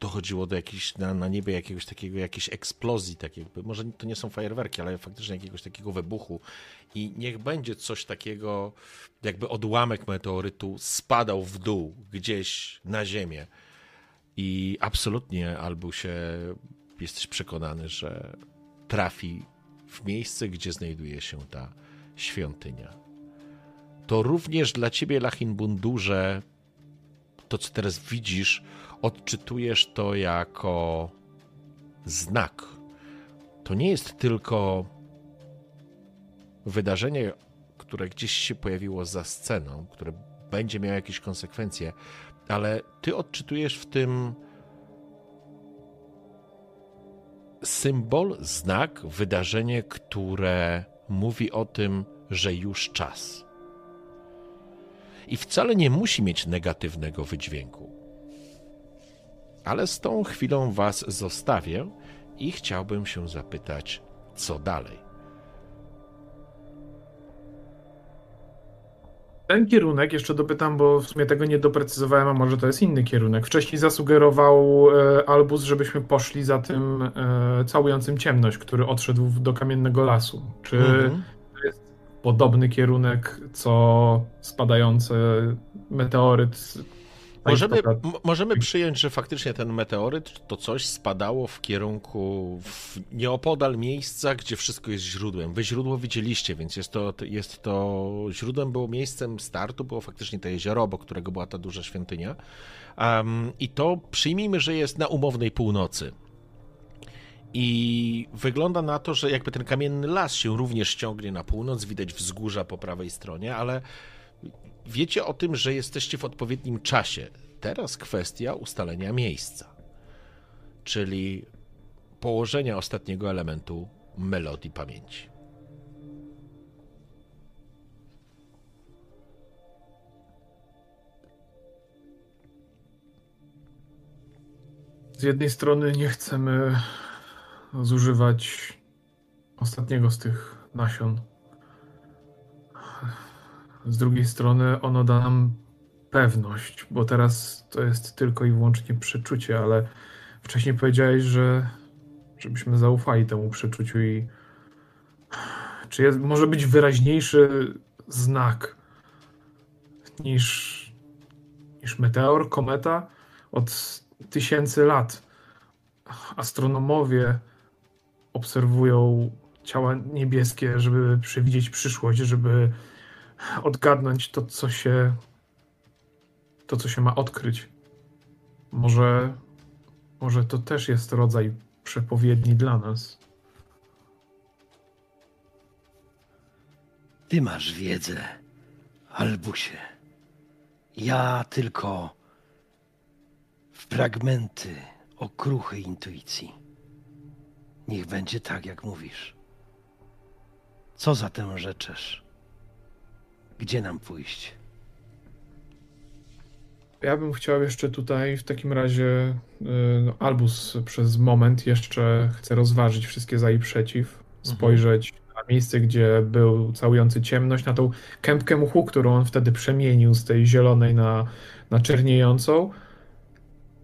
dochodziło do jakiejś, na, na niebie jakiegoś takiego, jakiejś eksplozji, tak jakby, może to nie są fajerwerki, ale faktycznie jakiegoś takiego wybuchu i niech będzie coś takiego, jakby odłamek meteorytu spadał w dół, gdzieś na ziemię. I absolutnie, Albusie, jesteś przekonany, że trafi w miejsce, gdzie znajduje się ta świątynia. To również dla ciebie, Lachin Bundurze, to co teraz widzisz, odczytujesz to jako znak. To nie jest tylko wydarzenie, które gdzieś się pojawiło za sceną, które będzie miało jakieś konsekwencje, ale ty odczytujesz w tym symbol, znak, wydarzenie, które mówi o tym, że już czas. I wcale nie musi mieć negatywnego wydźwięku. Ale z tą chwilą Was zostawię i chciałbym się zapytać, co dalej. Ten kierunek, jeszcze dopytam, bo w sumie tego nie doprecyzowałem, a może to jest inny kierunek. Wcześniej zasugerował e, Albus, żebyśmy poszli za tym e, całującym ciemność, który odszedł do kamiennego lasu. Czy Mhm. Podobny kierunek, co spadający meteoryt? Możemy, istota- m- możemy przyjąć, że faktycznie ten meteoryt to coś spadało w kierunku w nieopodal miejsca, gdzie wszystko jest źródłem. Wy źródło widzieliście, więc jest to, jest to źródłem było miejscem startu, było faktycznie to jezioro, obok którego była ta duża świątynia. Em, I to przyjmijmy, że jest na umownej północy. I wygląda na to, że jakby ten kamienny las się również ciągnie na północ, widać wzgórza po prawej stronie, ale wiecie o tym, że jesteście w odpowiednim czasie. Teraz kwestia ustalenia miejsca, czyli położenia ostatniego elementu melodii pamięci. Z jednej strony nie chcemy zużywać ostatniego z tych nasion. Z drugiej strony ono da nam pewność, bo teraz to jest tylko i wyłącznie przeczucie, ale wcześniej powiedziałeś, że żebyśmy zaufali temu przeczuciu i czy jest, może być wyraźniejszy znak niż, niż meteor, kometa od tysięcy lat. Astronomowie obserwują ciała niebieskie, żeby przewidzieć przyszłość, żeby odgadnąć to, co się to, co się ma odkryć. Może, może to też jest rodzaj przepowiedni dla nas. Ty masz wiedzę, Albusie. Ja tylko fragmenty okruchej intuicji. Niech będzie tak, jak mówisz. Co zatem rzeczesz? Gdzie nam pójść? Ja bym chciał jeszcze tutaj w takim razie y, no, Albus przez moment jeszcze chce rozważyć wszystkie za i przeciw, spojrzeć na miejsce, gdzie był całujący ciemność, na tą kępkę mchu, którą on wtedy przemienił z tej zielonej na, na czerniejącą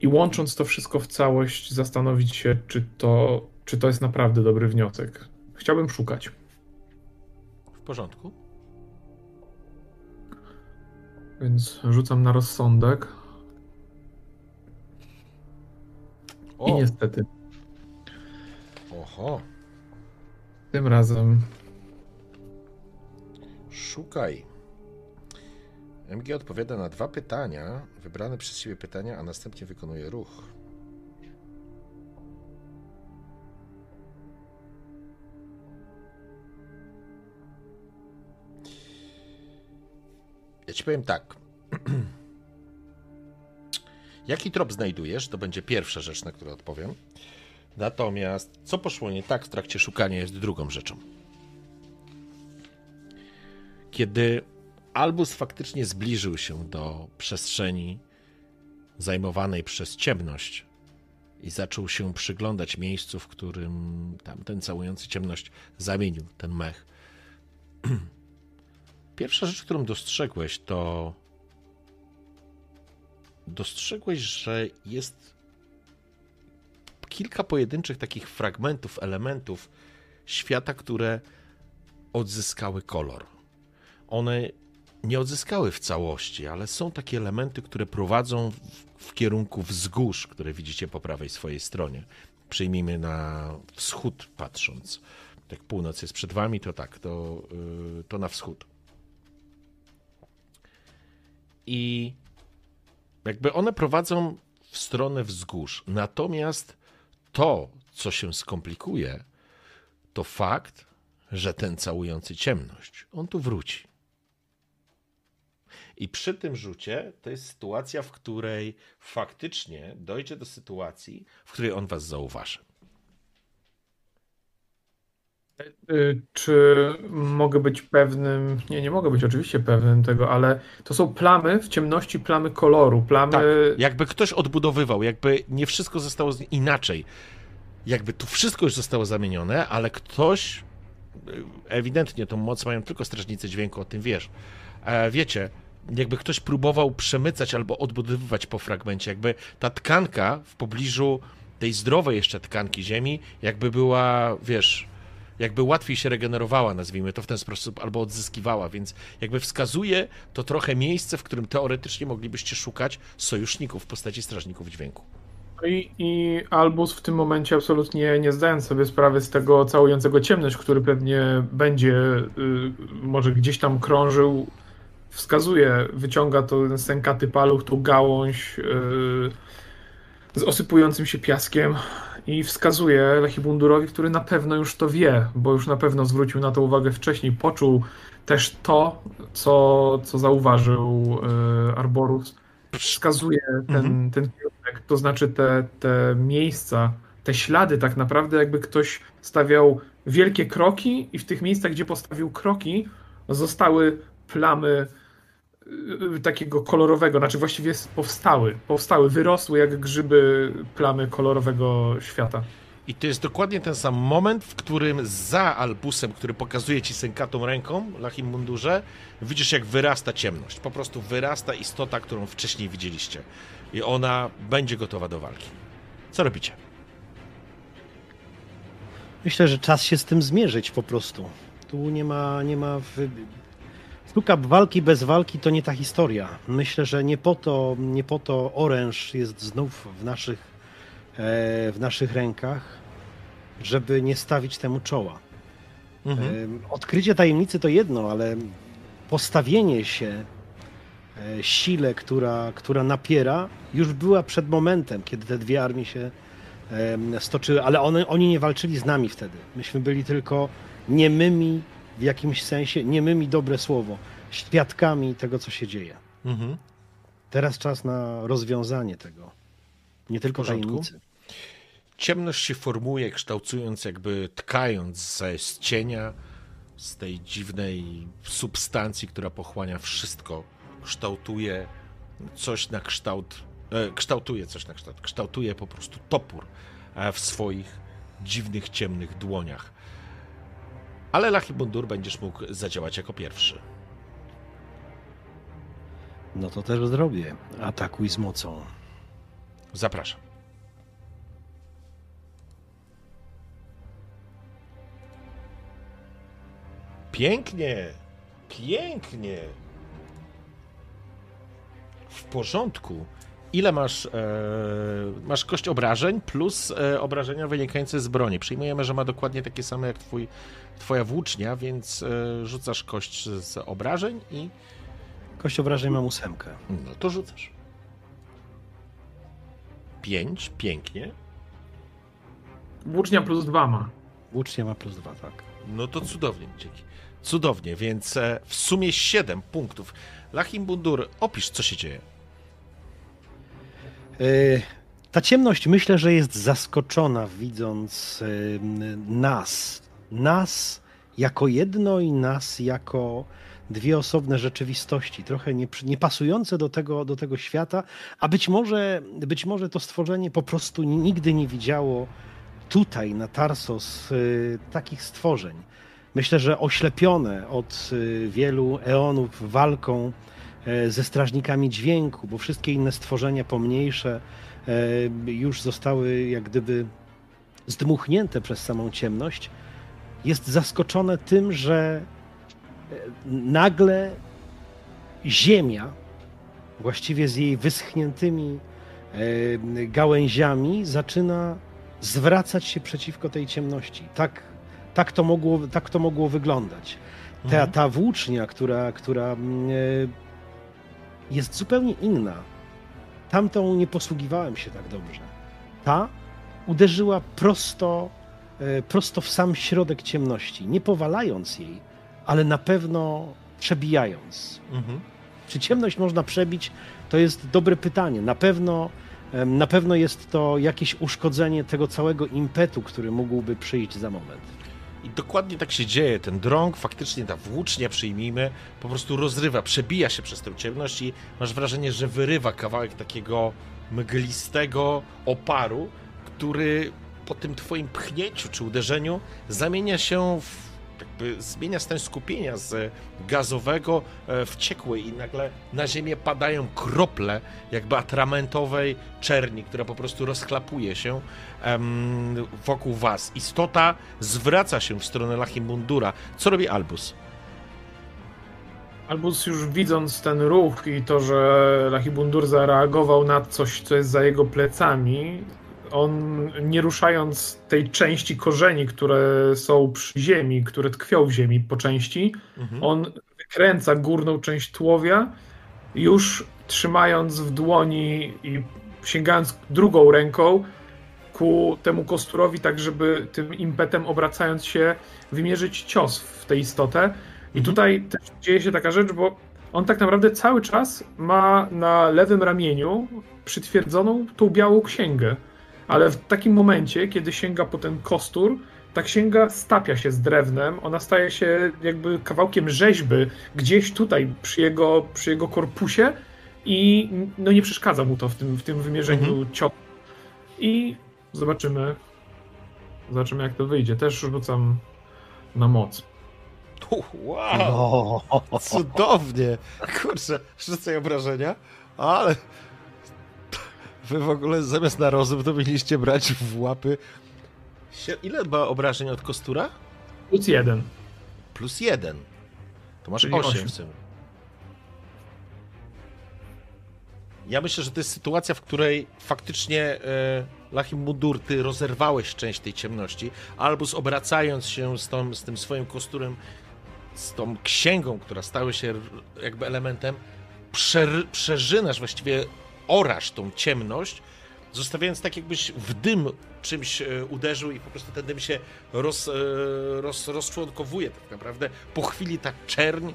i łącząc to wszystko w całość zastanowić się, czy to, czy to jest naprawdę dobry wniosek. Chciałbym szukać. W porządku. Więc rzucam na rozsądek. I O, niestety, oho, tym razem szukaj. MG odpowiada na dwa pytania, wybrane przez siebie pytania, a następnie wykonuje ruch. Ja ci powiem tak. (clears throat) Jaki trop znajdujesz? To będzie pierwsza rzecz, na którą odpowiem. Natomiast co poszło nie tak w trakcie szukania jest drugą rzeczą. Kiedy Albus faktycznie zbliżył się do przestrzeni zajmowanej przez ciemność i zaczął się przyglądać miejscu, w którym tamten całujący ciemność zamienił ten mech. (clears throat) Pierwsza rzecz, którą dostrzegłeś, to dostrzegłeś, że jest kilka pojedynczych takich fragmentów, elementów świata, które odzyskały kolor. One nie odzyskały w całości, ale są takie elementy, które prowadzą w, w kierunku wzgórz, które widzicie po prawej swojej stronie. Przyjmijmy na wschód patrząc. Jak północ jest przed wami, to tak, to, yy, to na wschód. I jakby one prowadzą w stronę wzgórz. Natomiast to, co się skomplikuje, to fakt, że ten całujący ciemność, on tu wróci. I przy tym rzucie to jest sytuacja, w której faktycznie dojdzie do sytuacji, w której on was zauważy. Y, Czy mogę być pewnym? Nie, nie mogę być oczywiście pewnym tego, ale to są plamy w ciemności, plamy koloru, plamy. Tak, jakby ktoś odbudowywał, jakby nie wszystko zostało inaczej. Jakby tu wszystko już zostało zamienione, ale ktoś, y, ewidentnie tą moc mają tylko strażnicy dźwięku, o tym wiesz. E, wiecie, jakby ktoś próbował przemycać albo odbudowywać po fragmencie, jakby ta tkanka w pobliżu tej zdrowej jeszcze tkanki ziemi, jakby była, wiesz, jakby łatwiej się regenerowała, nazwijmy to w ten sposób, albo odzyskiwała, więc jakby wskazuje to trochę miejsce, w którym teoretycznie moglibyście szukać sojuszników w postaci strażników dźwięku. No I, I Albus w tym momencie absolutnie nie zdając sobie sprawy z tego całującego ciemność, który pewnie będzie y, może gdzieś tam krążył, wskazuje, wyciąga to ten sękaty paluch, tą gałąź y, z osypującym się piaskiem i wskazuje Lechibundurowi, który na pewno już to wie, bo już na pewno zwrócił na to uwagę wcześniej, poczuł też to, co, co zauważył y, Arborus. Wskazuje ten, Mhm. ten kierunek, to znaczy te, te miejsca, te ślady tak naprawdę jakby ktoś stawiał wielkie kroki i w tych miejscach, gdzie postawił kroki, zostały plamy takiego kolorowego, znaczy właściwie powstały, powstały, wyrosły jak grzyby plamy kolorowego świata. I to jest dokładnie ten sam moment, w którym za Albusem, który pokazuje ci sękatą ręką, Lachim Mundurze, widzisz jak wyrasta ciemność. Po prostu wyrasta istota, którą wcześniej widzieliście. I ona będzie gotowa do walki. Co robicie? Myślę, że czas się z tym zmierzyć po prostu. Tu nie ma, nie ma wy... Sztuka walki bez walki to nie ta historia. Myślę, że nie po to, nie po to oręż jest znów w naszych, e, w naszych rękach, żeby nie stawić temu czoła. Mhm. E, Odkrycie tajemnicy to jedno, ale postawienie się e, sile, która, która napiera, już była przed momentem, kiedy te dwie armie się stoczyły, ale one, oni nie walczyli z nami wtedy. Myśmy byli tylko niemymi w jakimś sensie, niemymi dobre słowo, świadkami tego, co się dzieje. Mhm. Teraz czas na rozwiązanie tego. Nie tylko tajemnicy. Ciemność się formuje, kształtując, jakby tkając ze, z cienia, z tej dziwnej substancji, która pochłania wszystko. Kształtuje coś na kształt, e, kształtuje coś na kształt, kształtuje po prostu topór e, w swoich dziwnych, ciemnych dłoniach. Ale Lachibundur będziesz mógł zadziałać jako pierwszy. No to też zrobię. Atakuj z mocą. Zapraszam. Pięknie! Pięknie! W porządku. Ile masz? E, masz kość obrażeń plus e, obrażenia wynikające z broni. Przyjmujemy, że ma dokładnie takie same jak twój, twoja włócznia, więc e, rzucasz kość z obrażeń i Kość obrażeń mam ósemkę. no to rzucasz. Pięć, pięknie. Włócznia plus dwa ma. Włócznia ma plus dwa, tak. No to cudownie, dzięki. Cudownie, więc e, w sumie 7 punktów. Lachim Bundur, opisz, co się dzieje. E, Ta ciemność myślę, że jest zaskoczona, widząc e, nas. Nas jako jedno i nas jako dwie osobne rzeczywistości, trochę nie, pasujące do tego, do tego świata, a być może, być może to stworzenie po prostu nigdy nie widziało tutaj na Tarsos e, takich stworzeń. Myślę, że oślepione od e, wielu eonów walką e, ze strażnikami dźwięku, bo wszystkie inne stworzenia pomniejsze e, już zostały jak gdyby zdmuchnięte przez samą ciemność, jest zaskoczone tym, że e, nagle ziemia, właściwie z jej wyschniętymi e, gałęziami, zaczyna zwracać się przeciwko tej ciemności. Tak, tak, to, mogło, tak to mogło wyglądać. Ta, Mhm. ta włócznia, która, która mm, e, jest zupełnie inna. Tamtą nie posługiwałem się tak dobrze. Ta uderzyła prosto, prosto w sam środek ciemności, nie powalając jej, ale na pewno przebijając. Mhm. Czy ciemność można przebić? To jest dobre pytanie. Na pewno, na pewno jest to jakieś uszkodzenie tego całego impetu, który mógłby przyjść za moment. I dokładnie tak się dzieje. Ten drąg, faktycznie ta włócznia, przyjmijmy, po prostu rozrywa, przebija się przez tę ciemność i masz wrażenie, że wyrywa kawałek takiego mglistego oparu, który po tym twoim pchnięciu czy uderzeniu zamienia się w jakby zmienia stan skupienia z gazowego e, w ciekły i nagle na ziemię padają krople jakby atramentowej czerni, która po prostu rozchlapuje się wokół was. Istota zwraca się w stronę Lachimundura. Co robi Albus? Albus już widząc ten ruch i to, że Lachibundur zareagował na coś, co jest za jego plecami, on nie ruszając tej części korzeni, które są przy ziemi, które tkwią w ziemi po części, Mhm. on wykręca górną część tułowia, już trzymając w dłoni i sięgając drugą ręką ku temu kosturowi, tak żeby tym impetem obracając się, wymierzyć cios w tę istotę. I Mhm. tutaj też dzieje się taka rzecz, bo on tak naprawdę cały czas ma na lewym ramieniu przytwierdzoną tą białą księgę. Ale w takim momencie, kiedy sięga po ten kostur, ta księga stapia się z drewnem, ona staje się jakby kawałkiem rzeźby gdzieś tutaj przy jego, przy jego korpusie i no nie przeszkadza mu to w tym, w tym wymierzeniu Mhm. ciosu. I zobaczymy, Zobaczymy jak to wyjdzie. Też rzucam na moc. Wow! O, Cudownie! Kurczę, rzucaj obrażenia, ale wy w ogóle zamiast na rozum to mieliście brać w łapy... Ile ma obrażeń od kostura? Plus jeden. Plus jeden. To masz Czyli 8 osiem. w. Ja myślę, że to jest sytuacja, w której faktycznie e, Lachim ty rozerwałeś część tej ciemności, Albus obracając się z, tą, z tym swoim kosturem, z tą księgą, która stała się jakby elementem, przer, przerzynasz, właściwie orasz tą ciemność, zostawiając tak jakbyś w dym czymś e, uderzył i po prostu ten dym się roz, e, roz, rozczłonkowuje tak naprawdę. Po chwili ta czerń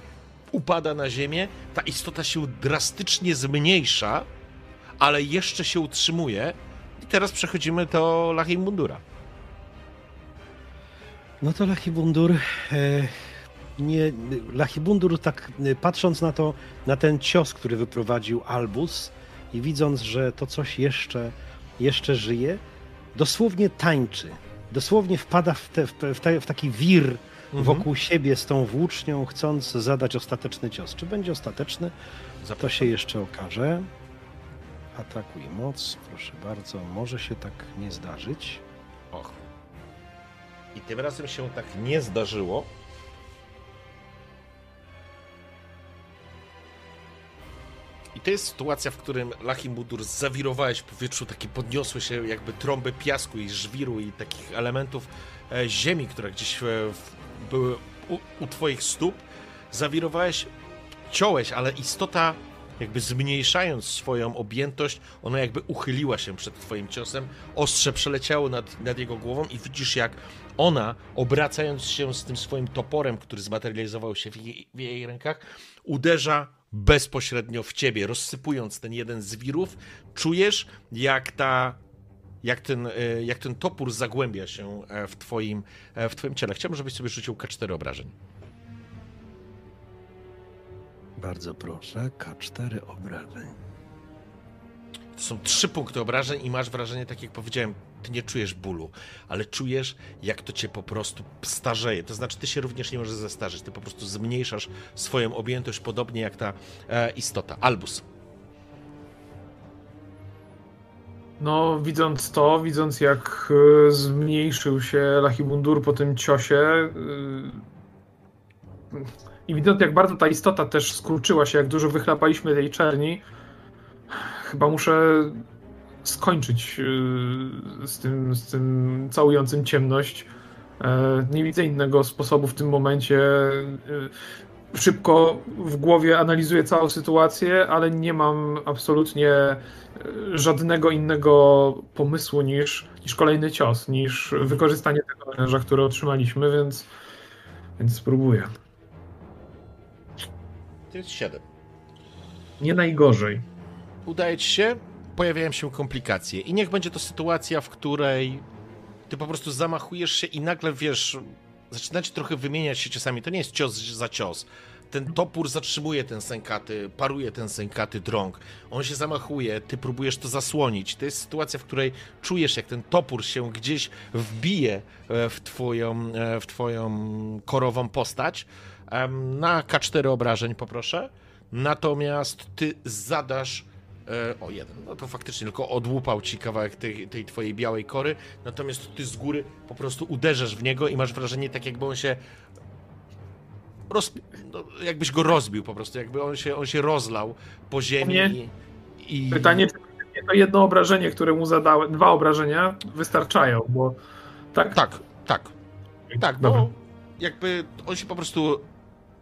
upada na ziemię, ta istota się drastycznie zmniejsza, ale jeszcze się utrzymuje. I teraz przechodzimy do Lachim Mundura. No to Lachibundur. E, nie, Lachibundur, tak patrząc na to, na ten cios, który wyprowadził Albus i widząc, że to coś jeszcze, jeszcze żyje, dosłownie tańczy. Dosłownie wpada w, te, w, te, w, taki wir wokół siebie z tą włócznią, chcąc zadać ostateczny cios. Czy będzie ostateczny, to Zapraszam. się jeszcze okaże. Atakuj moc, proszę bardzo. Może się tak nie zdarzyć. Och. I tym razem się tak nie zdarzyło. I to jest sytuacja, w którym Lachim Budur zawirowałeś w powietrzu, takie podniosły się jakby trąby piasku i żwiru i takich elementów e, ziemi, które gdzieś e, były u, u twoich stóp. Zawirowałeś, ciąłeś, ale istota jakby zmniejszając swoją objętość, ona jakby uchyliła się przed twoim ciosem, ostrze przeleciało nad, nad jego głową i widzisz jak ona, obracając się z tym swoim toporem, który zmaterializował się w jej, w jej rękach, uderza bezpośrednio w ciebie, rozsypując ten jeden z wirów. Czujesz, jak ta jak ten, e, jak ten topór zagłębia się e, w twoim, e, w twoim ciele. Chciałbym, żebyś sobie rzucił K4 obrażeń. Bardzo proszę, K4 obrażeń. To są trzy punkty obrażeń i masz wrażenie, tak jak powiedziałem, ty nie czujesz bólu, ale czujesz, jak to cię po prostu starzeje. To znaczy, ty się również nie możesz zestarzeć, ty po prostu zmniejszasz swoją objętość, podobnie jak ta e, istota. Albus. No, widząc to, widząc jak e, zmniejszył się Lachibundur po tym ciosie e, i widząc jak bardzo ta istota też skurczyła się, jak dużo wychlapaliśmy tej czerni, chyba muszę skończyć e, z tym, z tym całującym ciemność. E, Nie widzę innego sposobu w tym momencie. E, Szybko w głowie analizuję całą sytuację, ale nie mam absolutnie żadnego innego pomysłu niż, niż kolejny cios, niż wykorzystanie tego oręża, które otrzymaliśmy, więc, więc spróbuję. To jest 7. Nie najgorzej. Udaje ci się, pojawiają się komplikacje i niech będzie to sytuacja, w której ty po prostu zamachujesz się i nagle, wiesz, zaczynacie trochę wymieniać się ciosami. To nie jest cios za cios. Ten topór zatrzymuje ten sękaty, paruje ten sękaty drąg. On się zamachuje, ty próbujesz to zasłonić. To jest sytuacja, w której czujesz, jak ten topór się gdzieś wbije e, w twoją, e, w twoją korową postać. Na K4 obrażeń poproszę. Natomiast ty zadasz o, jeden. No to faktycznie tylko odłupał ci kawałek tej, tej twojej białej kory, natomiast ty z góry po prostu uderzasz w niego i masz wrażenie tak jakby on się roz, no, jakbyś go rozbił po prostu, jakby on się, on się rozlał po ziemi Nie. i. Pytanie, czy to jedno obrażenie, które mu zadałem, dwa obrażenia wystarczają, bo tak? Tak, tak, tak, Dobra. bo jakby on się po prostu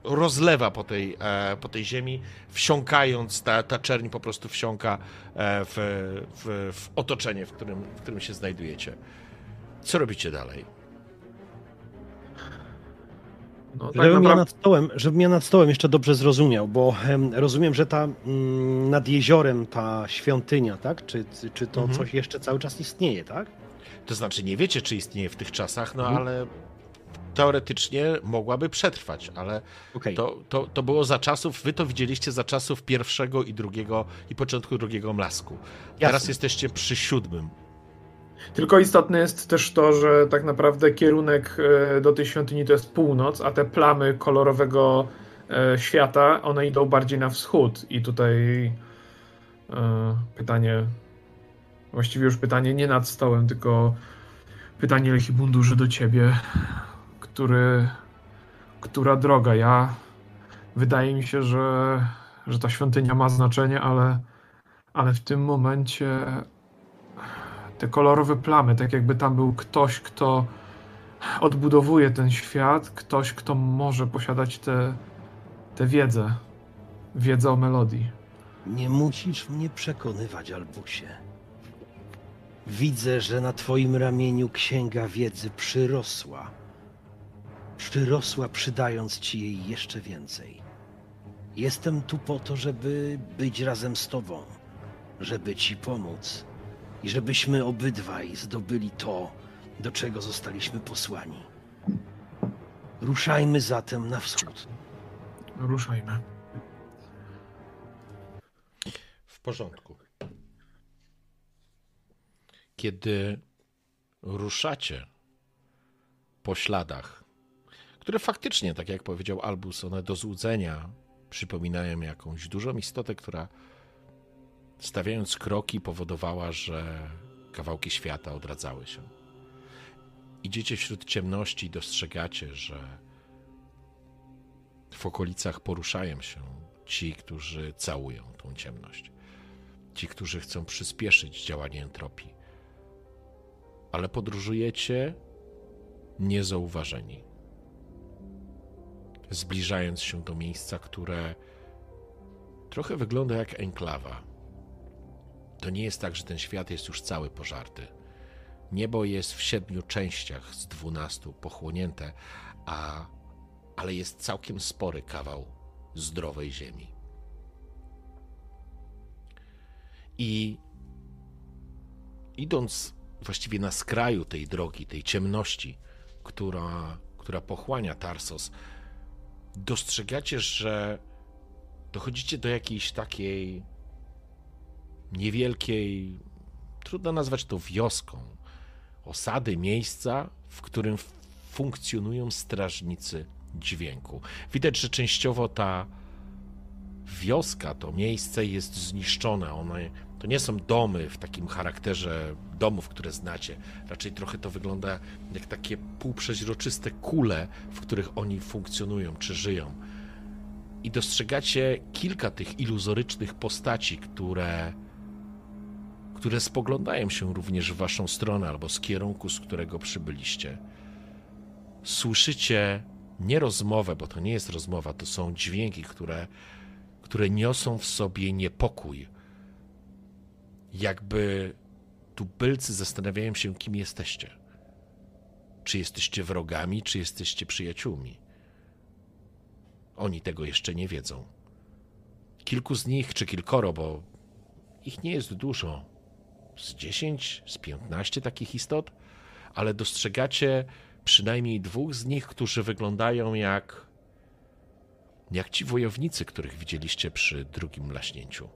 rozlewa po tej, e, po tej ziemi, wsiąkając, ta, ta czerń po prostu wsiąka e, w, w, w otoczenie, w którym, w którym się znajdujecie. Co robicie dalej? No, tak Żebym ja nad stołem, żebym ja nad stołem jeszcze dobrze zrozumiał, bo em, rozumiem, że ta mm, nad jeziorem ta świątynia, tak? Czy, czy to Mhm. coś jeszcze cały czas istnieje, tak? To znaczy, nie wiecie, czy istnieje w tych czasach, no Mhm. ale teoretycznie mogłaby przetrwać, ale Okej. to, to, to było za czasów, wy to widzieliście za czasów pierwszego i drugiego i początku drugiego mlasku. Teraz Jasne. jesteście przy siódmym. Tylko istotne jest też to, że tak naprawdę kierunek e, do tej świątyni to jest północ, a te plamy kolorowego e, świata, one idą bardziej na wschód. I tutaj e, pytanie, właściwie już pytanie nie nad stołem, tylko pytanie Lechibundurze do ciebie, który, która droga? Ja, wydaje mi się, że, że ta świątynia ma znaczenie, ale, ale w tym momencie te kolorowe plamy, tak jakby tam był ktoś, kto odbudowuje ten świat, ktoś, kto może posiadać tę te, te wiedzę, wiedzę o melodii. Nie musisz mnie przekonywać, Albusie. Widzę, że na twoim ramieniu księga wiedzy przyrosła. Przyrosła, przydając ci jej jeszcze więcej. Jestem tu po to, żeby być razem z tobą, żeby ci pomóc i żebyśmy obydwaj zdobyli to, do czego zostaliśmy posłani. Ruszajmy zatem na wschód. Ruszajmy. W porządku. Kiedy ruszacie po śladach, które faktycznie, tak jak powiedział Albus, one do złudzenia przypominają jakąś dużą istotę, która stawiając kroki powodowała, że kawałki świata odradzały się. Idziecie wśród ciemności i dostrzegacie, że w okolicach poruszają się ci, którzy całują tą ciemność. Ci, którzy chcą przyspieszyć działanie entropii. Ale podróżujecie niezauważeni. Zbliżając się do miejsca, które trochę wygląda jak enklawa. To nie jest tak, że ten świat jest już cały pożarty. Niebo jest w siedmiu częściach z dwunastu pochłonięte, a, ale jest całkiem spory kawał zdrowej ziemi. I idąc właściwie na skraju tej drogi, tej ciemności, która, która pochłania Tarsos, dostrzegacie, że dochodzicie do jakiejś takiej niewielkiej, trudno nazwać to wioską, osady, miejsca, w którym funkcjonują strażnicy dźwięku. Widać, że częściowo ta wioska, to miejsce jest zniszczone. One to nie są domy w takim charakterze domów, które znacie. Raczej trochę to wygląda jak takie półprzeźroczyste kule, w których oni funkcjonują czy żyją. I dostrzegacie kilka tych iluzorycznych postaci, które które spoglądają się również w waszą stronę albo z kierunku, z którego przybyliście. Słyszycie nie rozmowę, bo to nie jest rozmowa, to są dźwięki, które, które niosą w sobie niepokój. Jakby tubylcy zastanawiają się, kim jesteście. Czy jesteście wrogami, czy jesteście przyjaciółmi. Oni tego jeszcze nie wiedzą. Kilku z nich, czy kilkoro, bo ich nie jest dużo, z 10, z 15 takich istot, ale dostrzegacie przynajmniej dwóch z nich, którzy wyglądają jak jak ci wojownicy, których widzieliście przy drugim laśnięciu.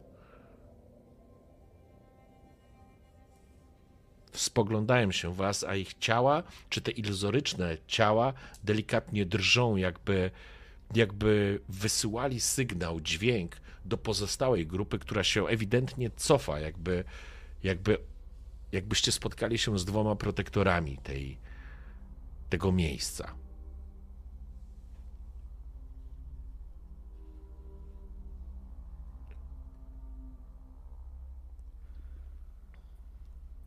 Spoglądają się was, a ich ciała, czy te iluzoryczne ciała, delikatnie drżą, jakby, jakby wysyłali sygnał, dźwięk do pozostałej grupy, która się ewidentnie cofa, jakby jakby, jakbyście spotkali się z dwoma protektorami tej, tego miejsca.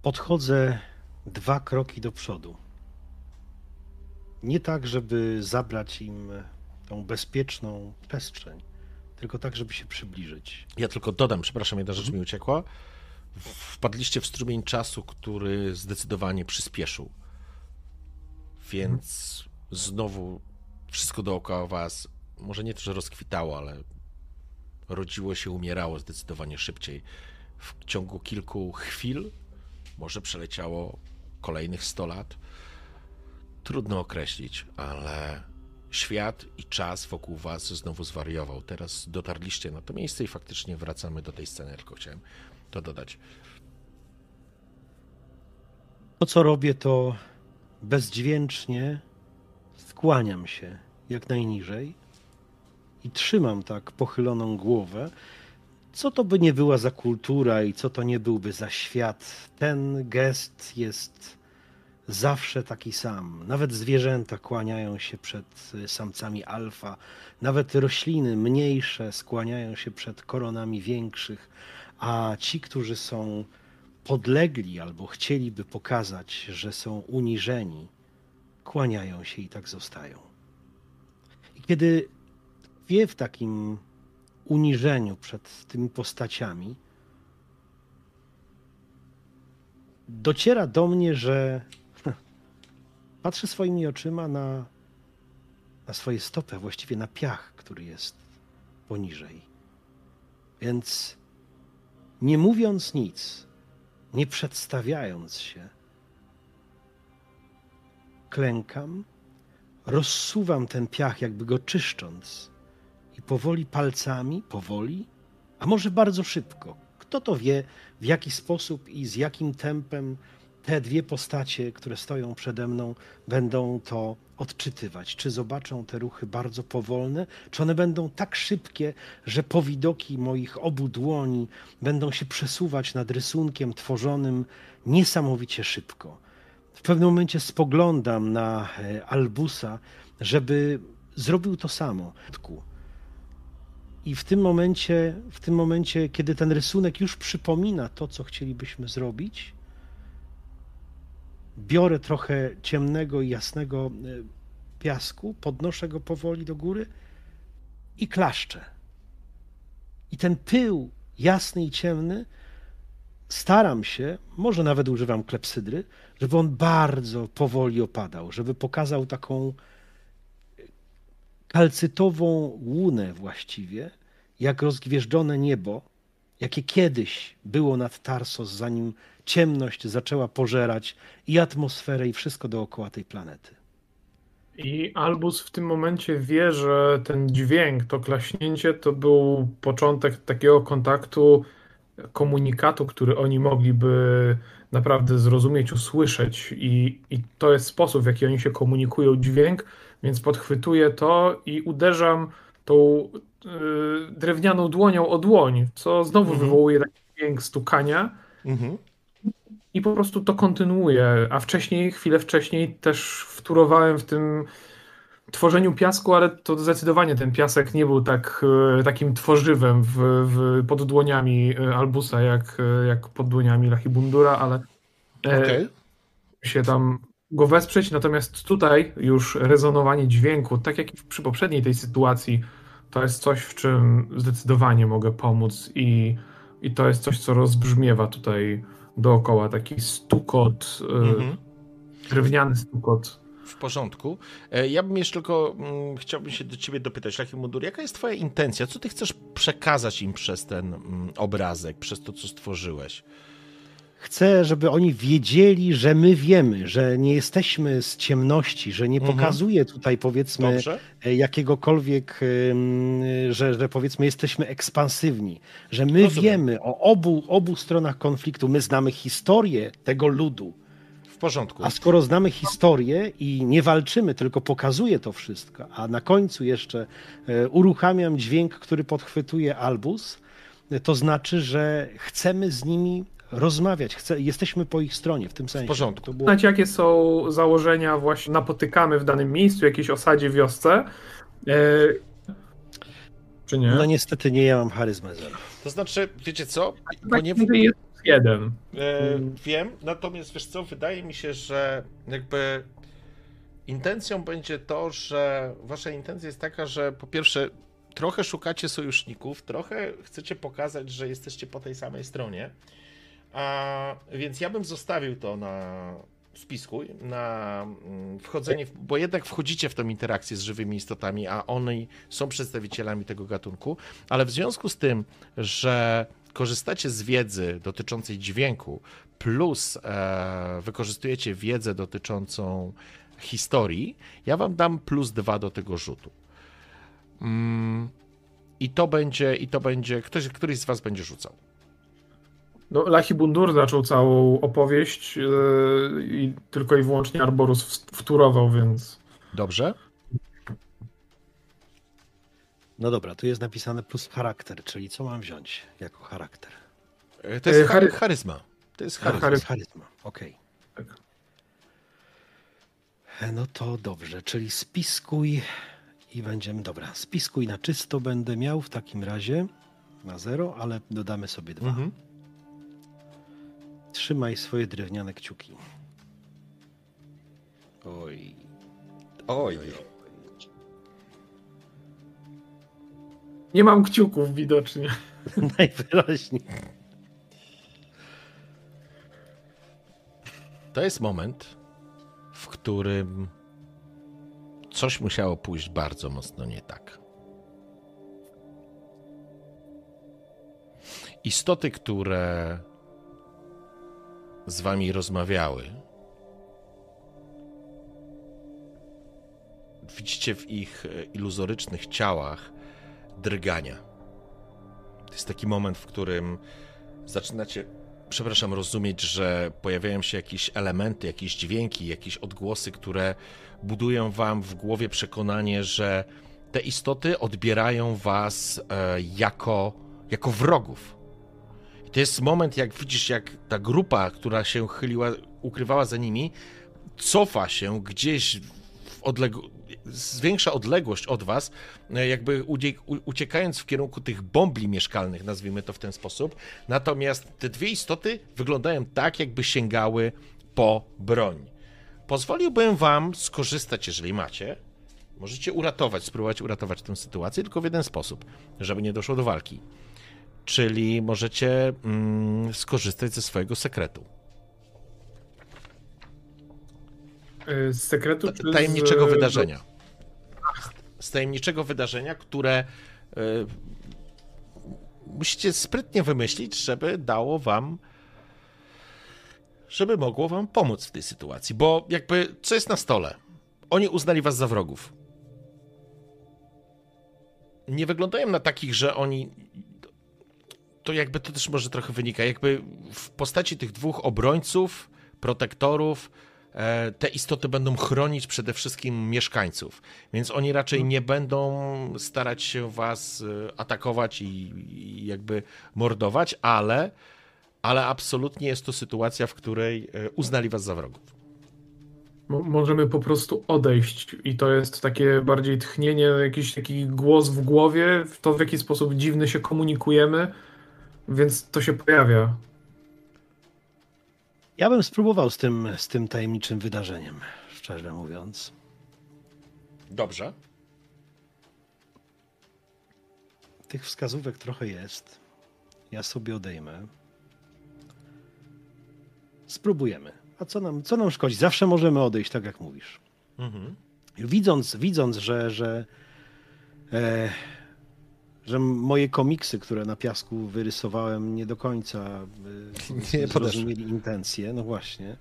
Podchodzę dwa kroki do przodu. Nie tak, żeby zabrać im tą bezpieczną przestrzeń, tylko tak, żeby się przybliżyć. Ja tylko dodam, przepraszam, jedna rzecz mi uciekła wpadliście w strumień czasu, który zdecydowanie przyspieszył. Więc znowu wszystko dookoła was, może nie to, że rozkwitało, ale rodziło się, umierało zdecydowanie szybciej. W ciągu kilku chwil, może przeleciało kolejnych 100 lat. Trudno określić, ale świat i czas wokół was znowu zwariował. Teraz dotarliście na to miejsce i faktycznie wracamy do tej sceny, tylko chciałem to dodać. To, co robię, to bezdźwięcznie skłaniam się jak najniżej i trzymam tak pochyloną głowę. Co to by nie była za kultura i co to nie byłby za świat, ten gest jest zawsze taki sam. Nawet zwierzęta kłaniają się przed samcami alfa, nawet rośliny mniejsze skłaniają się przed koronami większych, a ci, którzy są podlegli albo chcieliby pokazać, że są uniżeni, kłaniają się i tak zostają. I kiedy wie w takim uniżeniu przed tymi postaciami, dociera do mnie, że (laughs) patrzę swoimi oczyma na, na swoje stopy, właściwie na piach, który jest poniżej. Więc nie mówiąc nic, nie przedstawiając się, klękam, rozsuwam ten piach, jakby go czyszcząc, powoli palcami, powoli, a może bardzo szybko. Kto to wie, w jaki sposób i z jakim tempem te dwie postacie, które stoją przede mną, będą to odczytywać. Czy zobaczą te ruchy bardzo powolne, czy one będą tak szybkie, że powidoki moich obu dłoni będą się przesuwać nad rysunkiem tworzonym niesamowicie szybko. W pewnym momencie spoglądam na e, Albusa, żeby zrobił to samo. I w tym momencie, w tym momencie, kiedy ten rysunek już przypomina to, co chcielibyśmy zrobić, biorę trochę ciemnego i jasnego e, piasku, podnoszę go powoli do góry i klaszczę. I ten pył jasny i ciemny staram się, może nawet używam klepsydry, żeby on bardzo powoli opadał, żeby pokazał taką kalcytową łunę właściwie, jak rozgwieżdżone niebo, jakie kiedyś było nad Tarsos, zanim ciemność zaczęła pożerać i atmosferę, i wszystko dookoła tej planety. I Albus w tym momencie wie, że ten dźwięk, to klaśnięcie to był początek takiego kontaktu, komunikatu, który oni mogliby naprawdę zrozumieć, usłyszeć. I, I to jest sposób, w jaki oni się komunikują dźwięk, więc podchwytuję to i uderzam tą y, drewnianą dłonią o dłoń, co znowu mhm. wywołuje taki dźwięk stukania. Mhm. I po prostu to kontynuuję. A wcześniej, chwilę wcześniej też wtórowałem w tym tworzeniu piasku, ale to zdecydowanie ten piasek nie był tak, y, takim tworzywem w, w, pod dłoniami y, Albusa, jak, jak pod dłoniami Lachibundura, ale okay. się tam go wesprzeć, natomiast tutaj już rezonowanie dźwięku, tak jak przy poprzedniej tej sytuacji, to jest coś, w czym zdecydowanie mogę pomóc i, i to jest coś, co rozbrzmiewa tutaj dookoła, taki stukot, y, mhm. drewniany stukot. W porządku. E, ja bym jeszcze tylko mm, chciałbym się do ciebie dopytać, Lachim Mundur, jaka jest twoja intencja? Co ty chcesz przekazać im przez ten mm, obrazek, przez to, co stworzyłeś? Chcę, żeby oni wiedzieli, że my wiemy, że nie jesteśmy z ciemności, że nie mhm. pokazuje tutaj powiedzmy Dobrze. E, jakiegokolwiek, że, że powiedzmy jesteśmy ekspansywni, że my Rozumiem. wiemy o obu, obu stronach konfliktu, my znamy historię tego ludu. W porządku. A skoro znamy historię i nie walczymy, tylko pokazuje to wszystko, a na końcu jeszcze e, uruchamiam dźwięk, który podchwytuje Albus, to znaczy, że chcemy z nimi rozmawiać, chce, jesteśmy po ich stronie w tym sensie. W porządku. To było... Znać, jakie są założenia właśnie napotykamy w danym miejscu, jakiejś osadzie, wiosce. E... Czy nie? No niestety nie, ja mam charyzmę zero. To znaczy, wiecie co? Tak, nie... jest jeden. E, wiem, natomiast wiesz co, wydaje mi się, że jakby intencją będzie to, że wasza intencja jest taka, że po pierwsze trochę szukacie sojuszników, trochę chcecie pokazać, że jesteście po tej samej stronie. A więc ja bym zostawił to na spisku, na mm, wchodzenie, bo jednak wchodzicie w tą interakcję z żywymi istotami, a one są przedstawicielami tego gatunku, ale w związku z tym, że korzystacie z wiedzy dotyczącej dźwięku, plus e, wykorzystujecie wiedzę dotyczącą historii, ja wam dam plus dwa do tego rzutu. Mm, I to będzie, i to będzie, ktoś, któryś z was będzie rzucał. No, Lachibundur zaczął całą opowieść yy, i tylko i wyłącznie Arborus w- wtórował, więc Dobrze? No dobra, tu jest napisane plus charakter, czyli co mam wziąć jako charakter? E, To jest E, chary... chary- charyzma. To jest charyzma. jest charyzma, okej. Tak. E, No to dobrze, czyli spiskuj i będziemy, dobra, spiskuj na czysto będę miał w takim razie na zero, ale dodamy sobie dwa. Mhm. Trzymaj swoje drewniane kciuki. Oj. Oj. nie mam kciuków widocznie. (laughs) Najwyraźniej. To jest moment, w którym coś musiało pójść bardzo mocno nie tak. Istoty, które z wami rozmawiały, widzicie w ich e, iluzorycznych ciałach drgania. To jest taki moment, w którym zaczynacie przepraszam, rozumieć, że pojawiają się jakieś elementy, jakieś dźwięki, jakieś odgłosy, które budują wam w głowie przekonanie, że te istoty odbierają was e, jako, jako wrogów. To jest moment, jak widzisz, jak ta grupa, która się chyliła, ukrywała za nimi, cofa się gdzieś w odległ- zwiększa odległość od was, e, jakby uciekając w kierunku tych bombli mieszkalnych, nazwijmy to w ten sposób. Natomiast te dwie istoty wyglądają tak, jakby sięgały po broń. Pozwoliłbym wam skorzystać, jeżeli macie. Możecie uratować, spróbować uratować tę sytuację, tylko w jeden sposób, żeby nie doszło do walki. Czyli możecie mm, skorzystać ze swojego sekretu. Yy, Z sekretu czy tajemniczego z... wydarzenia. Z tajemniczego wydarzenia, które y, musicie sprytnie wymyślić, żeby dało wam. żeby mogło wam pomóc w tej sytuacji. Bo jakby co jest na stole? Oni uznali was za wrogów. Nie wyglądają na takich, że oni. To jakby to też może trochę wynika. Jakby w postaci tych dwóch obrońców, protektorów, e, te istoty będą chronić przede wszystkim mieszkańców. Więc oni raczej nie będą starać się was e, atakować i, i jakby mordować, ale, ale absolutnie jest to sytuacja, w której e, uznali was za wrogów. Mo- Możemy po prostu odejść i to jest takie bardziej tchnienie, jakiś taki głos w głowie, w to w jaki sposób dziwny się komunikujemy, więc to się pojawia. Ja bym spróbował z tym, z tym tajemniczym wydarzeniem, szczerze mówiąc. Dobrze. Tych wskazówek trochę jest. Ja sobie odejmę. Spróbujemy. A co nam, co nam szkodzi? Zawsze możemy odejść, tak jak mówisz. Mhm. Widząc, widząc że, że, e, że moje komiksy, które na piasku wyrysowałem, nie do końca e, Nie zrozumieli intencje, no właśnie.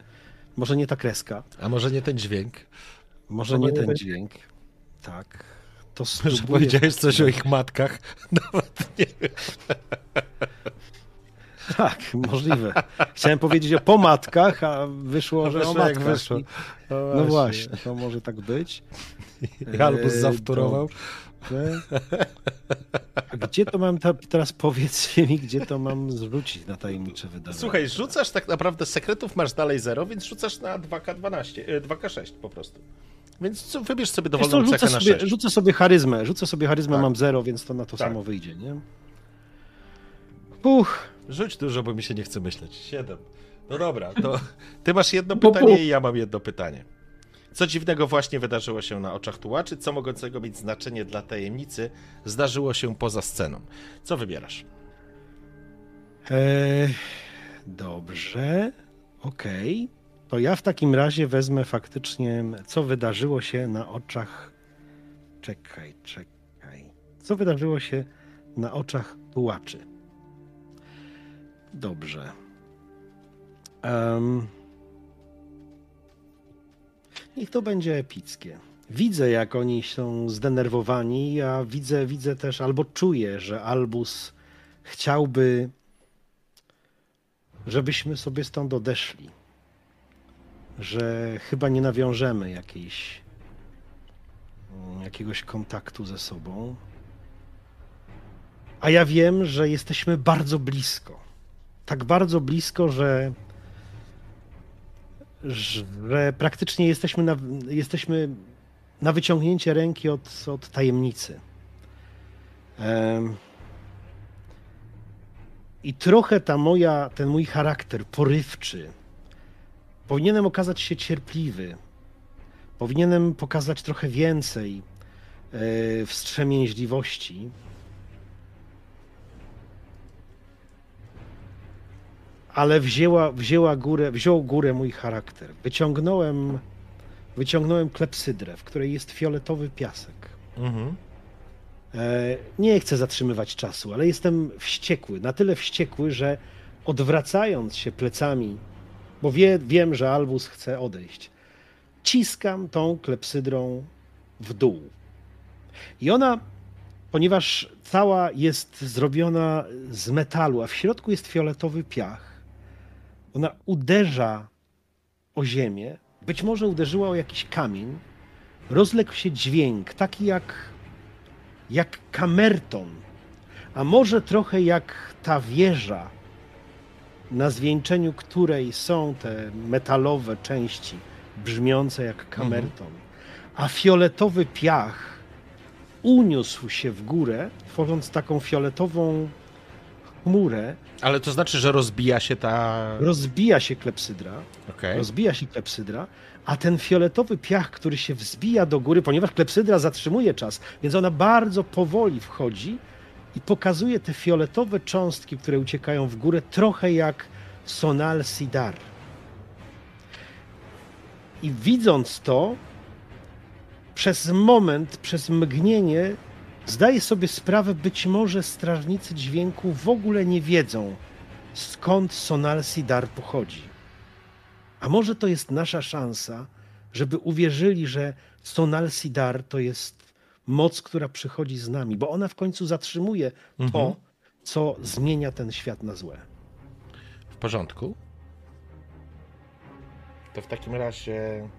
Może nie ta kreska, A może nie ten dźwięk? może nie nie ten dźwięk. Tak. To Że powiedziałeś coś o ich matkach. (laughs) Nawet nie wiem. Tak, możliwe. Chciałem powiedzieć o pomadkach, a wyszło, że o matkach. wyszło. I- No właśnie, to może tak być. (laughs) Albus E, zawtórował. A gdzie to mam, ta, teraz powiedzcie mi, gdzie to mam zwrócić na tajemnicze wydarzenie? Słuchaj, rzucasz tak naprawdę sekretów masz dalej zero, więc rzucasz na 2K12, e, 2K6 po prostu. Więc co, wybierz sobie dowolną cechę na sobie, 6. rzucę sobie charyzmę, rzucę sobie charyzmę, Tak. mam zero, więc to na to Tak. samo wyjdzie, nie? Uch, Rzuć dużo, bo mi się nie chce myśleć. 7. No dobra, to (laughs) ty masz jedno pytanie i ja mam jedno pytanie. Co dziwnego właśnie wydarzyło się na oczach tułaczy, co mogącego mieć znaczenie dla tajemnicy zdarzyło się poza sceną? Co wybierasz? e, dobrze, okej. To ja w takim razie wezmę faktycznie, co wydarzyło się na oczach... Czekaj, czekaj. Co wydarzyło się na oczach tułaczy? Dobrze. Em, niech to będzie epickie. Widzę, jak oni są zdenerwowani. Ja widzę, widzę też, albo czuję, że Albus chciałby żebyśmy sobie stąd odeszli. Że chyba nie nawiążemy jakiejś, jakiegoś kontaktu ze sobą. A ja wiem, że jesteśmy bardzo blisko. Tak bardzo blisko, że, że praktycznie jesteśmy na, jesteśmy na wyciągnięcie ręki od, od tajemnicy. I trochę ta moja, ten mój charakter porywczy, powinienem okazać się cierpliwy. Powinienem pokazać trochę więcej e, wstrzemięźliwości. Ale wzięła, wzięła górę, wziął górę mój charakter. Wyciągnąłem, wyciągnąłem klepsydrę, w której jest fioletowy piasek. Mhm. E, nie chcę zatrzymywać czasu, ale jestem wściekły. Na tyle wściekły, że odwracając się plecami, bo wie, wiem, że Albus chce odejść, ciskam tą klepsydrą w dół. I ona, ponieważ cała jest zrobiona z metalu, a w środku jest fioletowy piach, ona uderza o ziemię, być może uderzyła o jakiś kamień, rozległ się dźwięk, taki jak jak kamerton, a może trochę jak ta wieża, na zwieńczeniu której są te metalowe części brzmiące jak kamerton, a fioletowy piach uniósł się w górę, tworząc taką fioletową chmurę. Ale to znaczy, że rozbija się ta. Rozbija się klepsydra. Okay. Rozbija się klepsydra a ten fioletowy piach, który się wzbija do góry, ponieważ klepsydra zatrzymuje czas, więc ona bardzo powoli wchodzi i pokazuje te fioletowe cząstki, które uciekają w górę, trochę jak Sonal Sidar. I widząc to, przez moment, przez mgnienie, zdaje sobie sprawę, być może strażnicy dźwięku w ogóle nie wiedzą, skąd Sonal Sidar pochodzi. A może to jest nasza szansa, żeby uwierzyli, że Sonal Sidar to jest moc, która przychodzi z nami, bo ona w końcu zatrzymuje mhm. to, co zmienia ten świat na złe. W porządku. To w takim razie,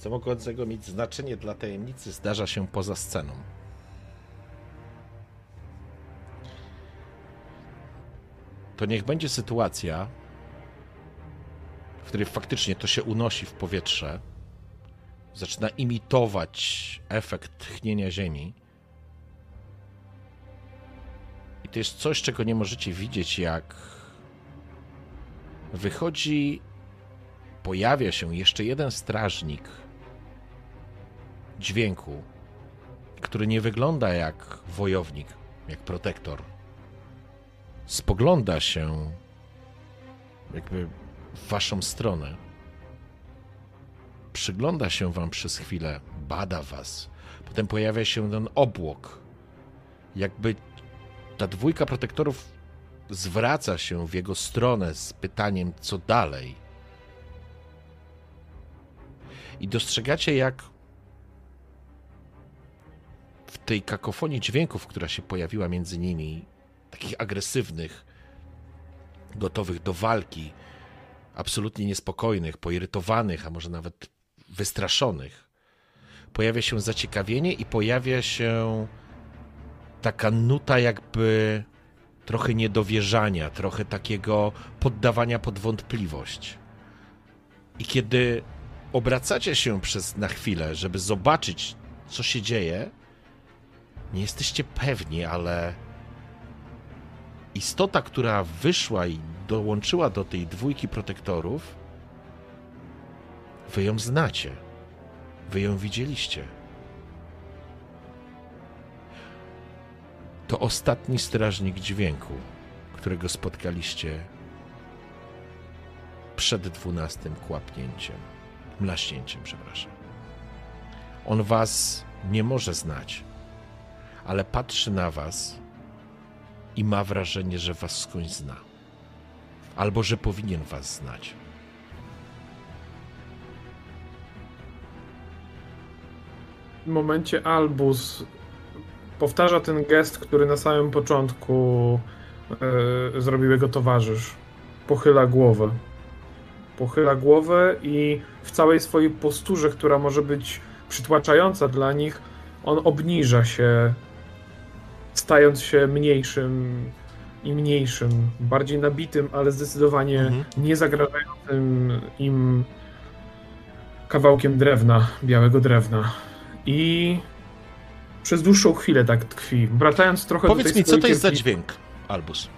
co mogącego mieć znaczenie dla tajemnicy, zdarza się poza sceną. To niech będzie sytuacja, której faktycznie to się unosi w powietrze, zaczyna imitować efekt tchnienia Ziemi. I to jest coś, czego nie możecie widzieć, jak wychodzi, pojawia się jeszcze jeden strażnik dźwięku, który nie wygląda jak wojownik, jak protektor. Spogląda się, jakby w waszą stronę. Przygląda się wam przez chwilę, bada was. Potem pojawia się ten obłok. Jakby ta dwójka protektorów zwraca się w jego stronę z pytaniem, co dalej. I dostrzegacie, jak tej kakofonii dźwięków, która się pojawiła między nimi, takich agresywnych, gotowych do walki, absolutnie niespokojnych, poirytowanych, a może nawet wystraszonych, pojawia się zaciekawienie i pojawia się taka nuta jakby trochę niedowierzania, trochę takiego poddawania pod wątpliwość. I kiedy obracacie się przez na chwilę, żeby zobaczyć, co się dzieje, nie jesteście pewni, ale istota, która wyszła i dołączyła do tej dwójki protektorów, wy ją znacie. Wy ją widzieliście. To ostatni strażnik dźwięku, którego spotkaliście przed dwunastym kłapnięciem, mlaśnięciem, przepraszam. On was nie może znać, ale patrzy na was i ma wrażenie, że was skądś zna. Albo że powinien was znać. W momencie Albus powtarza ten gest, który na samym początku e, zrobił jego towarzysz. Pochyla głowę. Pochyla głowę i w całej swojej posturze, która może być przytłaczająca dla nich, on obniża się, stając się mniejszym i mniejszym, bardziej nabitym, ale zdecydowanie Mhm. nie zagrażającym im kawałkiem drewna, białego drewna. I przez dłuższą chwilę tak tkwi, wracając trochę do Powiedz tej mi, co to jest za dźwięk, Albus?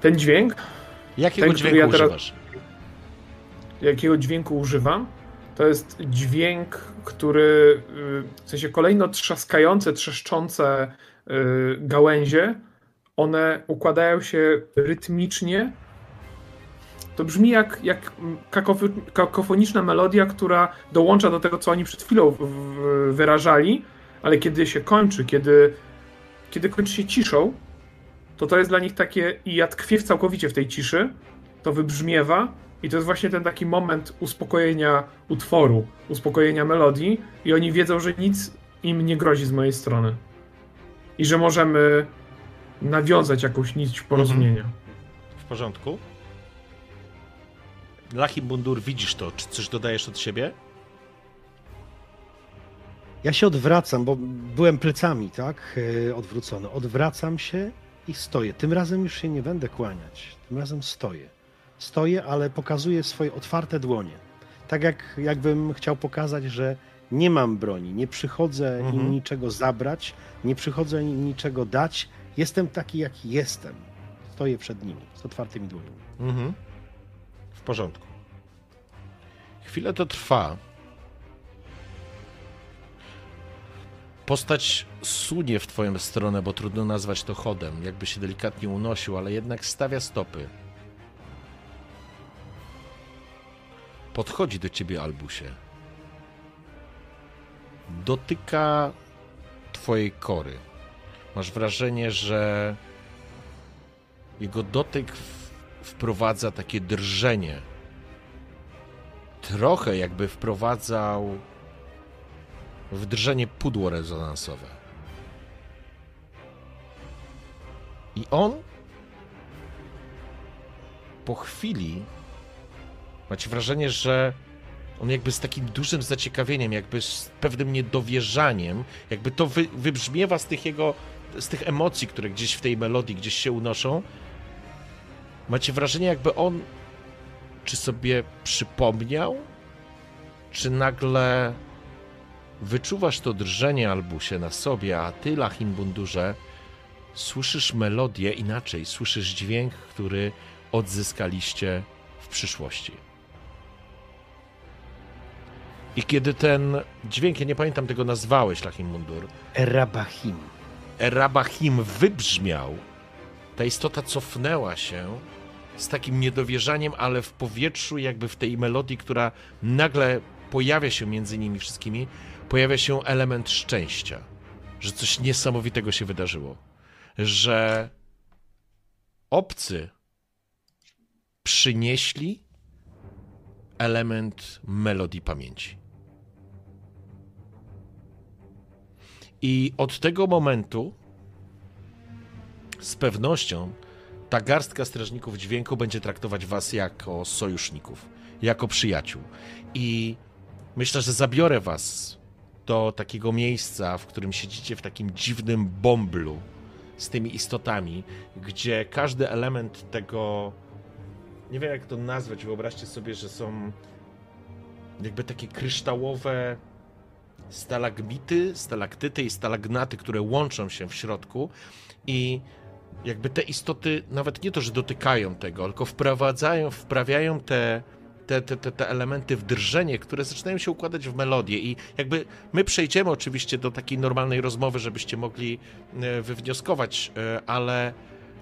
Ten dźwięk, Jakiego Ten, dźwięku ja teraz- używasz? jakiego dźwięku używam, to jest dźwięk, który y, w sensie kolejno trzaskające, trzeszczące y, gałęzie, one układają się rytmicznie. To brzmi jak, jak kakof- kakofoniczna melodia, która dołącza do tego, co oni przed chwilą wyrażali, ale kiedy się kończy, kiedy, kiedy kończy się ciszą, to to jest dla nich takie i ja tkwię całkowicie w tej ciszy, to wybrzmiewa i to jest właśnie ten taki moment uspokojenia utworu, uspokojenia melodii i oni wiedzą, że nic im nie grozi z mojej strony. I że możemy nawiązać jakąś nić porozumienia. W porządku? Lachim Bundur, widzisz to. Czy coś dodajesz od siebie? Ja się odwracam, bo byłem plecami, tak? e, Odwrócony. Odwracam się i stoję. Tym razem już się nie będę kłaniać. Tym razem stoję. Stoję, ale pokazuję swoje otwarte dłonie. Tak jak jakbym chciał pokazać, że nie mam broni, nie przychodzę Mhm. im niczego zabrać, nie przychodzę im niczego dać. Jestem taki, jaki jestem. Stoję przed nimi z otwartymi dłońmi. Mhm. W porządku. Chwilę to trwa. Postać sunie w twoją stronę, bo trudno nazwać to chodem, jakby się delikatnie unosił, ale jednak stawia stopy. Podchodzi do ciebie, Albusie. Dotyka twojej kory. Masz wrażenie, że jego dotyk wprowadza takie drżenie. Trochę jakby wprowadzał w drżenie pudło rezonansowe. I on po chwili macie wrażenie, że on jakby z takim dużym zaciekawieniem, jakby z pewnym niedowierzaniem, jakby to wy, wybrzmiewa z tych jego, z tych emocji, które gdzieś w tej melodii gdzieś się unoszą. Macie wrażenie, jakby on czy sobie przypomniał, czy nagle wyczuwasz to drżenie Albusie na sobie, a ty, Lachim Bundurze, słyszysz melodię inaczej, słyszysz dźwięk, który odzyskaliście w przyszłości. I kiedy ten dźwięk, ja nie pamiętam tego nazwałeś, Lachim Mundur, Erabahim. Erabahim wybrzmiał, ta istota cofnęła się z takim niedowierzaniem, ale w powietrzu, jakby w tej melodii, która nagle pojawia się między nimi wszystkimi, pojawia się element szczęścia, że coś niesamowitego się wydarzyło, że obcy przynieśli element melodii pamięci. I od tego momentu z pewnością ta garstka strażników dźwięku będzie traktować was jako sojuszników, jako przyjaciół. I myślę, że zabiorę was do takiego miejsca, w którym siedzicie w takim dziwnym bąblu z tymi istotami, gdzie każdy element tego. Nie wiem jak to nazwać. Wyobraźcie sobie, że są jakby takie kryształowe stalagmity, stalaktyty i stalagnaty, które łączą się w środku i jakby te istoty nawet nie to, że dotykają tego, tylko wprowadzają, wprawiają te, te, te, te, te elementy w drżenie, które zaczynają się układać w melodię i jakby my przejdziemy oczywiście do takiej normalnej rozmowy, żebyście mogli e, wywnioskować, e, ale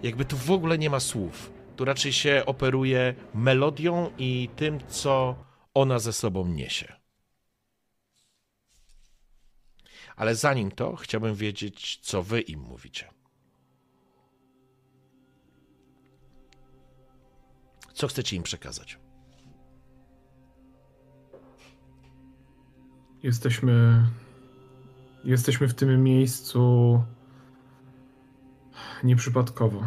jakby tu w ogóle nie ma słów. Tu raczej się operuje melodią i tym, co ona ze sobą niesie. Ale zanim to, chciałbym wiedzieć, co wy im mówicie. Co chcecie im przekazać? Jesteśmy. Jesteśmy w tym miejscu nieprzypadkowo.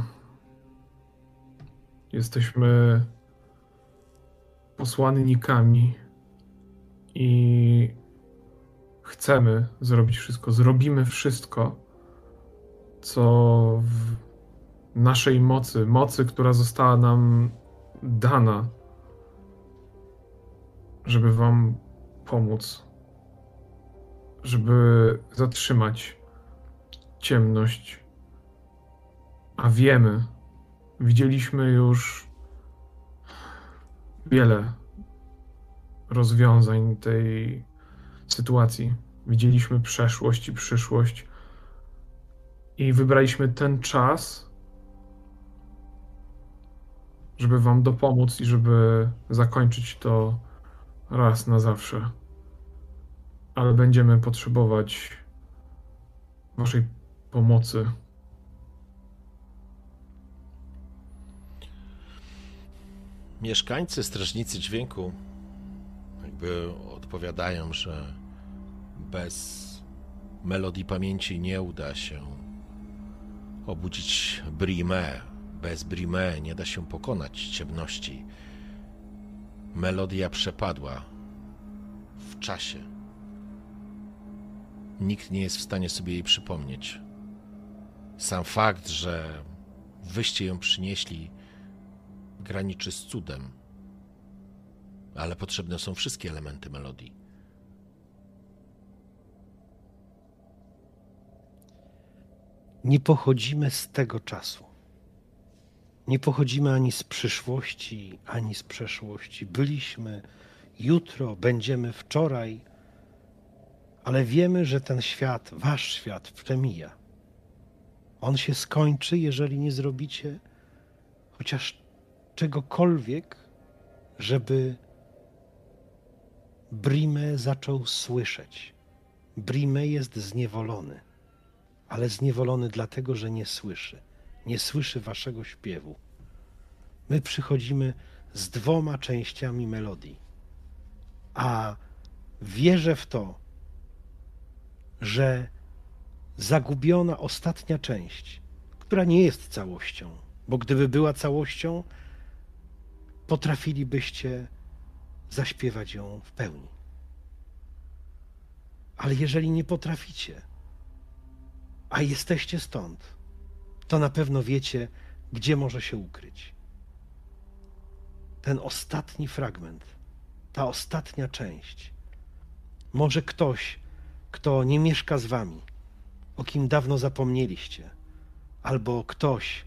Jesteśmy posłannikami i chcemy zrobić wszystko, zrobimy wszystko, co w naszej mocy, mocy, która została nam dana, żeby Wam pomóc, żeby zatrzymać ciemność. A wiemy, widzieliśmy już wiele rozwiązań tej sytuacji. Widzieliśmy przeszłość i przyszłość. I wybraliśmy ten czas, żeby Wam dopomóc i żeby zakończyć to raz na zawsze. Ale będziemy potrzebować Waszej pomocy. Mieszkańcy, strażnicy dźwięku jakby odpowiadają, że bez melodii pamięci nie uda się obudzić Brimé. Bez Brimé nie da się pokonać ciemności. Melodia przepadła w czasie. Nikt nie jest w stanie sobie jej przypomnieć. Sam fakt, że wyście ją przynieśli, graniczy z cudem, ale potrzebne są wszystkie elementy melodii. Nie pochodzimy z tego czasu. Nie pochodzimy ani z przyszłości, ani z przeszłości. Byliśmy jutro, będziemy wczoraj, ale wiemy, że ten świat, wasz świat, przemija. On się skończy, jeżeli nie zrobicie chociaż czegokolwiek, żeby Brime zaczął słyszeć. Brime jest zniewolony, ale zniewolony dlatego, że nie słyszy. Nie słyszy waszego śpiewu. My przychodzimy z dwoma częściami melodii, a wierzę w to, że zagubiona ostatnia część, która nie jest całością, bo gdyby była całością, potrafilibyście zaśpiewać ją w pełni. Ale jeżeli nie potraficie, a jesteście stąd, to na pewno wiecie, gdzie może się ukryć. Ten ostatni fragment, ta ostatnia część. Może ktoś, kto nie mieszka z wami, o kim dawno zapomnieliście, albo ktoś,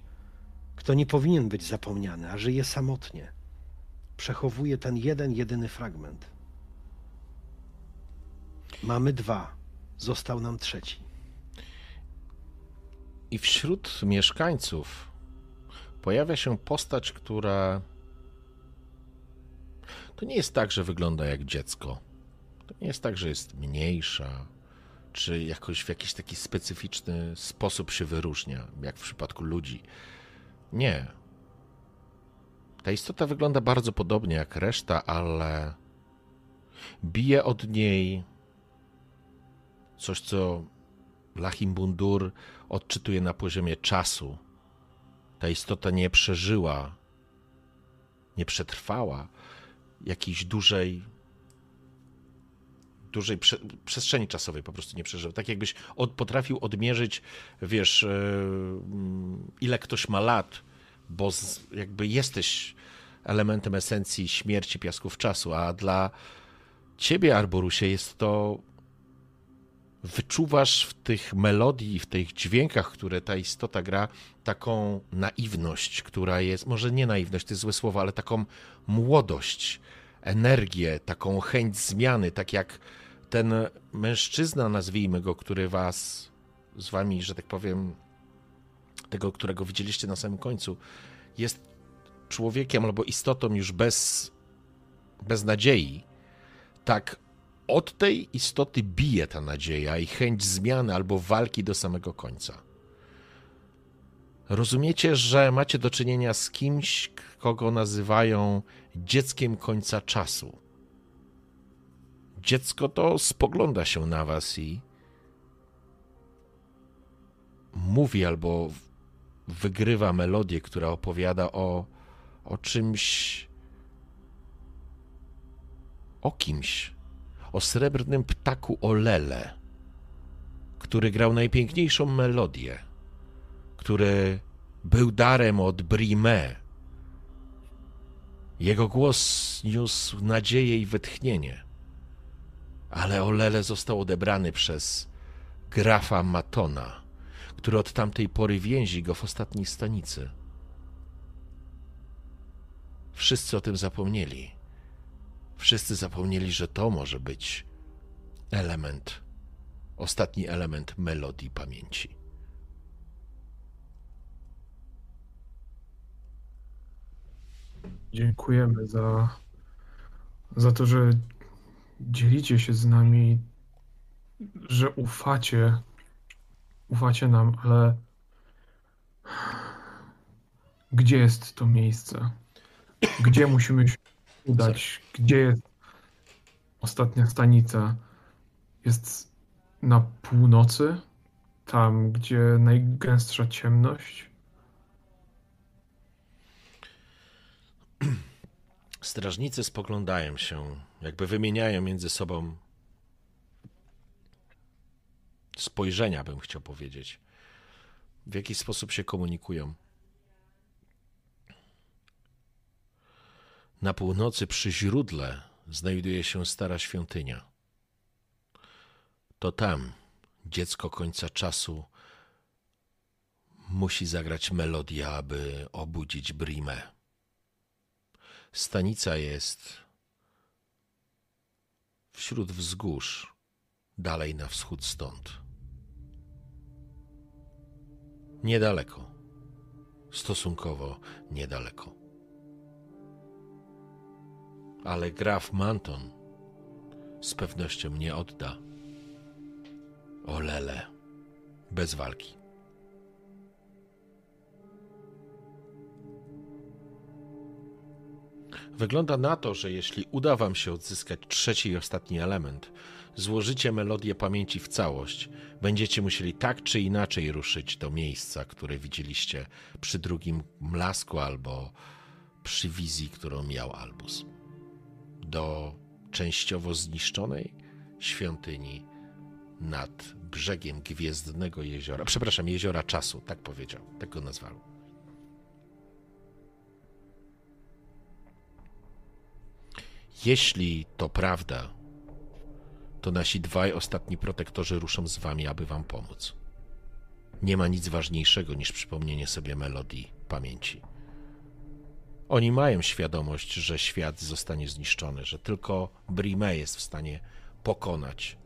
kto nie powinien być zapomniany, a żyje samotnie, przechowuje ten jeden, jedyny fragment. Mamy dwa, został nam trzeci. I wśród mieszkańców pojawia się postać, która. To nie jest tak, że wygląda jak dziecko. To nie jest tak, że jest mniejsza, czy jakoś w jakiś taki specyficzny sposób się wyróżnia, jak w przypadku ludzi. Nie. Ta istota wygląda bardzo podobnie jak reszta, ale bije od niej coś, co Lahim Bundur odczytuje na poziomie czasu. Ta istota nie przeżyła, nie przetrwała jakiejś dużej dużej prze, przestrzeni czasowej po prostu nie przeżył. Tak jakbyś od, potrafił odmierzyć, wiesz, yy, ile ktoś ma lat, bo z, jakby jesteś elementem esencji śmierci piasków czasu, a dla ciebie, Arborusie, jest to wyczuwasz w tych melodii, w tych dźwiękach, które ta istota gra, taką naiwność, która jest, może nie naiwność, to jest złe słowo, ale taką młodość, energię, taką chęć zmiany, tak jak ten mężczyzna, nazwijmy go, który was z wami, że tak powiem, tego, którego widzieliście na samym końcu, jest człowiekiem albo istotą już bez, bez nadziei, tak od tej istoty bije ta nadzieja i chęć zmiany albo walki do samego końca. Rozumiecie, że macie do czynienia z kimś, kogo nazywają dzieckiem końca czasu. Dziecko to spogląda się na was i mówi albo wygrywa melodię, która opowiada o, o czymś, o kimś, o srebrnym ptaku Olele, który grał najpiękniejszą melodię, który był darem od Brime. Jego głos niósł nadzieję i wytchnienie, ale Olele został odebrany przez grafa Matona, który od tamtej pory więzi go w ostatniej stanicy. Wszyscy o tym zapomnieli. Wszyscy zapomnieli, że to może być element, ostatni element melodii pamięci. Dziękujemy za, za to, że dzielicie się z nami, że ufacie, ufacie nam, ale gdzie jest to miejsce? Gdzie musimy się udać? Gdzie jest ostatnia stanica? Jest na północy? Tam, gdzie najgęstsza ciemność? Strażnicy spoglądają się, jakby wymieniają między sobą spojrzenia, bym chciał powiedzieć. W jaki sposób się komunikują. Na północy przy źródle znajduje się stara świątynia. To tam dziecko końca czasu musi zagrać melodię, aby obudzić Brimę. Stanica jest wśród wzgórz, dalej na wschód stąd. Niedaleko, stosunkowo niedaleko. Ale graf Manton z pewnością nie odda. O lele, bez walki. Wygląda na to, że jeśli uda Wam się odzyskać trzeci i ostatni element, złożycie melodię pamięci w całość, będziecie musieli tak czy inaczej ruszyć do miejsca, które widzieliście przy drugim mlasku albo przy wizji, którą miał Albus. Do częściowo zniszczonej świątyni nad brzegiem Gwiezdnego Jeziora, przepraszam, Jeziora Czasu, tak powiedział, tak go nazwał. Jeśli to prawda, to nasi dwaj ostatni protektorzy ruszą z wami, aby wam pomóc. Nie ma nic ważniejszego niż przypomnienie sobie melodii pamięci. Oni mają świadomość, że świat zostanie zniszczony, że tylko Brime jest w stanie pokonać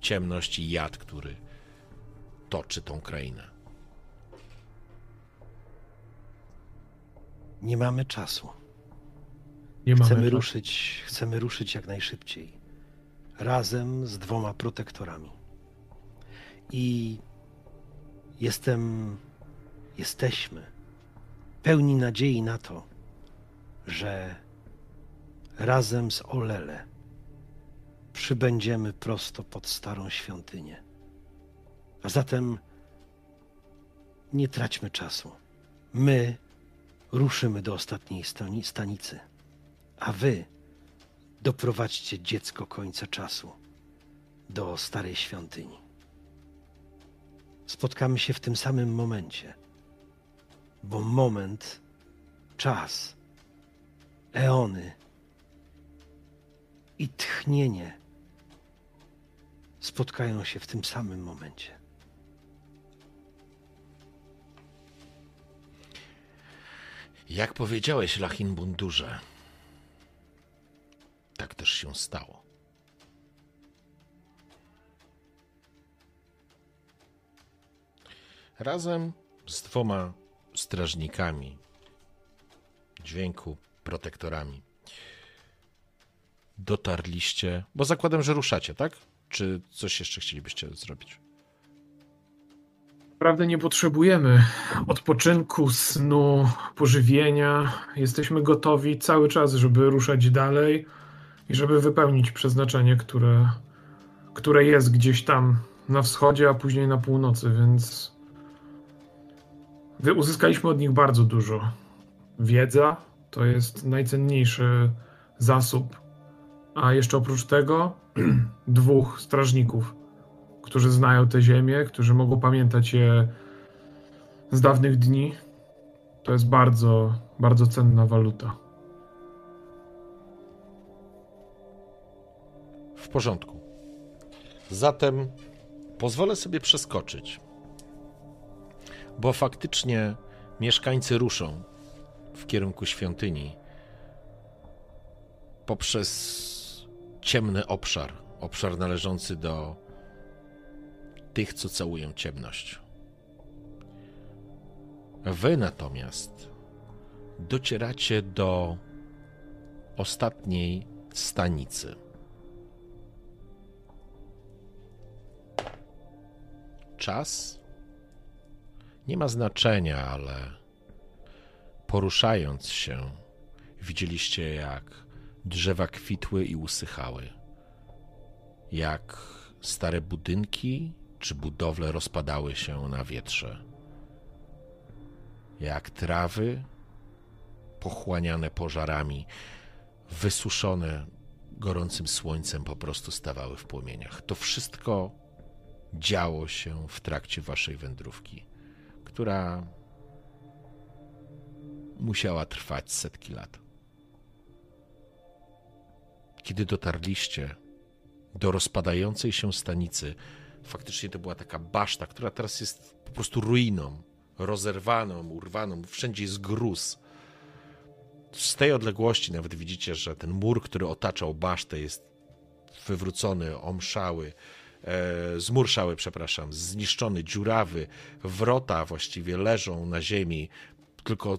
ciemność i jad, który toczy tą krainę. Nie mamy czasu. Nie mamy Chcemy czasu. ruszyć, chcemy ruszyć jak najszybciej. Razem z dwoma protektorami. I jestem, jesteśmy pełni nadziei na to, że razem z Olele przybędziemy prosto pod starą świątynię. A zatem nie traćmy czasu. My ruszymy do ostatniej stani- stanicy a wy doprowadźcie dziecko końca czasu do starej świątyni. Spotkamy się w tym samym momencie, bo moment, czas, eony i tchnienie spotkają się w tym samym momencie. Jak powiedziałeś, Lachin Bundurze, tak też się stało. Razem z dwoma strażnikami dźwięku, protektorami, dotarliście, bo zakładam, że ruszacie, tak? Czy coś jeszcze chcielibyście zrobić? Naprawdę nie potrzebujemy odpoczynku, snu, pożywienia. Jesteśmy gotowi cały czas, żeby ruszać dalej i żeby wypełnić przeznaczenie, które, które jest gdzieś tam na wschodzie, a później na północy, więc uzyskaliśmy od nich bardzo dużo. Wiedza to jest najcenniejszy zasób. A jeszcze oprócz tego (clears throat) dwóch strażników, którzy znają tę ziemię, którzy mogą pamiętać je z dawnych dni. To jest bardzo, bardzo cenna waluta. W porządku. Zatem pozwolę sobie przeskoczyć, bo faktycznie mieszkańcy ruszą w kierunku świątyni poprzez ciemny obszar, obszar należący do tych, co całują ciemność. Wy natomiast docieracie do ostatniej stanicy. Czas nie ma znaczenia, ale poruszając się, widzieliście, jak drzewa kwitły i usychały, jak stare budynki czy budowle rozpadały się na wietrze, jak trawy pochłaniane pożarami, wysuszone gorącym słońcem, po prostu stawały w płomieniach. To wszystko działo się w trakcie waszej wędrówki, która musiała trwać setki lat. Kiedy dotarliście do rozpadającej się stanicy, faktycznie to była taka baszta, która teraz jest po prostu ruiną, rozerwaną, urwaną, wszędzie jest gruz. Z tej odległości nawet widzicie, że ten mur, który otaczał basztę, jest wywrócony, omszały, e, zmurszały, przepraszam, zniszczony, dziurawy, wrota właściwie leżą na ziemi, tylko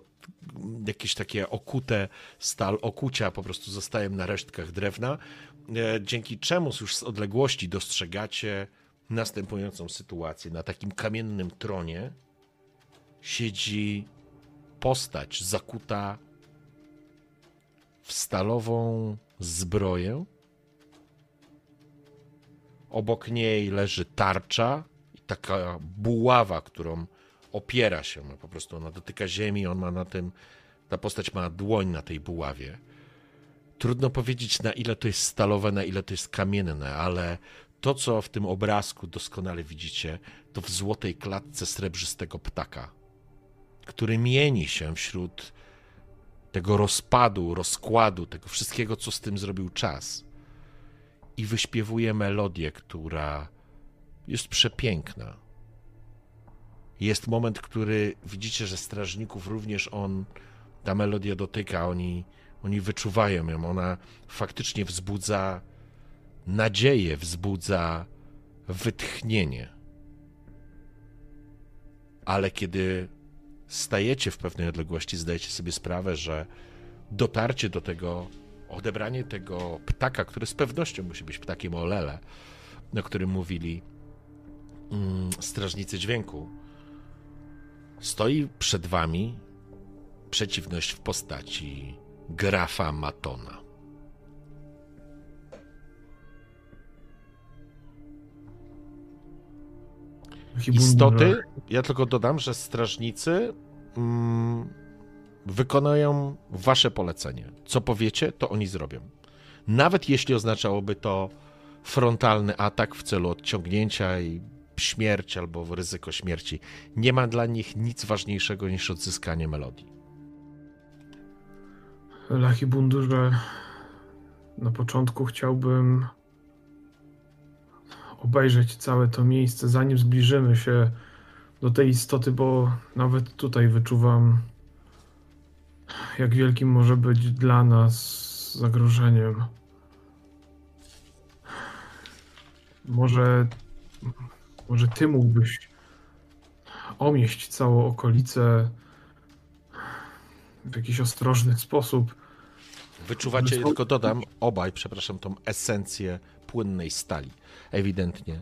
jakieś takie okute stal, okucia po prostu zostają na resztkach drewna, e, dzięki czemu już z odległości dostrzegacie następującą sytuację. Na takim kamiennym tronie siedzi postać zakuta w stalową zbroję. Obok niej leży tarcza i taka buława, którą opiera się, po prostu ona dotyka ziemi, on ma na tym, ta postać ma dłoń na tej buławie. Trudno powiedzieć, na ile to jest stalowe, na ile to jest kamienne, ale to, co w tym obrazku doskonale widzicie, to w złotej klatce srebrzystego ptaka, który mieni się wśród tego rozpadu, rozkładu, tego wszystkiego, co z tym zrobił czas. I wyśpiewuje melodię, która jest przepiękna jest moment, który widzicie, że strażników również on, ta melodia dotyka, oni, oni wyczuwają ją. Ona faktycznie wzbudza nadzieję, wzbudza wytchnienie. Ale kiedy stajecie w pewnej odległości, zdajecie sobie sprawę, że dotarcie do tego, odebranie tego ptaka, który z pewnością musi być ptakiem Olele, o którym mówili mm, strażnicy dźwięku, Stoi przed wami przeciwność w postaci grafa Matona. Istoty, ja tylko dodam, że strażnicy mm, wykonają wasze polecenie. Co powiecie, to oni zrobią. Nawet jeśli oznaczałoby to frontalny atak w celu odciągnięcia i śmierć albo ryzyko śmierci. Nie ma dla nich nic ważniejszego niż odzyskanie melodii. Lachi Bundurze, na początku chciałbym obejrzeć całe to miejsce, zanim zbliżymy się do tej istoty, bo nawet tutaj wyczuwam, jak wielkim może być dla nas zagrożeniem. Może może ty mógłbyś omieść całą okolicę w jakiś ostrożny sposób. Wyczuwacie, Wyspo... tylko dodam, obaj, przepraszam, tą esencję płynnej stali. Ewidentnie,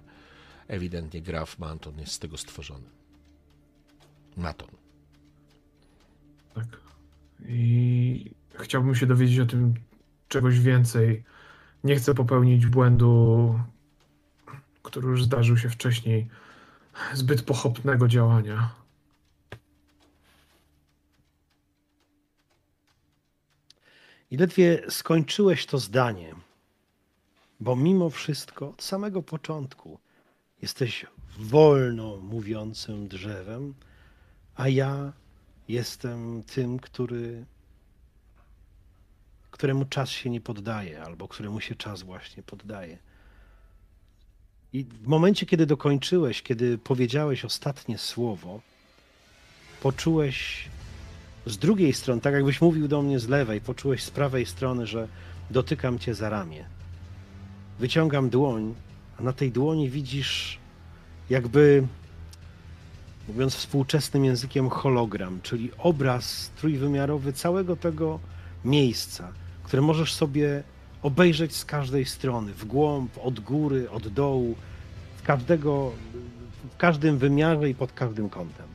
ewidentnie Graf Manton jest z tego stworzony. Maton. Tak i chciałbym się dowiedzieć o tym czegoś więcej. Nie chcę popełnić błędu, który już zdarzył się wcześniej, zbyt pochopnego działania. I ledwie skończyłeś to zdanie, bo mimo wszystko od samego początku jesteś wolno mówiącym drzewem, a ja jestem tym, który, któremu czas się nie poddaje, albo któremu się czas właśnie poddaje. I w momencie, kiedy dokończyłeś, kiedy powiedziałeś ostatnie słowo, poczułeś z drugiej strony, tak jakbyś mówił do mnie z lewej, poczułeś z prawej strony, że dotykam cię za ramię. Wyciągam dłoń, a na tej dłoni widzisz jakby, mówiąc współczesnym językiem, hologram, czyli obraz trójwymiarowy całego tego miejsca, które możesz sobie obejrzeć z każdej strony, w głąb, od góry, od dołu, w każdego, w każdym wymiarze i pod każdym kątem.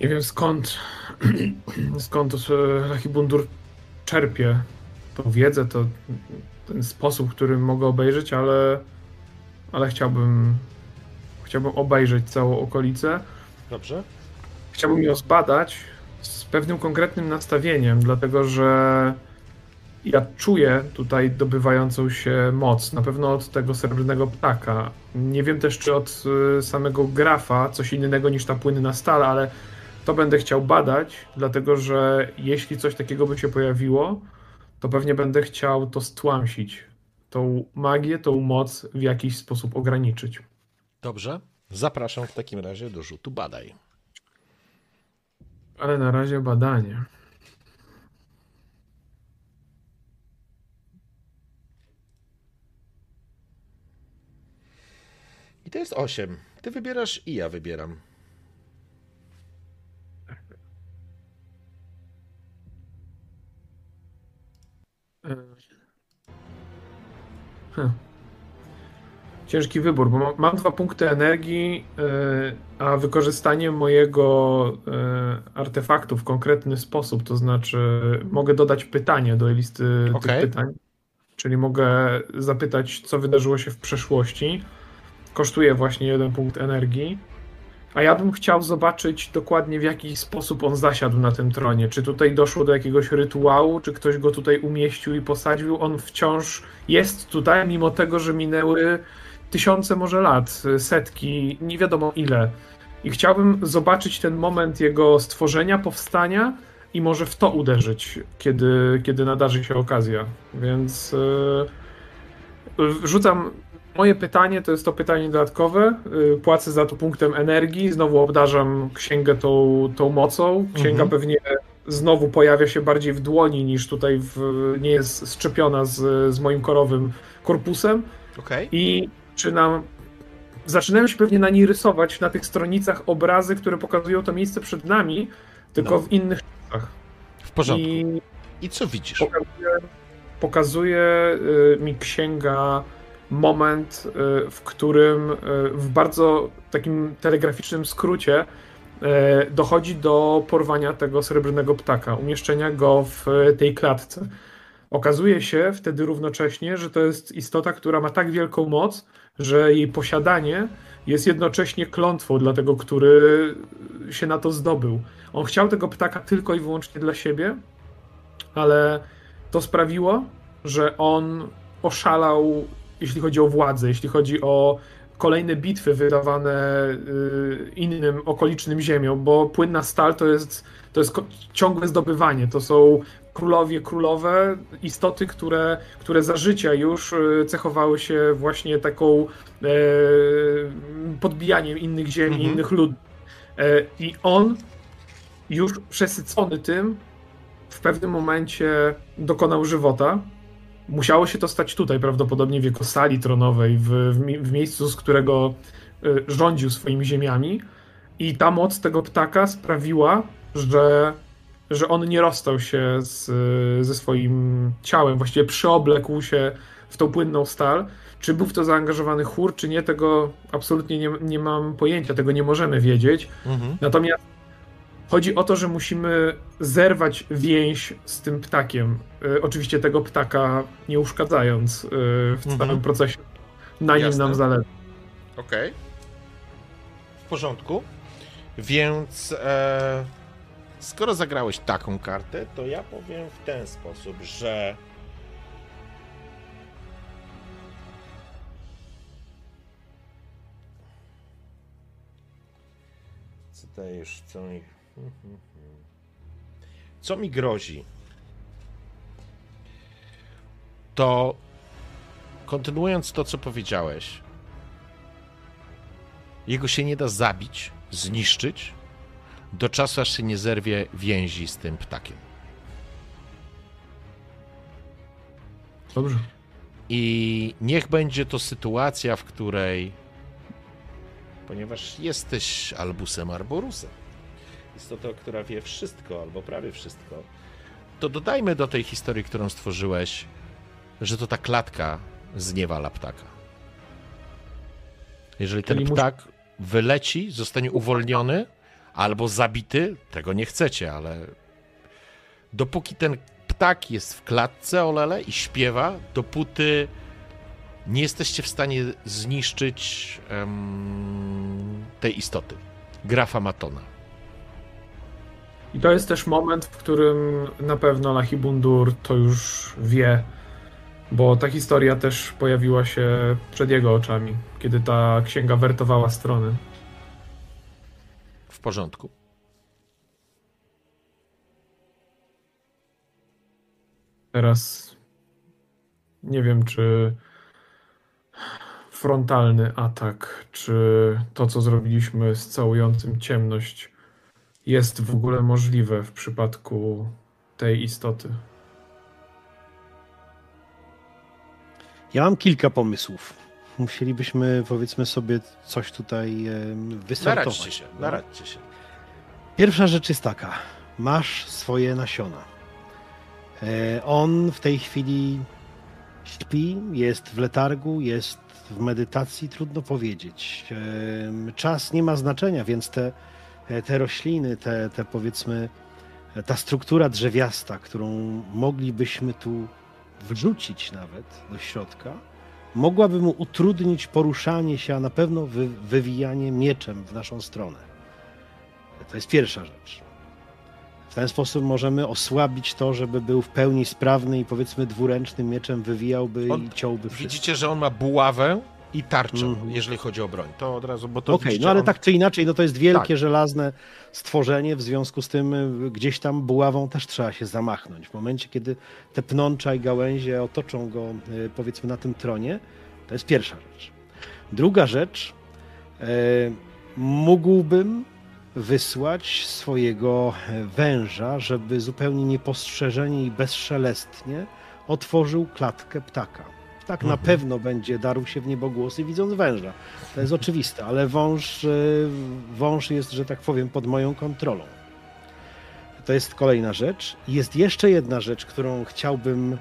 Nie wiem skąd, (clears throat) skąd Lachibundur czerpie tą wiedzę, to ten sposób, którym mogę obejrzeć, ale, ale chciałbym, chciałbym obejrzeć całą okolicę. Dobrze. Chciałbym ją zbadać z pewnym konkretnym nastawieniem, dlatego że ja czuję tutaj dobywającą się moc, na pewno od tego srebrnego ptaka. Nie wiem też, czy od y, samego grafa, coś innego niż ta płynna stal, ale to będę chciał badać, dlatego że jeśli coś takiego by się pojawiło, to pewnie będę chciał to stłamsić. Tą magię, tą moc w jakiś sposób ograniczyć. Dobrze. Zapraszam w takim razie do rzutu badaj. Ale na razie badanie. I to jest 8. Ty wybierasz i ja wybieram. Hm. Ciężki wybór, bo mam, mam dwa punkty energii, yy, a wykorzystanie mojego yy, artefaktu w konkretny sposób, to znaczy mogę dodać pytanie do listy Okej. tych pytań, czyli mogę zapytać, co wydarzyło się w przeszłości. Kosztuje właśnie jeden punkt energii. A ja bym chciał zobaczyć dokładnie w jaki sposób on zasiadł na tym tronie. Czy tutaj doszło do jakiegoś rytuału, czy ktoś go tutaj umieścił i posadził. On wciąż jest tutaj, mimo tego, że minęły tysiące może lat, setki, nie wiadomo ile. I chciałbym zobaczyć ten moment jego stworzenia, powstania i może w to uderzyć, kiedy, kiedy nadarzy się okazja. Więc yy, rzucam Moje pytanie to jest to pytanie dodatkowe. Y, Płacę za to punktem energii, znowu obdarzam księgę tą, tą mocą. Księga Mhm. pewnie znowu pojawia się bardziej w dłoni niż tutaj w, nie jest szczepiona z, z moim korowym korpusem. Okej. I czy nam. Zaczynają się pewnie na niej rysować na tych stronicach obrazy, które pokazują to miejsce przed nami, tylko No. w innych czasach. W porządku. I I co widzisz? pokazuje, pokazuje y, mi księga moment, y, w którym y, w bardzo takim telegraficznym skrócie y, dochodzi do porwania tego srebrnego ptaka, umieszczenia go w tej klatce. Okazuje się wtedy równocześnie, że to jest istota, która ma tak wielką moc, że jej posiadanie jest jednocześnie klątwą dla tego, który się na to zdobył. On chciał tego ptaka tylko i wyłącznie dla siebie, ale to sprawiło, że on oszalał, jeśli chodzi o władzę, jeśli chodzi o kolejne bitwy wydawane y, innym okolicznym ziemiom, bo płynna stal to jest, to jest ciągłe zdobywanie. To są królowie, królowe, istoty, które, które za życia już y, cechowały się właśnie taką e, podbijaniem innych ziemi, Mhm. innych ludów. E, I on już przesycony tym w pewnym momencie dokonał żywota. Musiało się to stać tutaj, prawdopodobnie w jego sali tronowej, w, w, mi- w miejscu, z którego y, rządził swoimi ziemiami. I ta moc tego ptaka sprawiła, że, że on nie rozstał się z, ze swoim ciałem, właściwie przyoblekł się w tą płynną stal. Czy był w to zaangażowany chór, czy nie, tego absolutnie nie, nie mam pojęcia, tego nie możemy wiedzieć. Mhm. Natomiast chodzi o to, że musimy zerwać więź z tym ptakiem. Y, oczywiście tego ptaka nie uszkadzając y, w Mhm. całym procesie. Na nim Jasne. nam zależy. Okej. W porządku. Więc e, skoro zagrałeś taką kartę, to ja powiem w ten sposób, że co dajesz, co mi... Co mi grozi? To kontynuując to, co powiedziałeś, jego się nie da zabić, zniszczyć, do czasu, aż się nie zerwie więzi z tym ptakiem. Dobrze. I niech będzie to sytuacja, w której, ponieważ jesteś Albusem Arborusem, istotą, która wie wszystko, albo prawie wszystko, to dodajmy do tej historii, którą stworzyłeś, że to ta klatka zniewala ptaka. Jeżeli ten Czyli ptak wyleci, zostanie uwolniony albo zabity, tego nie chcecie, ale dopóki ten ptak jest w klatce Olele i śpiewa, dopóty nie jesteście w stanie zniszczyć em, tej istoty. Grafa Matona. I to jest też moment, w którym na pewno Lahibundur to już wie, bo ta historia też pojawiła się przed jego oczami, kiedy ta księga wertowała strony. W porządku. Teraz nie wiem, czy frontalny atak, czy to, co zrobiliśmy z całującym ciemność, jest w ogóle możliwe w przypadku tej istoty. Ja mam kilka pomysłów. Musielibyśmy, powiedzmy sobie, coś tutaj em, wysortować. Naradźcie się, no. naradźcie się. Pierwsza rzecz jest taka. Masz swoje nasiona. E, On w tej chwili śpi, jest w letargu, jest w medytacji, trudno powiedzieć. Czas nie ma znaczenia, więc te, te rośliny, te, te powiedzmy, ta struktura drzewiasta, którą moglibyśmy tu wrzucić nawet do środka, mogłaby mu utrudnić poruszanie się, a na pewno wy, wywijanie mieczem w naszą stronę. To jest pierwsza rzecz. W ten sposób możemy osłabić to, żeby był w pełni sprawny i powiedzmy dwuręcznym mieczem wywijałby On- i ciąłby wszystko. Widzicie, że on ma buławę i tarczę, Mhm. jeżeli chodzi o broń. To od razu, bo to Okej, widzicie, no ale on- tak czy inaczej, no to jest wielkie, Tak. żelazne stworzenie, w związku z tym y, gdzieś tam buławą też trzeba się zamachnąć. W momencie, kiedy te pnącza i gałęzie otoczą go, y, powiedzmy, na tym tronie, to jest pierwsza rzecz. Druga rzecz, y, mógłbym wysłać swojego e, węża, żeby zupełnie niepostrzeżenie i bezszelestnie otworzył klatkę ptaka. Ptak na Mhm. pewno będzie darł się w niebogłosy widząc węża. To jest oczywiste, ale wąż, e, wąż jest, że tak powiem, pod moją kontrolą. To jest kolejna rzecz. Jest jeszcze jedna rzecz, którą chciałbym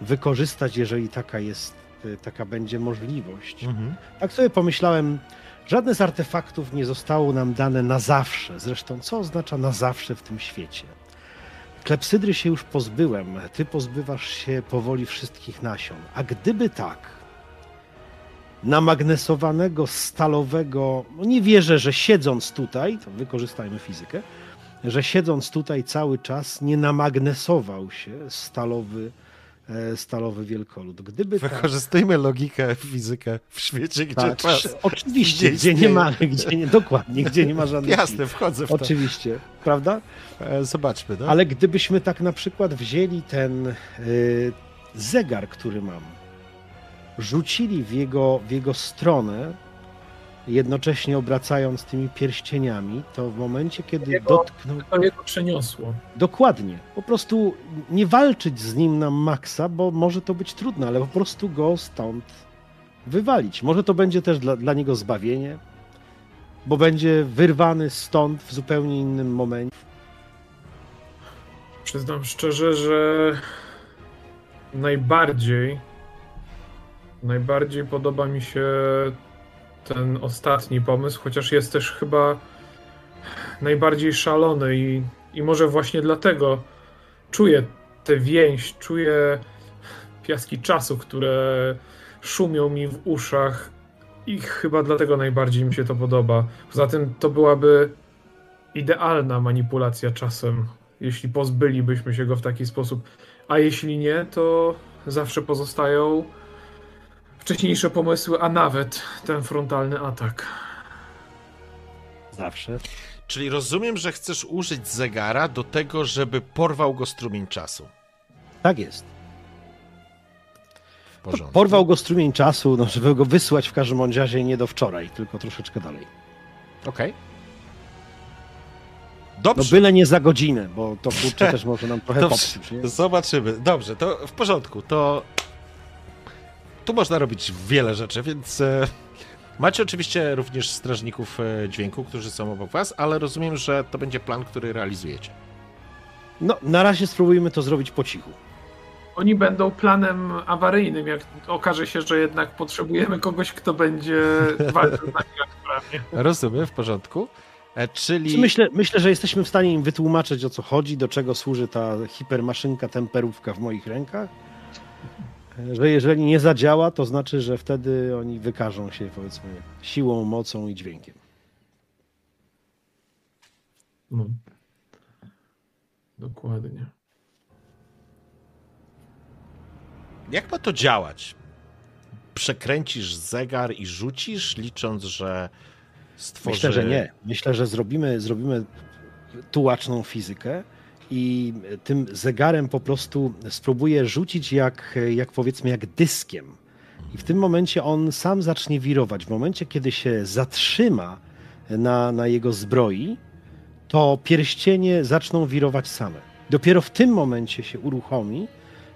wykorzystać, jeżeli taka jest, e, taka będzie możliwość. Mhm. Tak sobie pomyślałem, żadne z artefaktów nie zostało nam dane na zawsze. Zresztą, co oznacza na zawsze w tym świecie? Klepsydry się już pozbyłem, ty pozbywasz się powoli wszystkich nasion. A gdyby tak, namagnesowanego, stalowego, no nie wierzę, że siedząc tutaj, to wykorzystajmy fizykę, że siedząc tutaj cały czas nie namagnesował się stalowy, stalowy wielkolud. Gdyby tak, Wykorzystujmy logikę, fizykę w świecie, gdzie tak, czas. oczywiście, nie gdzie nie ma, gdzie nie, dokładnie, gdzie nie ma żadnych Jasne, wchodzę w to. Oczywiście, prawda? E, Zobaczmy, no. Ale gdybyśmy tak na przykład wzięli ten y, zegar, który mam, rzucili w jego, w jego stronę, jednocześnie obracając tymi pierścieniami, to w momencie, kiedy Jego- dotknął. To jego przeniosło. Dokładnie. Po prostu nie walczyć z nim na maksa, bo może to być trudne, ale po prostu go stąd wywalić. Może to będzie też dla, dla niego zbawienie, bo będzie wyrwany stąd w zupełnie innym momencie. Przyznam szczerze, że najbardziej najbardziej podoba mi się ten ostatni pomysł, chociaż jest też chyba najbardziej szalony i, i może właśnie dlatego czuję tę więź, czuję piaski czasu, które szumią mi w uszach i chyba dlatego najbardziej mi się to podoba. Poza tym to byłaby idealna manipulacja czasem, jeśli pozbylibyśmy się go w taki sposób. A jeśli nie, to zawsze pozostają wcześniejsze pomysły, a nawet ten frontalny atak. Zawsze. Czyli rozumiem, że chcesz użyć zegara do tego, żeby porwał go strumień czasu. Tak jest. W porządku. Porwał go strumień czasu, no, żeby go wysłać w każdym razie nie do wczoraj, tylko troszeczkę dalej. Okej. No Dobrze. byle nie za godzinę, bo to kurczę (laughs) też może nam trochę popsuć. Zobaczymy. Dobrze, to w porządku. To tu można robić wiele rzeczy, więc e, macie oczywiście również strażników e, dźwięku, którzy są obok was, ale rozumiem, że to będzie plan, który realizujecie. No, na razie spróbujmy to zrobić po cichu. Oni będą planem awaryjnym, jak okaże się, że jednak potrzebujemy kogoś, kto będzie (laughs) walczył sprawnie. Rozumiem, w porządku. E, czyli Myślę, myślę, że jesteśmy w stanie im wytłumaczyć o co chodzi, do czego służy ta hipermaszynka, temperówka w moich rękach. Że jeżeli nie zadziała, to znaczy, że wtedy oni wykażą się powiedzmy siłą, mocą i dźwiękiem. No. Dokładnie. jak ma to działać? Przekręcisz zegar i rzucisz, licząc, że stworzy... Myślę, że nie. Myślę, że zrobimy, zrobimy tułaczną fizykę i tym zegarem po prostu spróbuję rzucić jak, jak powiedzmy jak dyskiem. I w tym momencie on sam zacznie wirować. W momencie, kiedy się zatrzyma na, na jego zbroi, to pierścienie zaczną wirować same. Dopiero w tym momencie się uruchomi,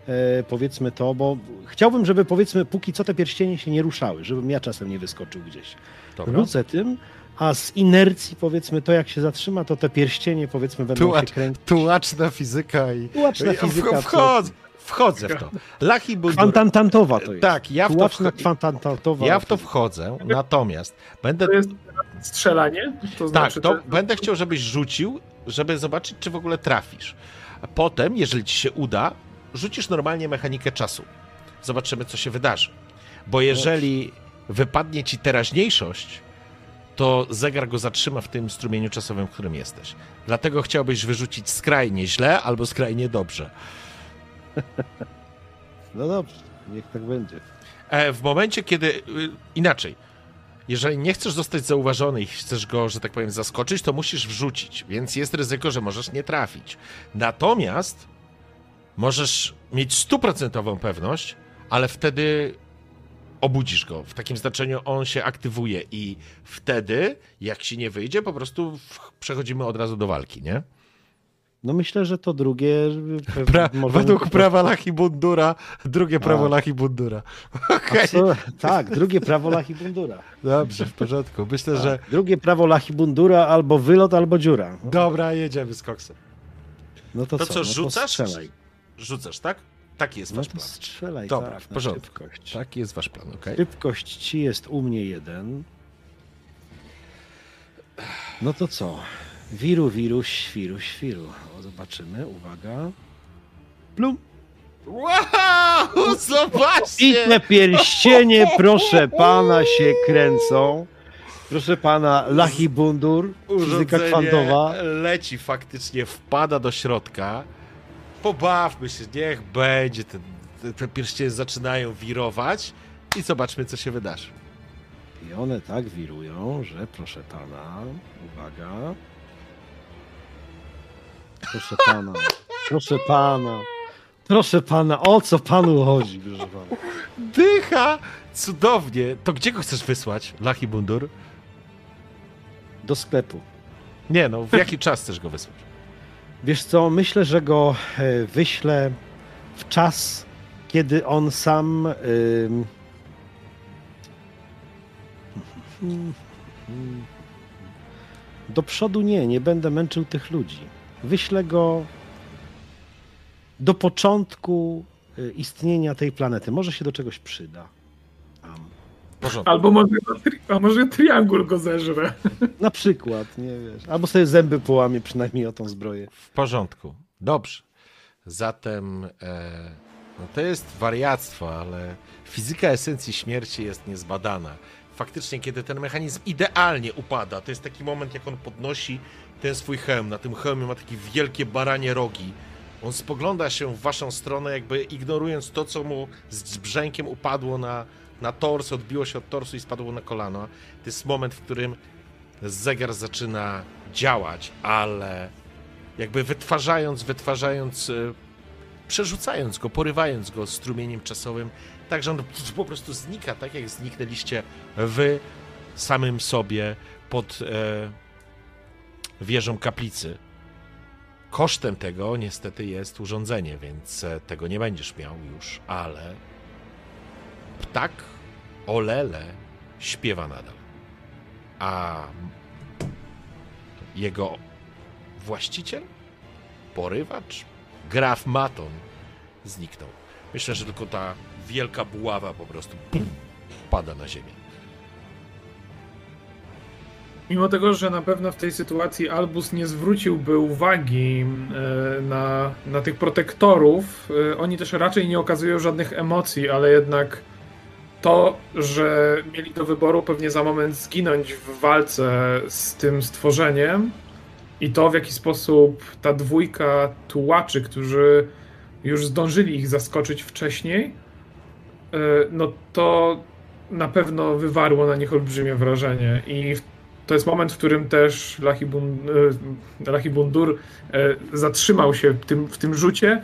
e, powiedzmy to, bo chciałbym, żeby powiedzmy póki co te pierścienie się nie ruszały, żebym ja czasem nie wyskoczył gdzieś. Dobra. Rzucę tym, a z inercji powiedzmy to jak się zatrzyma, to te pierścienie powiedzmy będą Tułacz- się kręcić. Tułaczna fizyka i... Tułaczna fizyka. wch- Wchodzę, wchodzę w to. Lachi Bundur... Kwantantantowa to jest. Tak, ja w to, Tułaczna wch- kwantantantowa. ja w to wchodzę, natomiast będę To jest strzelanie? To Tak, znaczy, to że- będę chciał, żebyś rzucił, żeby zobaczyć, czy w ogóle trafisz. A potem, jeżeli ci się uda, rzucisz normalnie mechanikę czasu. Zobaczymy, co się wydarzy. Bo jeżeli wypadnie ci teraźniejszość, to zegar go zatrzyma w tym strumieniu czasowym, w którym jesteś. Dlatego chciałbyś wyrzucić skrajnie źle albo skrajnie dobrze. No dobrze, niech tak będzie. E, w momencie, kiedy. y, Inaczej. Jeżeli nie chcesz zostać zauważony i chcesz go, że tak powiem, zaskoczyć, to musisz wrzucić, więc jest ryzyko, że możesz nie trafić. Natomiast możesz mieć stuprocentową pewność, ale wtedy obudzisz go. W takim znaczeniu on się aktywuje i wtedy, jak ci nie wyjdzie, po prostu w- przechodzimy od razu do walki, nie? No myślę, że to drugie Pra, możemy według prawa Lachi Bundura, drugie prawo A. Lachi Bundura. (laughs) co? Tak, drugie prawo Lachibundura. dobrze, w porządku. Myślę, że Tak, drugie prawo Lachibundura albo wylot, albo dziura. Dobra, jedziemy z koksem. no to, To co? co, no rzucasz? To. Rzucasz, tak? Taki jest No wasz plan. strzelaj, Dobra, tak, w porządku. Taki jest wasz plan, okej? Szybkość ci jest u mnie jeden. No to co? Wiru, wiru, świru, świru. O, zobaczymy, uwaga. Plum. Wow! I (laughs) Zobaczcie! te pierścienie, proszę pana, się kręcą. Proszę pana, Lachibundur, fizyka Urządzenie kwantowa. leci faktycznie, wpada do środka. Pobawmy się, niech będzie. Te, te, te pierścienie zaczynają wirować i zobaczmy, co się wydarzy. I one tak wirują, że proszę pana, uwaga. Proszę pana, (laughs) proszę pana, proszę pana, o co panu chodzi, proszę pana? Dycha! Cudownie! To gdzie go chcesz wysłać, Lachi Bundur? Do sklepu. Nie no, w jaki czas chcesz go wysłać? Wiesz co, myślę, że go e, wyślę w czas, kiedy on sam. ym, Do przodu nie, nie będę męczył tych ludzi. Wyślę go do początku y, istnienia tej planety. Może się do czegoś przyda. Porządku. Albo może, a może triangul go zeżre. Na przykład, nie wiesz. Albo sobie zęby połamie przynajmniej o tą zbroję. W porządku. Dobrze. Zatem e, no to jest wariactwo, ale fizyka esencji śmierci jest niezbadana. faktycznie, kiedy ten mechanizm idealnie upada, to jest taki moment, jak on podnosi ten swój hełm. Na tym hełmie ma takie wielkie baranie rogi. On spogląda się w waszą stronę, jakby ignorując to, co mu z brzękiem upadło na, na tors, odbiło się od torsu i spadło na kolano. To jest moment, w którym zegar zaczyna działać, ale jakby wytwarzając, wytwarzając, e, przerzucając go, porywając go strumieniem czasowym, tak że on po prostu znika, tak jak zniknęliście wy samym sobie pod e, wieżą kaplicy. Kosztem tego niestety jest urządzenie, więc e, tego nie będziesz miał już, ale ptak Olele śpiewa nadal. A jego właściciel, porywacz, graf Maton zniknął. Myślę, że tylko ta wielka buława po prostu pum, pada na ziemię. Mimo tego, że na pewno w tej sytuacji Albus nie zwróciłby uwagi e, na, na tych protektorów, e, oni też raczej nie okazują żadnych emocji, ale jednak to, że mieli do wyboru pewnie za moment zginąć w walce z tym stworzeniem i to w jaki sposób ta dwójka tułaczy, którzy już zdążyli ich zaskoczyć wcześniej, e, no to na pewno wywarło na nich olbrzymie wrażenie. I to jest moment, w którym też Lahibundur zatrzymał się w tym, w tym rzucie. E,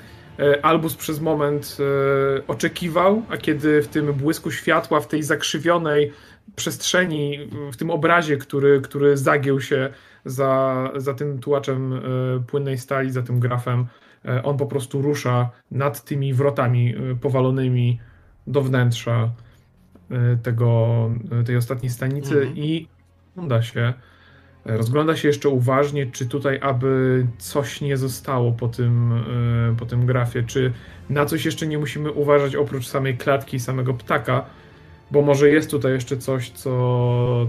Albus przez moment e, oczekiwał, a kiedy w tym błysku światła, w tej zakrzywionej przestrzeni, w tym obrazie, który, który zagiął się za, za tym tułaczem e, płynnej stali, za tym grafem, on po prostu rusza nad tymi wrotami powalonymi do wnętrza tego, tej ostatniej stanicy mhm. i uda się Rozgląda się jeszcze uważnie, czy tutaj aby coś nie zostało po tym, e, po tym grafie, czy na coś jeszcze nie musimy uważać oprócz samej klatki i samego ptaka, bo może jest tutaj jeszcze coś, co,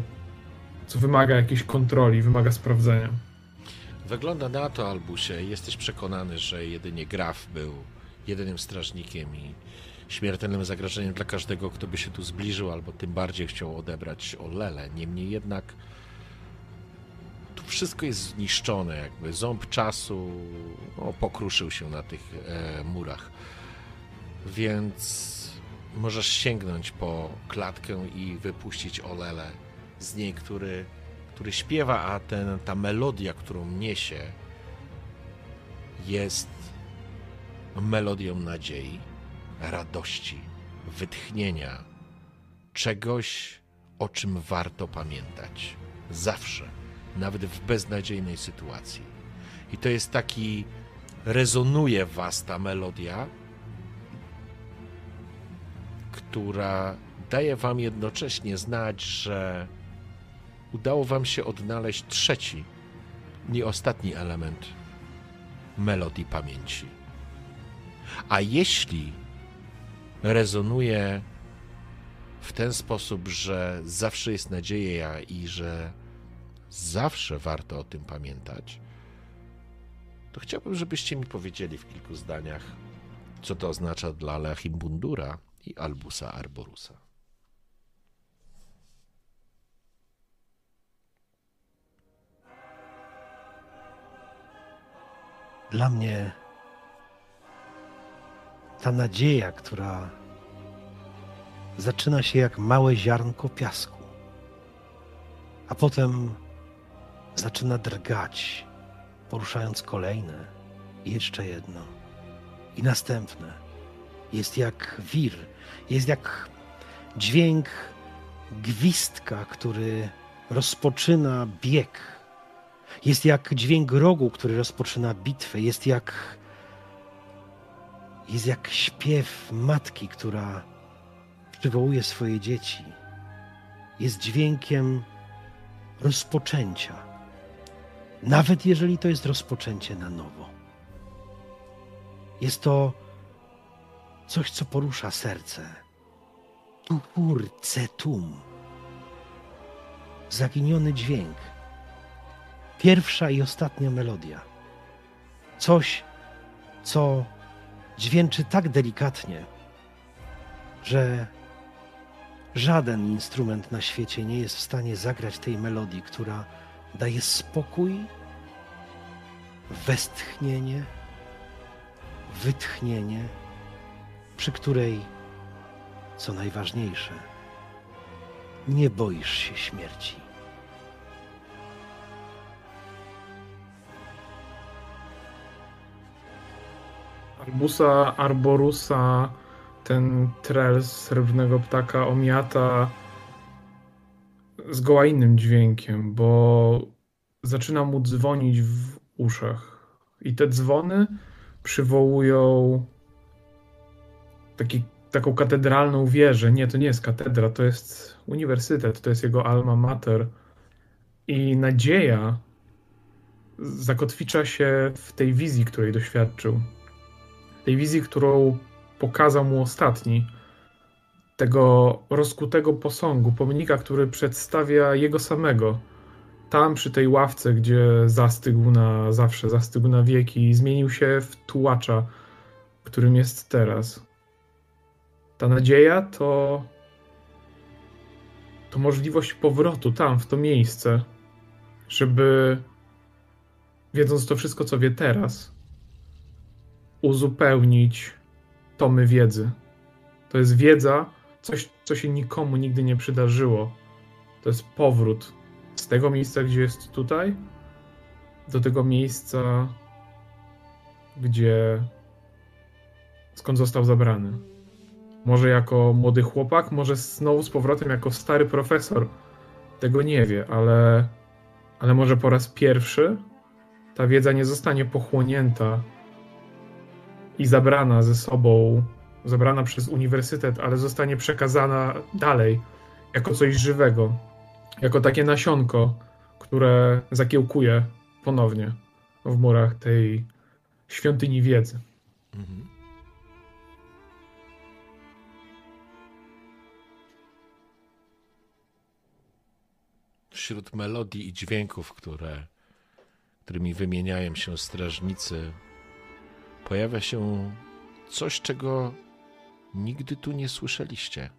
co wymaga jakiejś kontroli, wymaga sprawdzenia. Wygląda na to, Albusie, jesteś przekonany, że jedynie graf był jedynym strażnikiem i śmiertelnym zagrożeniem dla każdego, kto by się tu zbliżył, albo tym bardziej chciał odebrać Olele. Niemniej jednak wszystko jest zniszczone, jakby ząb czasu no, pokruszył się na tych e, murach. Więc możesz sięgnąć po klatkę i wypuścić Olele z niej, który, który śpiewa, a ten, ta melodia, którą niesie, jest melodią nadziei, radości, wytchnienia, czegoś, o czym warto pamiętać. Zawsze nawet w beznadziejnej sytuacji. I to jest taki, rezonuje w was ta melodia, która daje wam jednocześnie znać, że udało wam się odnaleźć trzeci, nie ostatni element melodii pamięci. A jeśli rezonuje w ten sposób, że zawsze jest nadzieja i że zawsze warto o tym pamiętać, to chciałbym, żebyście mi powiedzieli w kilku zdaniach, co to oznacza dla Lechimbundura i Albusa Arborusa. Dla mnie ta nadzieja, która zaczyna się jak małe ziarnko piasku, a potem zaczyna drgać, poruszając kolejne, jeszcze jedno i następne. Jest jak wir, jest jak dźwięk gwizdka, który rozpoczyna bieg. Jest jak dźwięk rogu, który rozpoczyna bitwę. Jest jak jest jak śpiew matki, która przywołuje swoje dzieci. Jest dźwiękiem rozpoczęcia nawet jeżeli to jest rozpoczęcie na nowo. Jest to coś, co porusza serce. Tupur cetum. Zaginiony dźwięk. Pierwsza i ostatnia melodia. Coś, co dźwięczy tak delikatnie, że Żaden instrument na świecie nie jest w stanie zagrać tej melodii, która daje spokój, westchnienie, wytchnienie, przy której, co najważniejsze, nie boisz się śmierci. Arbusa arborusa, ten trel srebrnego ptaka omiata zgoła innym dźwiękiem, bo zaczyna mu dzwonić w uszach. I te dzwony przywołują taki, taką katedralną wieżę. Nie, to nie jest katedra, to jest uniwersytet, to jest jego alma mater. I nadzieja zakotwicza się w tej wizji, której doświadczył. Tej wizji, którą pokazał mu ostatni. Tego rozkutego posągu, pomnika, który przedstawia jego samego. Tam przy tej ławce, gdzie zastygł na zawsze, zastygł na wieki, zmienił się w tułacza, którym jest teraz. Ta nadzieja to. to możliwość powrotu tam, w to miejsce, żeby wiedząc to wszystko, co wie teraz, uzupełnić tomy wiedzy. To jest wiedza, coś, co się nikomu nigdy nie przydarzyło. To jest powrót z tego miejsca, gdzie jest tutaj, do tego miejsca, gdzie skąd został zabrany. Może jako młody chłopak, może znowu z powrotem jako stary profesor. Tego nie wie, ale, ale może po raz pierwszy ta wiedza nie zostanie pochłonięta i zabrana ze sobą, zabrana przez uniwersytet, ale zostanie przekazana dalej jako coś żywego, jako takie nasionko, które zakiełkuje ponownie w murach tej świątyni wiedzy. Mhm. Wśród melodii i dźwięków, które, którymi wymieniają się strażnicy, pojawia się coś, czego nigdy tu nie słyszeliście.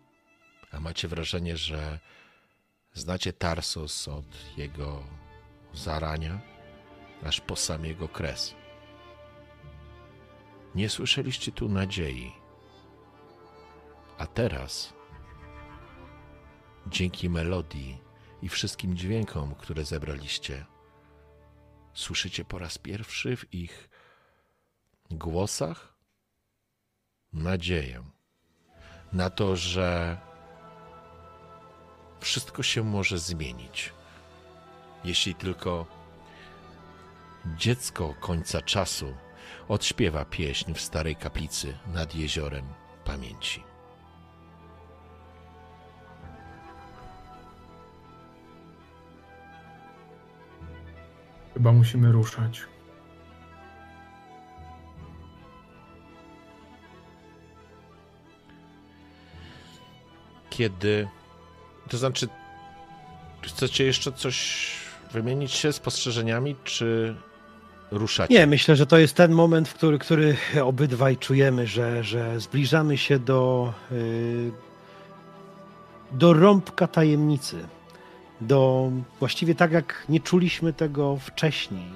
A macie wrażenie, że znacie Tarsos od jego zarania aż po sam jego kres. Nie słyszeliście tu nadziei. A teraz, dzięki melodii i wszystkim dźwiękom, które zebraliście, słyszycie po raz pierwszy w ich głosach nadzieję na to, że wszystko się może zmienić, jeśli tylko dziecko końca czasu odśpiewa pieśń w starej kaplicy nad jeziorem pamięci. Chyba musimy ruszać. Kiedy. To znaczy, chcecie jeszcze coś wymienić się spostrzeżeniami, czy ruszacie? Nie, myślę, że to jest ten moment, w który, który obydwaj czujemy, że, że zbliżamy się do, yy, do rąbka tajemnicy. Do właściwie tak, jak nie czuliśmy tego wcześniej,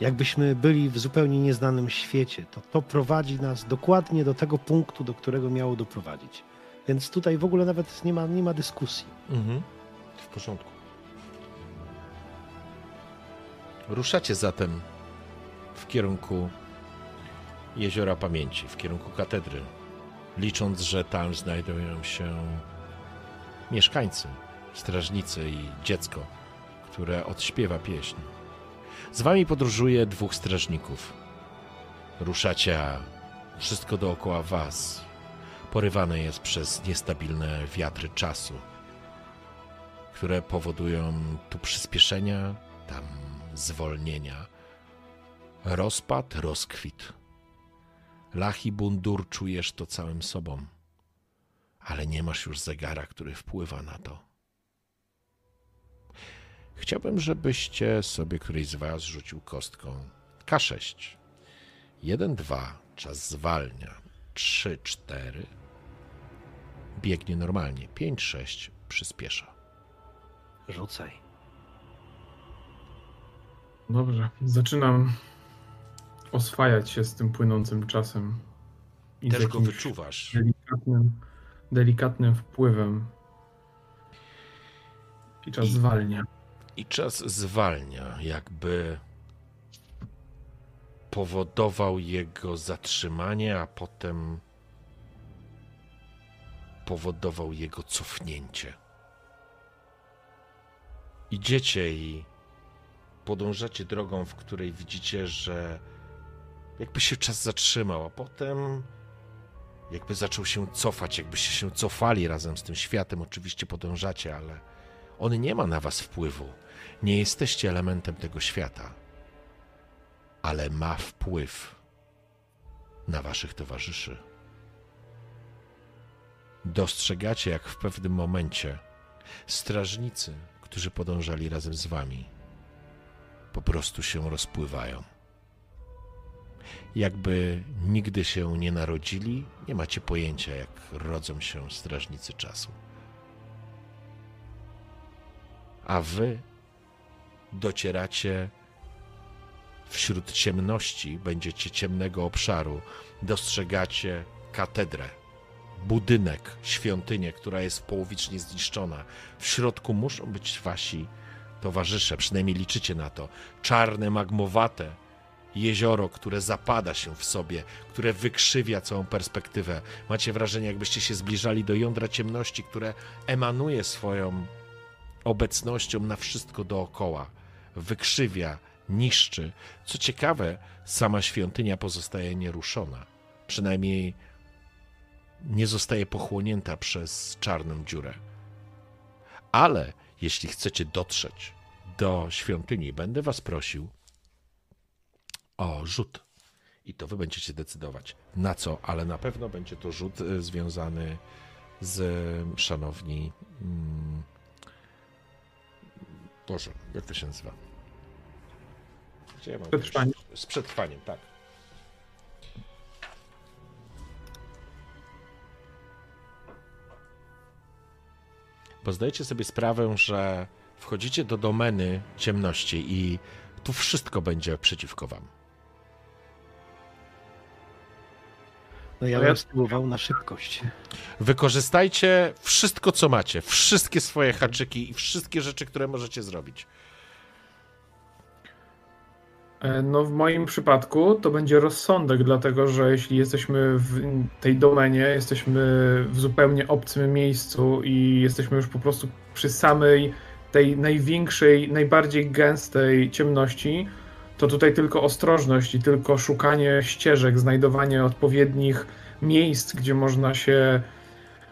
jakbyśmy byli w zupełnie nieznanym świecie. To, to prowadzi nas dokładnie do tego punktu, do którego miało doprowadzić. Więc tutaj w ogóle nawet nie ma, nie ma dyskusji. Mhm. W porządku. Ruszacie zatem w kierunku Jeziora Pamięci, w kierunku katedry, licząc, że tam znajdują się mieszkańcy, strażnicy i dziecko, które odśpiewa pieśń. Z wami podróżuje dwóch strażników. Ruszacie, a wszystko dookoła was porywane jest przez niestabilne wiatry czasu, które powodują tu przyspieszenia, tam zwolnienia, rozpad, rozkwit. Lach i bundur czujesz to całym sobą, ale nie masz już zegara, który wpływa na to. Chciałbym, żebyście sobie któryś z Was rzucił kostką K6. 1, 2, czas zwalnia. 3, 4, biegnie normalnie. 5-6 przyspiesza. Rzucaj. Dobrze, zaczynam oswajać się z tym płynącym czasem. I Też go wyczuwasz. Delikatnym, delikatnym wpływem. I czas I- zwalnia. I czas zwalnia, jakby powodował jego zatrzymanie, a potem powodował jego cofnięcie. Idziecie i podążacie drogą, w której widzicie, że jakby się czas zatrzymał, a potem jakby zaczął się cofać, jakbyście się cofali razem z tym światem. Oczywiście podążacie, ale on nie ma na was wpływu. Nie jesteście elementem tego świata, ale ma wpływ na waszych towarzyszy. Dostrzegacie, jak w pewnym momencie strażnicy, którzy podążali razem z wami, po prostu się rozpływają. Jakby nigdy się nie narodzili, nie macie pojęcia, jak rodzą się strażnicy czasu. A wy docieracie wśród ciemności, będziecie ciemnego obszaru, dostrzegacie katedrę, budynek, świątynię, która jest połowicznie zniszczona. W środku muszą być wasi towarzysze, przynajmniej liczycie na to. Czarne, magmowate jezioro, które zapada się w sobie, które wykrzywia całą perspektywę. Macie wrażenie, jakbyście się zbliżali do jądra ciemności, które emanuje swoją obecnością na wszystko dookoła. Wykrzywia, niszczy. Co ciekawe, sama świątynia pozostaje nieruszona. Przynajmniej nie zostaje pochłonięta przez czarną dziurę. Ale jeśli chcecie dotrzeć do świątyni, będę was prosił o rzut. I to wy będziecie decydować na co, ale na pewno będzie to rzut y, związany z, szanowni, mm, Boże, jak to się nazywa? Gdzie ja mam Przetrwanie. też- Z przetrwaniem, tak. Bo zdajecie sobie sprawę, że wchodzicie do domeny ciemności i tu wszystko będzie przeciwko wam. No ja No ja- bym spróbował na szybkość. Wykorzystajcie wszystko, co macie, wszystkie swoje haczyki i wszystkie rzeczy, które możecie zrobić. E, No, w moim przypadku to będzie rozsądek, dlatego że jeśli jesteśmy w tej domenie, jesteśmy w zupełnie obcym miejscu i jesteśmy już po prostu przy samej tej największej, najbardziej gęstej ciemności, to tutaj tylko ostrożność i tylko szukanie ścieżek, znajdowanie odpowiednich miejsc, gdzie można się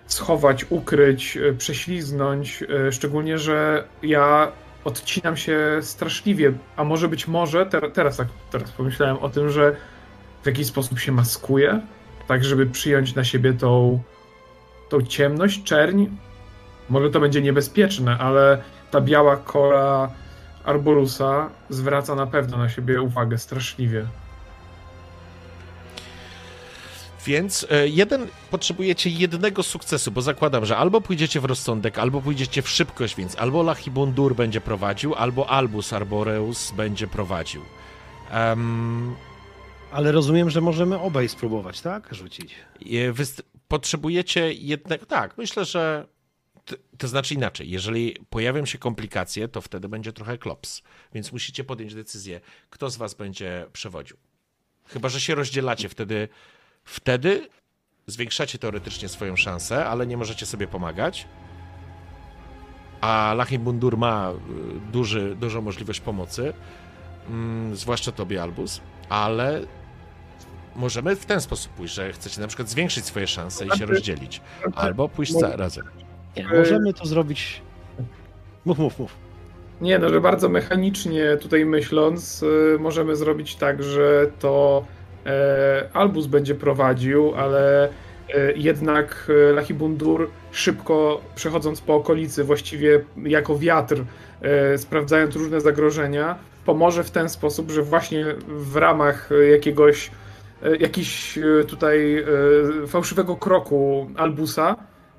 schować, ukryć, e, prześliznąć. e, Szczególnie, że ja odcinam się straszliwie, a może być może, ter, teraz tak teraz pomyślałem o tym, że w jakiś sposób się maskuję, tak żeby przyjąć na siebie tą, tą ciemność, czerń. Może to będzie niebezpieczne, ale ta biała kora Arborusa zwraca na pewno na siebie uwagę straszliwie. Więc e, jeden potrzebujecie jednego sukcesu, bo zakładam, że albo pójdziecie w rozsądek, albo pójdziecie w szybkość, więc albo Lachibundur będzie prowadził, albo Albus Arboreus będzie prowadził. Em, Ale rozumiem, że możemy obaj spróbować, tak? Rzucić. wyst- potrzebujecie jednego. Tak, myślę, że. t- To znaczy inaczej, jeżeli pojawią się komplikacje, to wtedy będzie trochę klops. Więc musicie podjąć decyzję, kto z was będzie przewodził. Chyba, że się rozdzielacie, wtedy, wtedy zwiększacie teoretycznie swoją szansę, ale nie możecie sobie pomagać. A Lachim Bundur ma y, duży, dużą możliwość pomocy, mm, zwłaszcza tobie, Albus, ale możemy w ten sposób pójść, że chcecie na przykład zwiększyć swoje szanse i się rozdzielić, albo pójść za, razem. Nie, E, możemy to zrobić. Mów, mów, mów. Nie, no, że bardzo mechanicznie tutaj myśląc, y, możemy zrobić tak, że to Albus będzie prowadził, ale e, jednak e, Lachibundur szybko przechodząc po okolicy, właściwie jako wiatr, e, sprawdzając różne zagrożenia, pomoże w ten sposób, że właśnie w ramach e, jakiegoś e, jakiś e, tutaj e, fałszywego kroku Albusa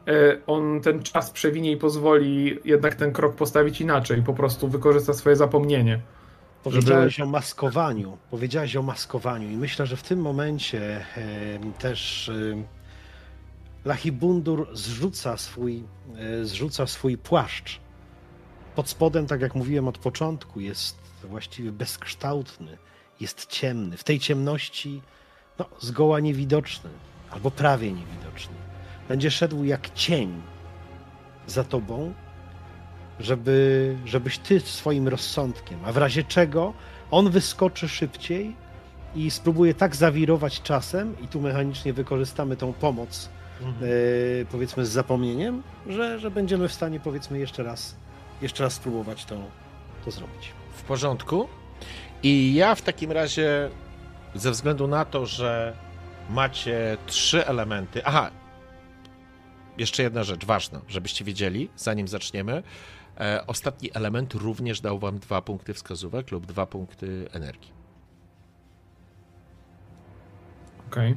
e, on ten czas przewinie i pozwoli jednak ten krok postawić inaczej, po prostu wykorzysta swoje zapomnienie. Powiedziałeś o maskowaniu. Powiedziałeś o maskowaniu i myślę, że w tym momencie też Lachibundur zrzuca swój, e, zrzuca swój płaszcz. Pod spodem, tak jak mówiłem od początku, jest właściwie bezkształtny, jest ciemny. W tej ciemności no, zgoła niewidoczny, albo prawie niewidoczny. Będzie szedł jak cień za tobą, żeby, żebyś ty swoim rozsądkiem, a w razie czego on wyskoczy szybciej i spróbuje tak zawirować czasem, i tu mechanicznie wykorzystamy tą pomoc, Mhm. e, powiedzmy, z zapomnieniem, że, że będziemy w stanie, powiedzmy, jeszcze raz, jeszcze raz spróbować to, to zrobić. W porządku. I ja w takim razie, ze względu na to, że macie trzy elementy. Aha, jeszcze jedna rzecz ważna, żebyście wiedzieli, zanim zaczniemy. E, ostatni element również dał wam dwa punkty wskazówek lub dwa punkty energii. Okej.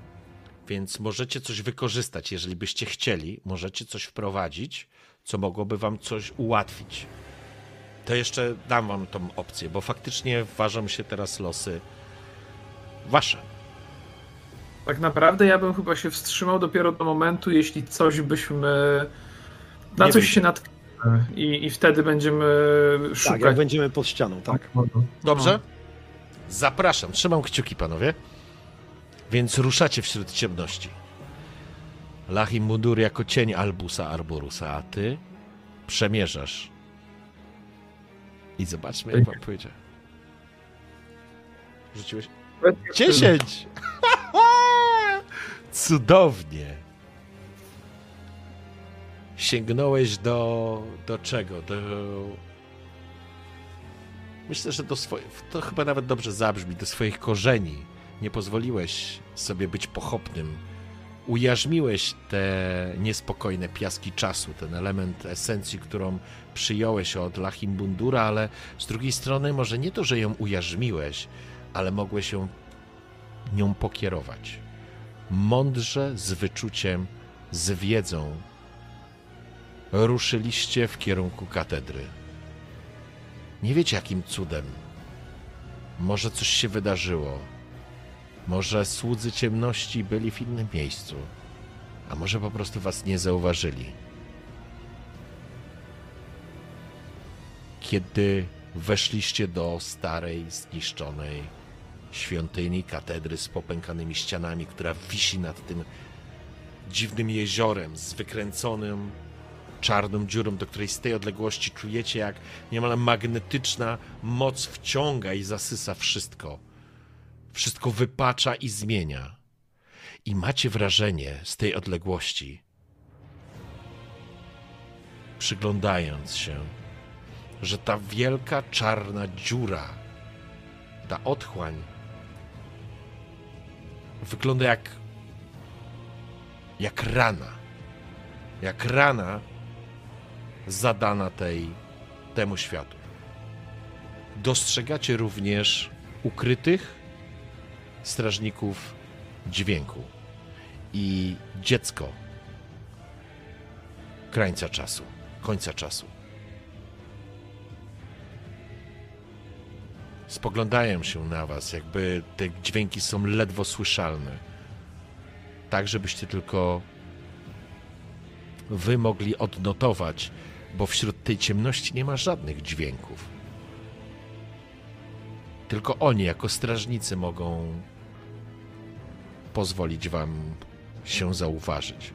Więc możecie coś wykorzystać, jeżeli byście chcieli, możecie coś wprowadzić, co mogłoby wam coś ułatwić. To jeszcze dam wam tą opcję, bo faktycznie ważą się teraz losy wasze. Tak naprawdę ja bym chyba się wstrzymał dopiero do momentu, jeśli coś byśmy. Na Nie coś się natkniemy i, i wtedy będziemy Tak, jak szukać. będziemy pod ścianą, tak? Dobrze? Zapraszam, trzymam kciuki, panowie. Więc ruszacie wśród ciemności. Lachim Mudur jako cień Albusa Arborusa, a ty przemierzasz. I zobaczmy, jak wam pójdzie. Rzuciłeś? No. 10! (laughs) Cudownie! Sięgnąłeś do. do czego? Do. Myślę, że do swoich. To chyba nawet dobrze zabrzmi, do swoich korzeni. Nie pozwoliłeś sobie być pochopnym. Ujarzmiłeś te niespokojne piaski czasu, ten element esencji, którą przyjąłeś od Lachimbundura, ale z drugiej strony, może nie to, że ją ujarzmiłeś, ale mogłeś ją nią pokierować. Mądrze, z wyczuciem, z wiedzą ruszyliście w kierunku katedry. Nie wiecie jakim cudem. Może coś się wydarzyło. Może słudzy ciemności byli w innym miejscu. A może po prostu was nie zauważyli. Kiedy weszliście do starej, zniszczonej świątyni, katedry z popękanymi ścianami, która wisi nad tym dziwnym jeziorem z wykręconym czarną dziurą, do której z tej odległości czujecie, jak niemal magnetyczna moc wciąga i zasysa wszystko. Wszystko wypacza i zmienia. I macie wrażenie z tej odległości, przyglądając się, że ta wielka czarna dziura, ta otchłań, wygląda jak jak rana. Jak rana zadana tej, temu światu. Dostrzegacie również ukrytych strażników dźwięku i dziecko krańca czasu, końca czasu. Spoglądają się na was, jakby te dźwięki są ledwo słyszalne. Tak, żebyście tylko wy mogli odnotować, bo wśród tej ciemności nie ma żadnych dźwięków. Tylko oni, jako strażnicy, mogą pozwolić wam się zauważyć.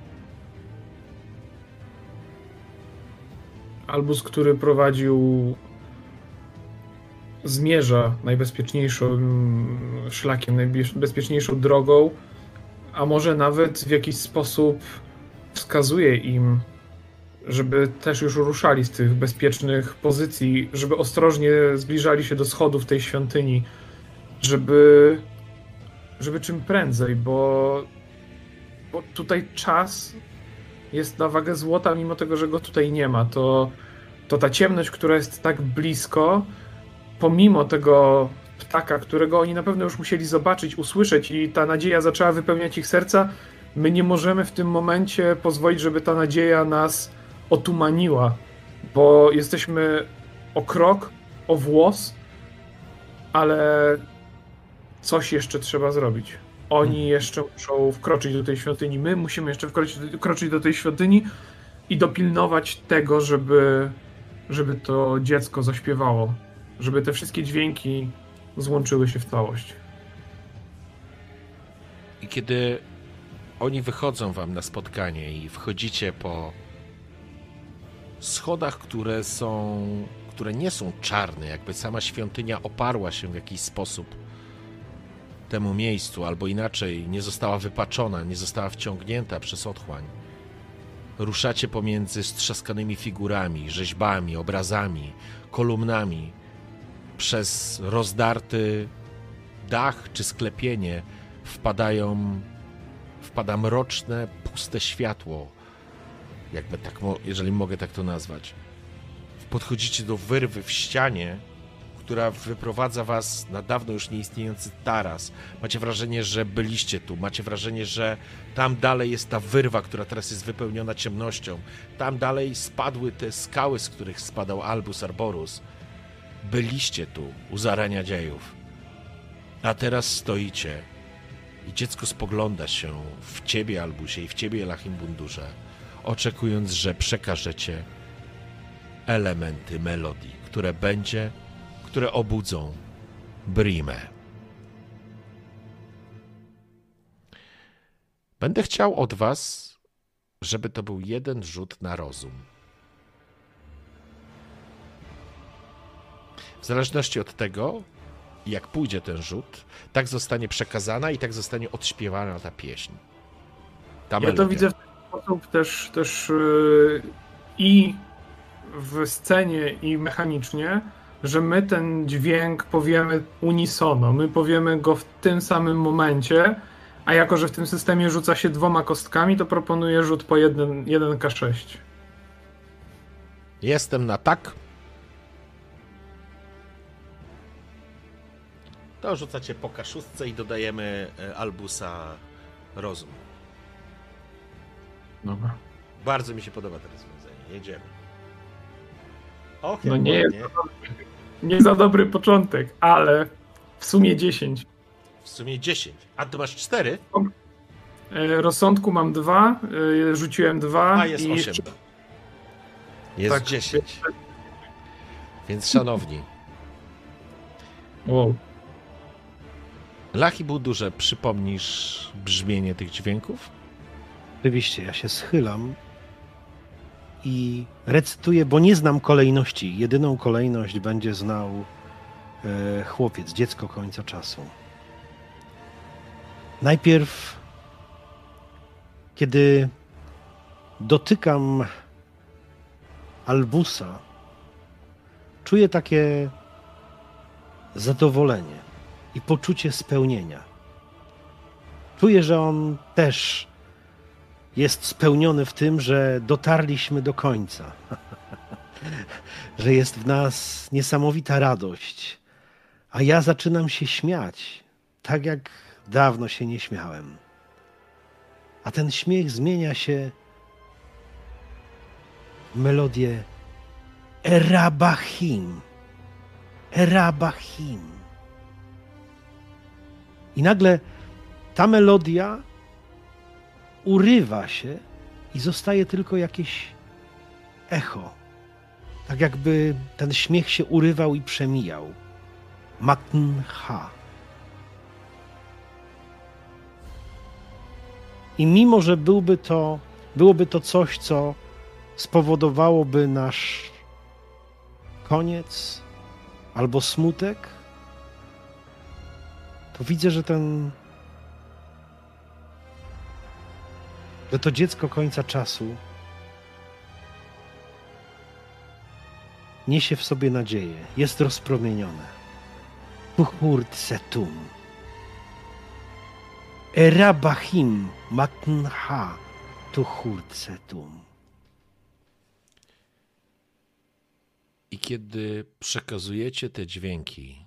Albus, który prowadził, zmierza najbezpieczniejszym szlakiem, najbezpieczniejszą drogą, a może nawet w jakiś sposób wskazuje im, żeby też już ruszali z tych bezpiecznych pozycji, żeby ostrożnie zbliżali się do schodów tej świątyni, żeby, żeby czym prędzej, bo, bo tutaj czas jest na wagę złota, mimo tego, że go tutaj nie ma. To, to ta ciemność, która jest tak blisko, pomimo tego ptaka, którego oni na pewno już musieli zobaczyć, usłyszeć i ta nadzieja zaczęła wypełniać ich serca, My nie możemy w tym momencie pozwolić, żeby ta nadzieja nas otumaniła, bo jesteśmy o krok, o włos, ale coś jeszcze trzeba zrobić. Oni jeszcze muszą wkroczyć do tej świątyni, my musimy jeszcze wkroczyć, wkroczyć do tej świątyni i dopilnować tego, żeby, żeby to dziecko zaśpiewało, żeby te wszystkie dźwięki złączyły się w całość. I kiedy oni wychodzą wam na spotkanie i wchodzicie po schodach, które są, które nie są czarne, jakby sama świątynia oparła się w jakiś sposób temu miejscu, albo inaczej nie została wypaczona, nie została wciągnięta przez otchłań. Ruszacie pomiędzy strzaskanymi figurami, rzeźbami, obrazami, kolumnami, przez rozdarty dach czy sklepienie wpadają, wpada mroczne, puste światło, jakby tak, jeżeli mogę tak to nazwać. Podchodzicie do wyrwy w ścianie, która wyprowadza was na dawno już nieistniejący taras. Macie wrażenie, że byliście tu. Macie wrażenie, że tam dalej jest ta wyrwa, która teraz jest wypełniona ciemnością. Tam dalej spadły te skały, z których spadał Albus Arborus. Byliście tu u zarania dziejów. A teraz stoicie i dziecko spogląda się w ciebie, Albusie, i w ciebie, Lachim Bundurze, oczekując, że przekażecie elementy melodii, które będzie, które obudzą Brimę. Będę chciał od was, żeby to był jeden rzut na rozum. W zależności od tego, jak pójdzie ten rzut, tak zostanie przekazana i tak zostanie odśpiewana ta pieśń. Ta Ja to widzę w sposób też, też yy, i w scenie, i mechanicznie, że my ten dźwięk powiemy unisono. My powiemy go w tym samym momencie, a jako, że w tym systemie rzuca się dwoma kostkami, to proponuję rzut po 1, 1K6. Jestem na tak. To rzucacie po kaszustce i dodajemy e, Albusa rozum. Dobra. Bardzo mi się podoba to rozwiązanie. Jedziemy. Och, No nie jest. Nie za dobry początek, ale w sumie 10. W sumie 10. A ty masz 4? E, Rozsądku mam 2, rzuciłem 2 A jest i 8. jeszcze Jest Tak. 10. Więc szanowni, Wow. Lachi był duże, przypomnisz brzmienie tych dźwięków? Oczywiście, ja się schylam i recytuję, bo nie znam kolejności. Jedyną kolejność będzie znał e, chłopiec, dziecko końca czasu. Najpierw, kiedy dotykam Albusa, czuję takie zadowolenie i poczucie spełnienia. Czuję, że on też jest spełniony w tym, że dotarliśmy do końca. (laughs) że jest w nas niesamowita radość. A ja zaczynam się śmiać, tak jak dawno się nie śmiałem. A ten śmiech zmienia się w melodię Erabachim. Erabachim. I nagle ta melodia urywa się i zostaje tylko jakieś echo. Tak jakby ten śmiech się urywał i przemijał. Matnha. I mimo, że byłby to, byłoby to coś, co spowodowałoby nasz koniec albo smutek, to widzę, że ten że to dziecko końca czasu niesie w sobie nadzieję, jest rozpromienione. Puhurt setum. Erabachim matnha tuhurt setum. I kiedy przekazujecie te dźwięki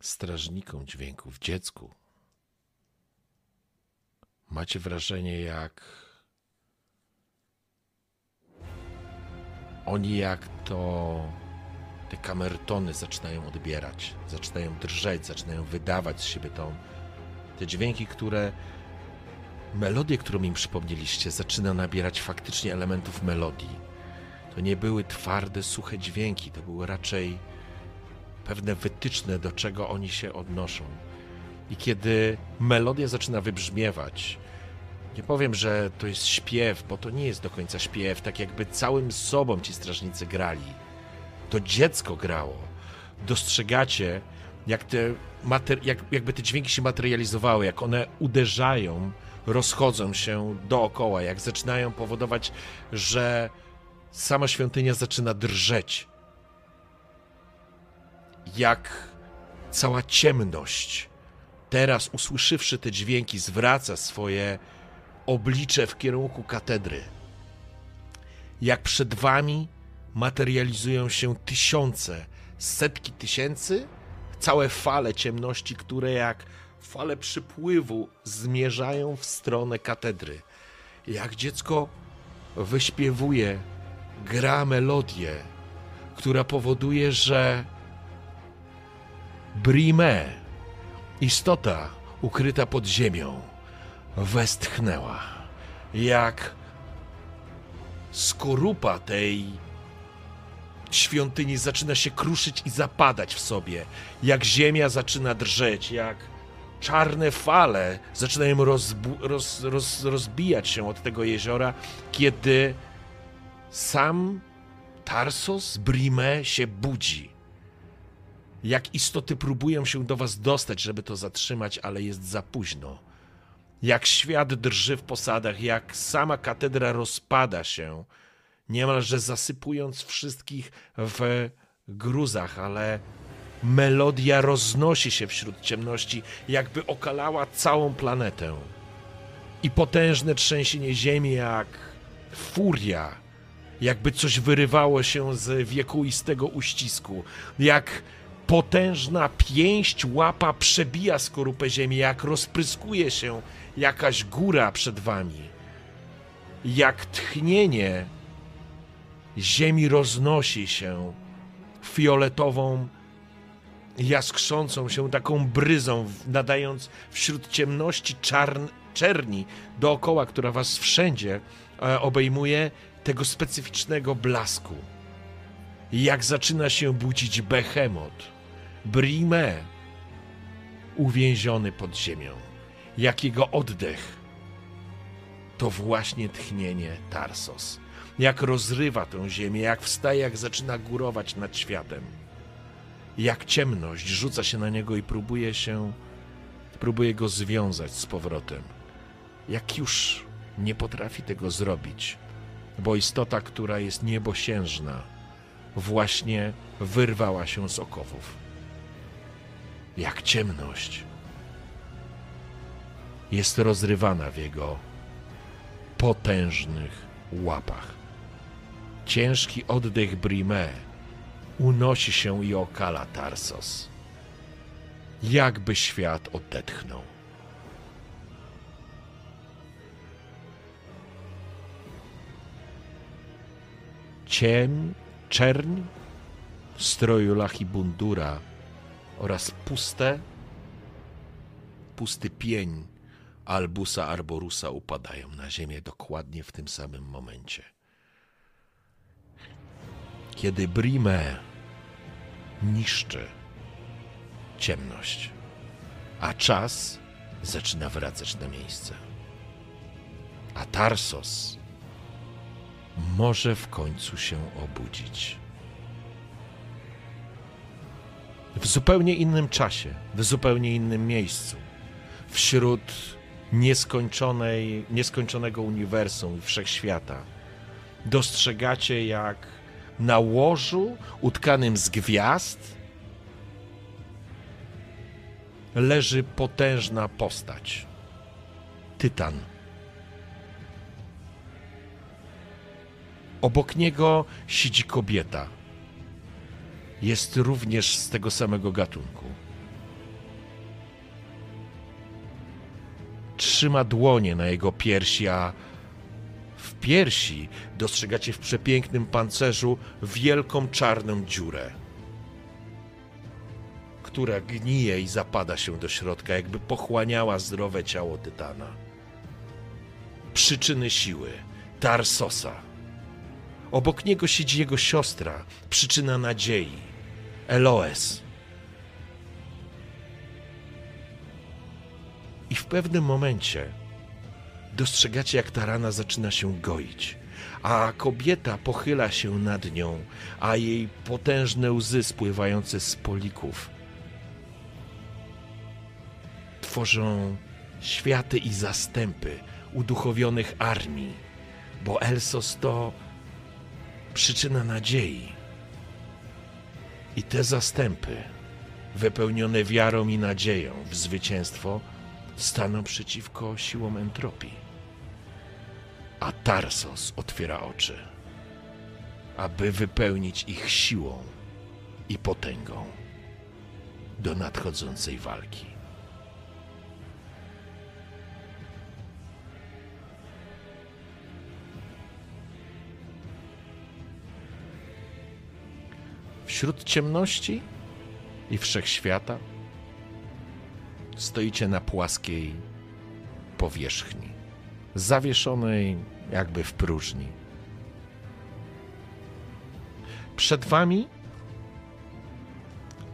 strażnikom dźwięków, dziecku, macie wrażenie, jak oni jak to te kamertony zaczynają odbierać, zaczynają drżeć, zaczynają wydawać z siebie tą, te dźwięki, które melodię, którą im przypomnieliście, zaczyna nabierać faktycznie elementów melodii. To nie były twarde, suche dźwięki, to były raczej pewne wytyczne, do czego oni się odnoszą. I kiedy melodia zaczyna wybrzmiewać, nie powiem, że to jest śpiew, bo to nie jest do końca śpiew, tak jakby całym sobą ci strażnicy grali. To dziecko grało. Dostrzegacie, jak te mater- jak, jakby te dźwięki się materializowały, jak one uderzają, rozchodzą się dookoła, jak zaczynają powodować, że sama świątynia zaczyna drżeć. Jak cała ciemność, teraz usłyszawszy te dźwięki, zwraca swoje oblicze w kierunku katedry. Jak przed wami materializują się tysiące, setki tysięcy, całe fale ciemności, które jak fale przypływu zmierzają w stronę katedry. Jak dziecko wyśpiewuje, gra melodię, która powoduje, że Brime, istota ukryta pod ziemią, westchnęła. Jak skorupa tej świątyni zaczyna się kruszyć i zapadać w sobie, jak ziemia zaczyna drżeć, jak czarne fale zaczynają rozbu- roz, roz, rozbijać się od tego jeziora, kiedy sam Tarsos Brime się budzi. Jak istoty próbują się do was dostać, żeby to zatrzymać, ale jest za późno. Jak świat drży w posadach, jak sama katedra rozpada się, niemalże zasypując wszystkich w gruzach, ale melodia roznosi się wśród ciemności, jakby okalała całą planetę. I potężne trzęsienie ziemi, jak furia, jakby coś wyrywało się z wiekuistego uścisku, jak potężna pięść łapa przebija skorupę ziemi, jak rozpryskuje się jakaś góra przed wami, jak tchnienie ziemi roznosi się fioletową, jaskrzącą się taką bryzą, nadając wśród ciemności czarn, czerni dookoła, która was wszędzie e, obejmuje, tego specyficznego blasku. Jak zaczyna się budzić Behemot, Brime, uwięziony pod ziemią. Jak jego oddech to właśnie tchnienie Tarsos. Jak rozrywa tę ziemię, jak wstaje, jak zaczyna górować nad światem. Jak ciemność rzuca się na niego i próbuje się, próbuje go związać z powrotem. Jak już nie potrafi tego zrobić, bo istota, która jest niebosiężna, właśnie wyrwała się z okowów. Jak ciemność jest rozrywana w jego potężnych łapach. Ciężki oddech Brime unosi się i okala Tarsos. Jakby świat odetchnął. Ciem, czerń w stroju Lachibundura oraz puste, pusty pień Albusa Arborusa upadają na ziemię dokładnie w tym samym momencie. Kiedy Brime niszczy ciemność, a czas zaczyna wracać na miejsce. A Tarsos może w końcu się obudzić. W zupełnie innym czasie, w zupełnie innym miejscu, wśród nieskończonej, nieskończonego uniwersum i wszechświata, dostrzegacie, jak na łożu utkanym z gwiazd leży potężna postać. Tytan. Obok niego siedzi kobieta. Jest również z tego samego gatunku. trzyma dłonie na jego piersi, a w piersi dostrzegacie w przepięknym pancerzu wielką czarną dziurę, która gnije i zapada się do środka, jakby pochłaniała zdrowe ciało Tytana. Przyczyny siły Tarsosa. Obok niego siedzi jego siostra, przyczyna nadziei Eloes. I w pewnym momencie dostrzegacie, jak ta rana zaczyna się goić, a kobieta pochyla się nad nią, a jej potężne łzy spływające z polików tworzą światy i zastępy uduchowionych armii, bo Elsos to przyczyna nadziei. I te zastępy, wypełnione wiarą i nadzieją w zwycięstwo, staną przeciwko siłom entropii. A Tarsos otwiera oczy, aby wypełnić ich siłą i potęgą do nadchodzącej walki. Wśród ciemności i wszechświata stoicie na płaskiej powierzchni, zawieszonej jakby w próżni. Przed wami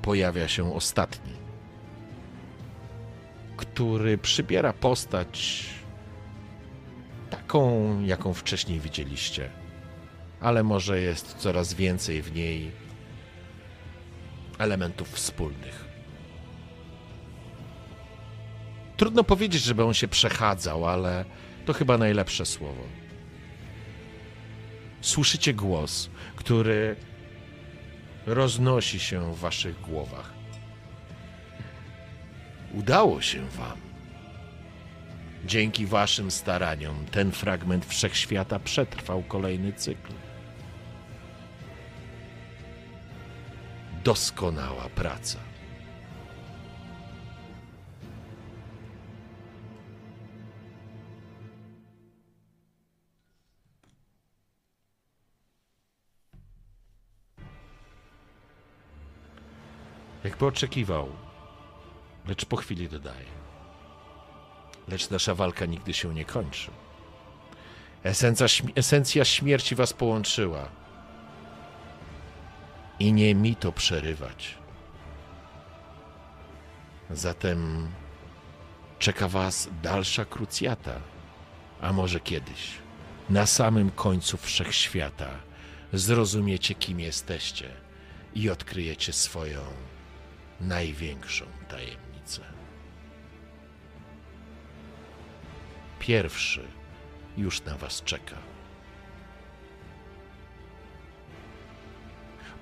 pojawia się ostatni, który przybiera postać taką, jaką wcześniej widzieliście, ale może jest coraz więcej w niej elementów wspólnych. Trudno powiedzieć, żeby on się przechadzał, ale to chyba najlepsze słowo. Słyszycie głos, który roznosi się w waszych głowach. Udało się wam. Dzięki waszym staraniom ten fragment wszechświata przetrwał kolejny cykl. Doskonała praca. Jakby oczekiwał, lecz po chwili dodaje. Lecz nasza walka nigdy się nie kończy. Esencja, śm- esencja śmierci was połączyła. I nie mi to przerywać. Zatem czeka was dalsza krucjata, a może kiedyś, na samym końcu wszechświata, zrozumiecie, kim jesteście i odkryjecie swoją największą tajemnicę. Pierwszy już na was czeka.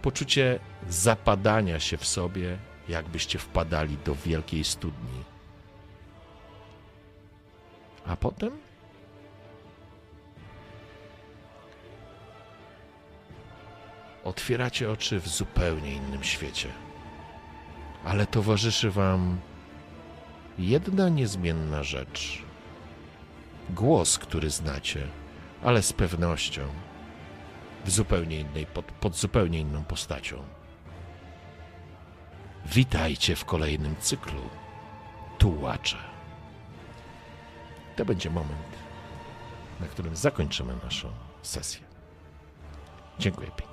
Poczucie zapadania się w sobie, jakbyście wpadali do wielkiej studni. A potem otwieracie oczy w zupełnie innym świecie ale towarzyszy Wam jedna niezmienna rzecz. Głos, który znacie, ale z pewnością w zupełnie innej, pod, pod zupełnie inną postacią. Witajcie w kolejnym cyklu Tułacze. To będzie moment, na którym zakończymy naszą sesję. Dziękuję pięknie.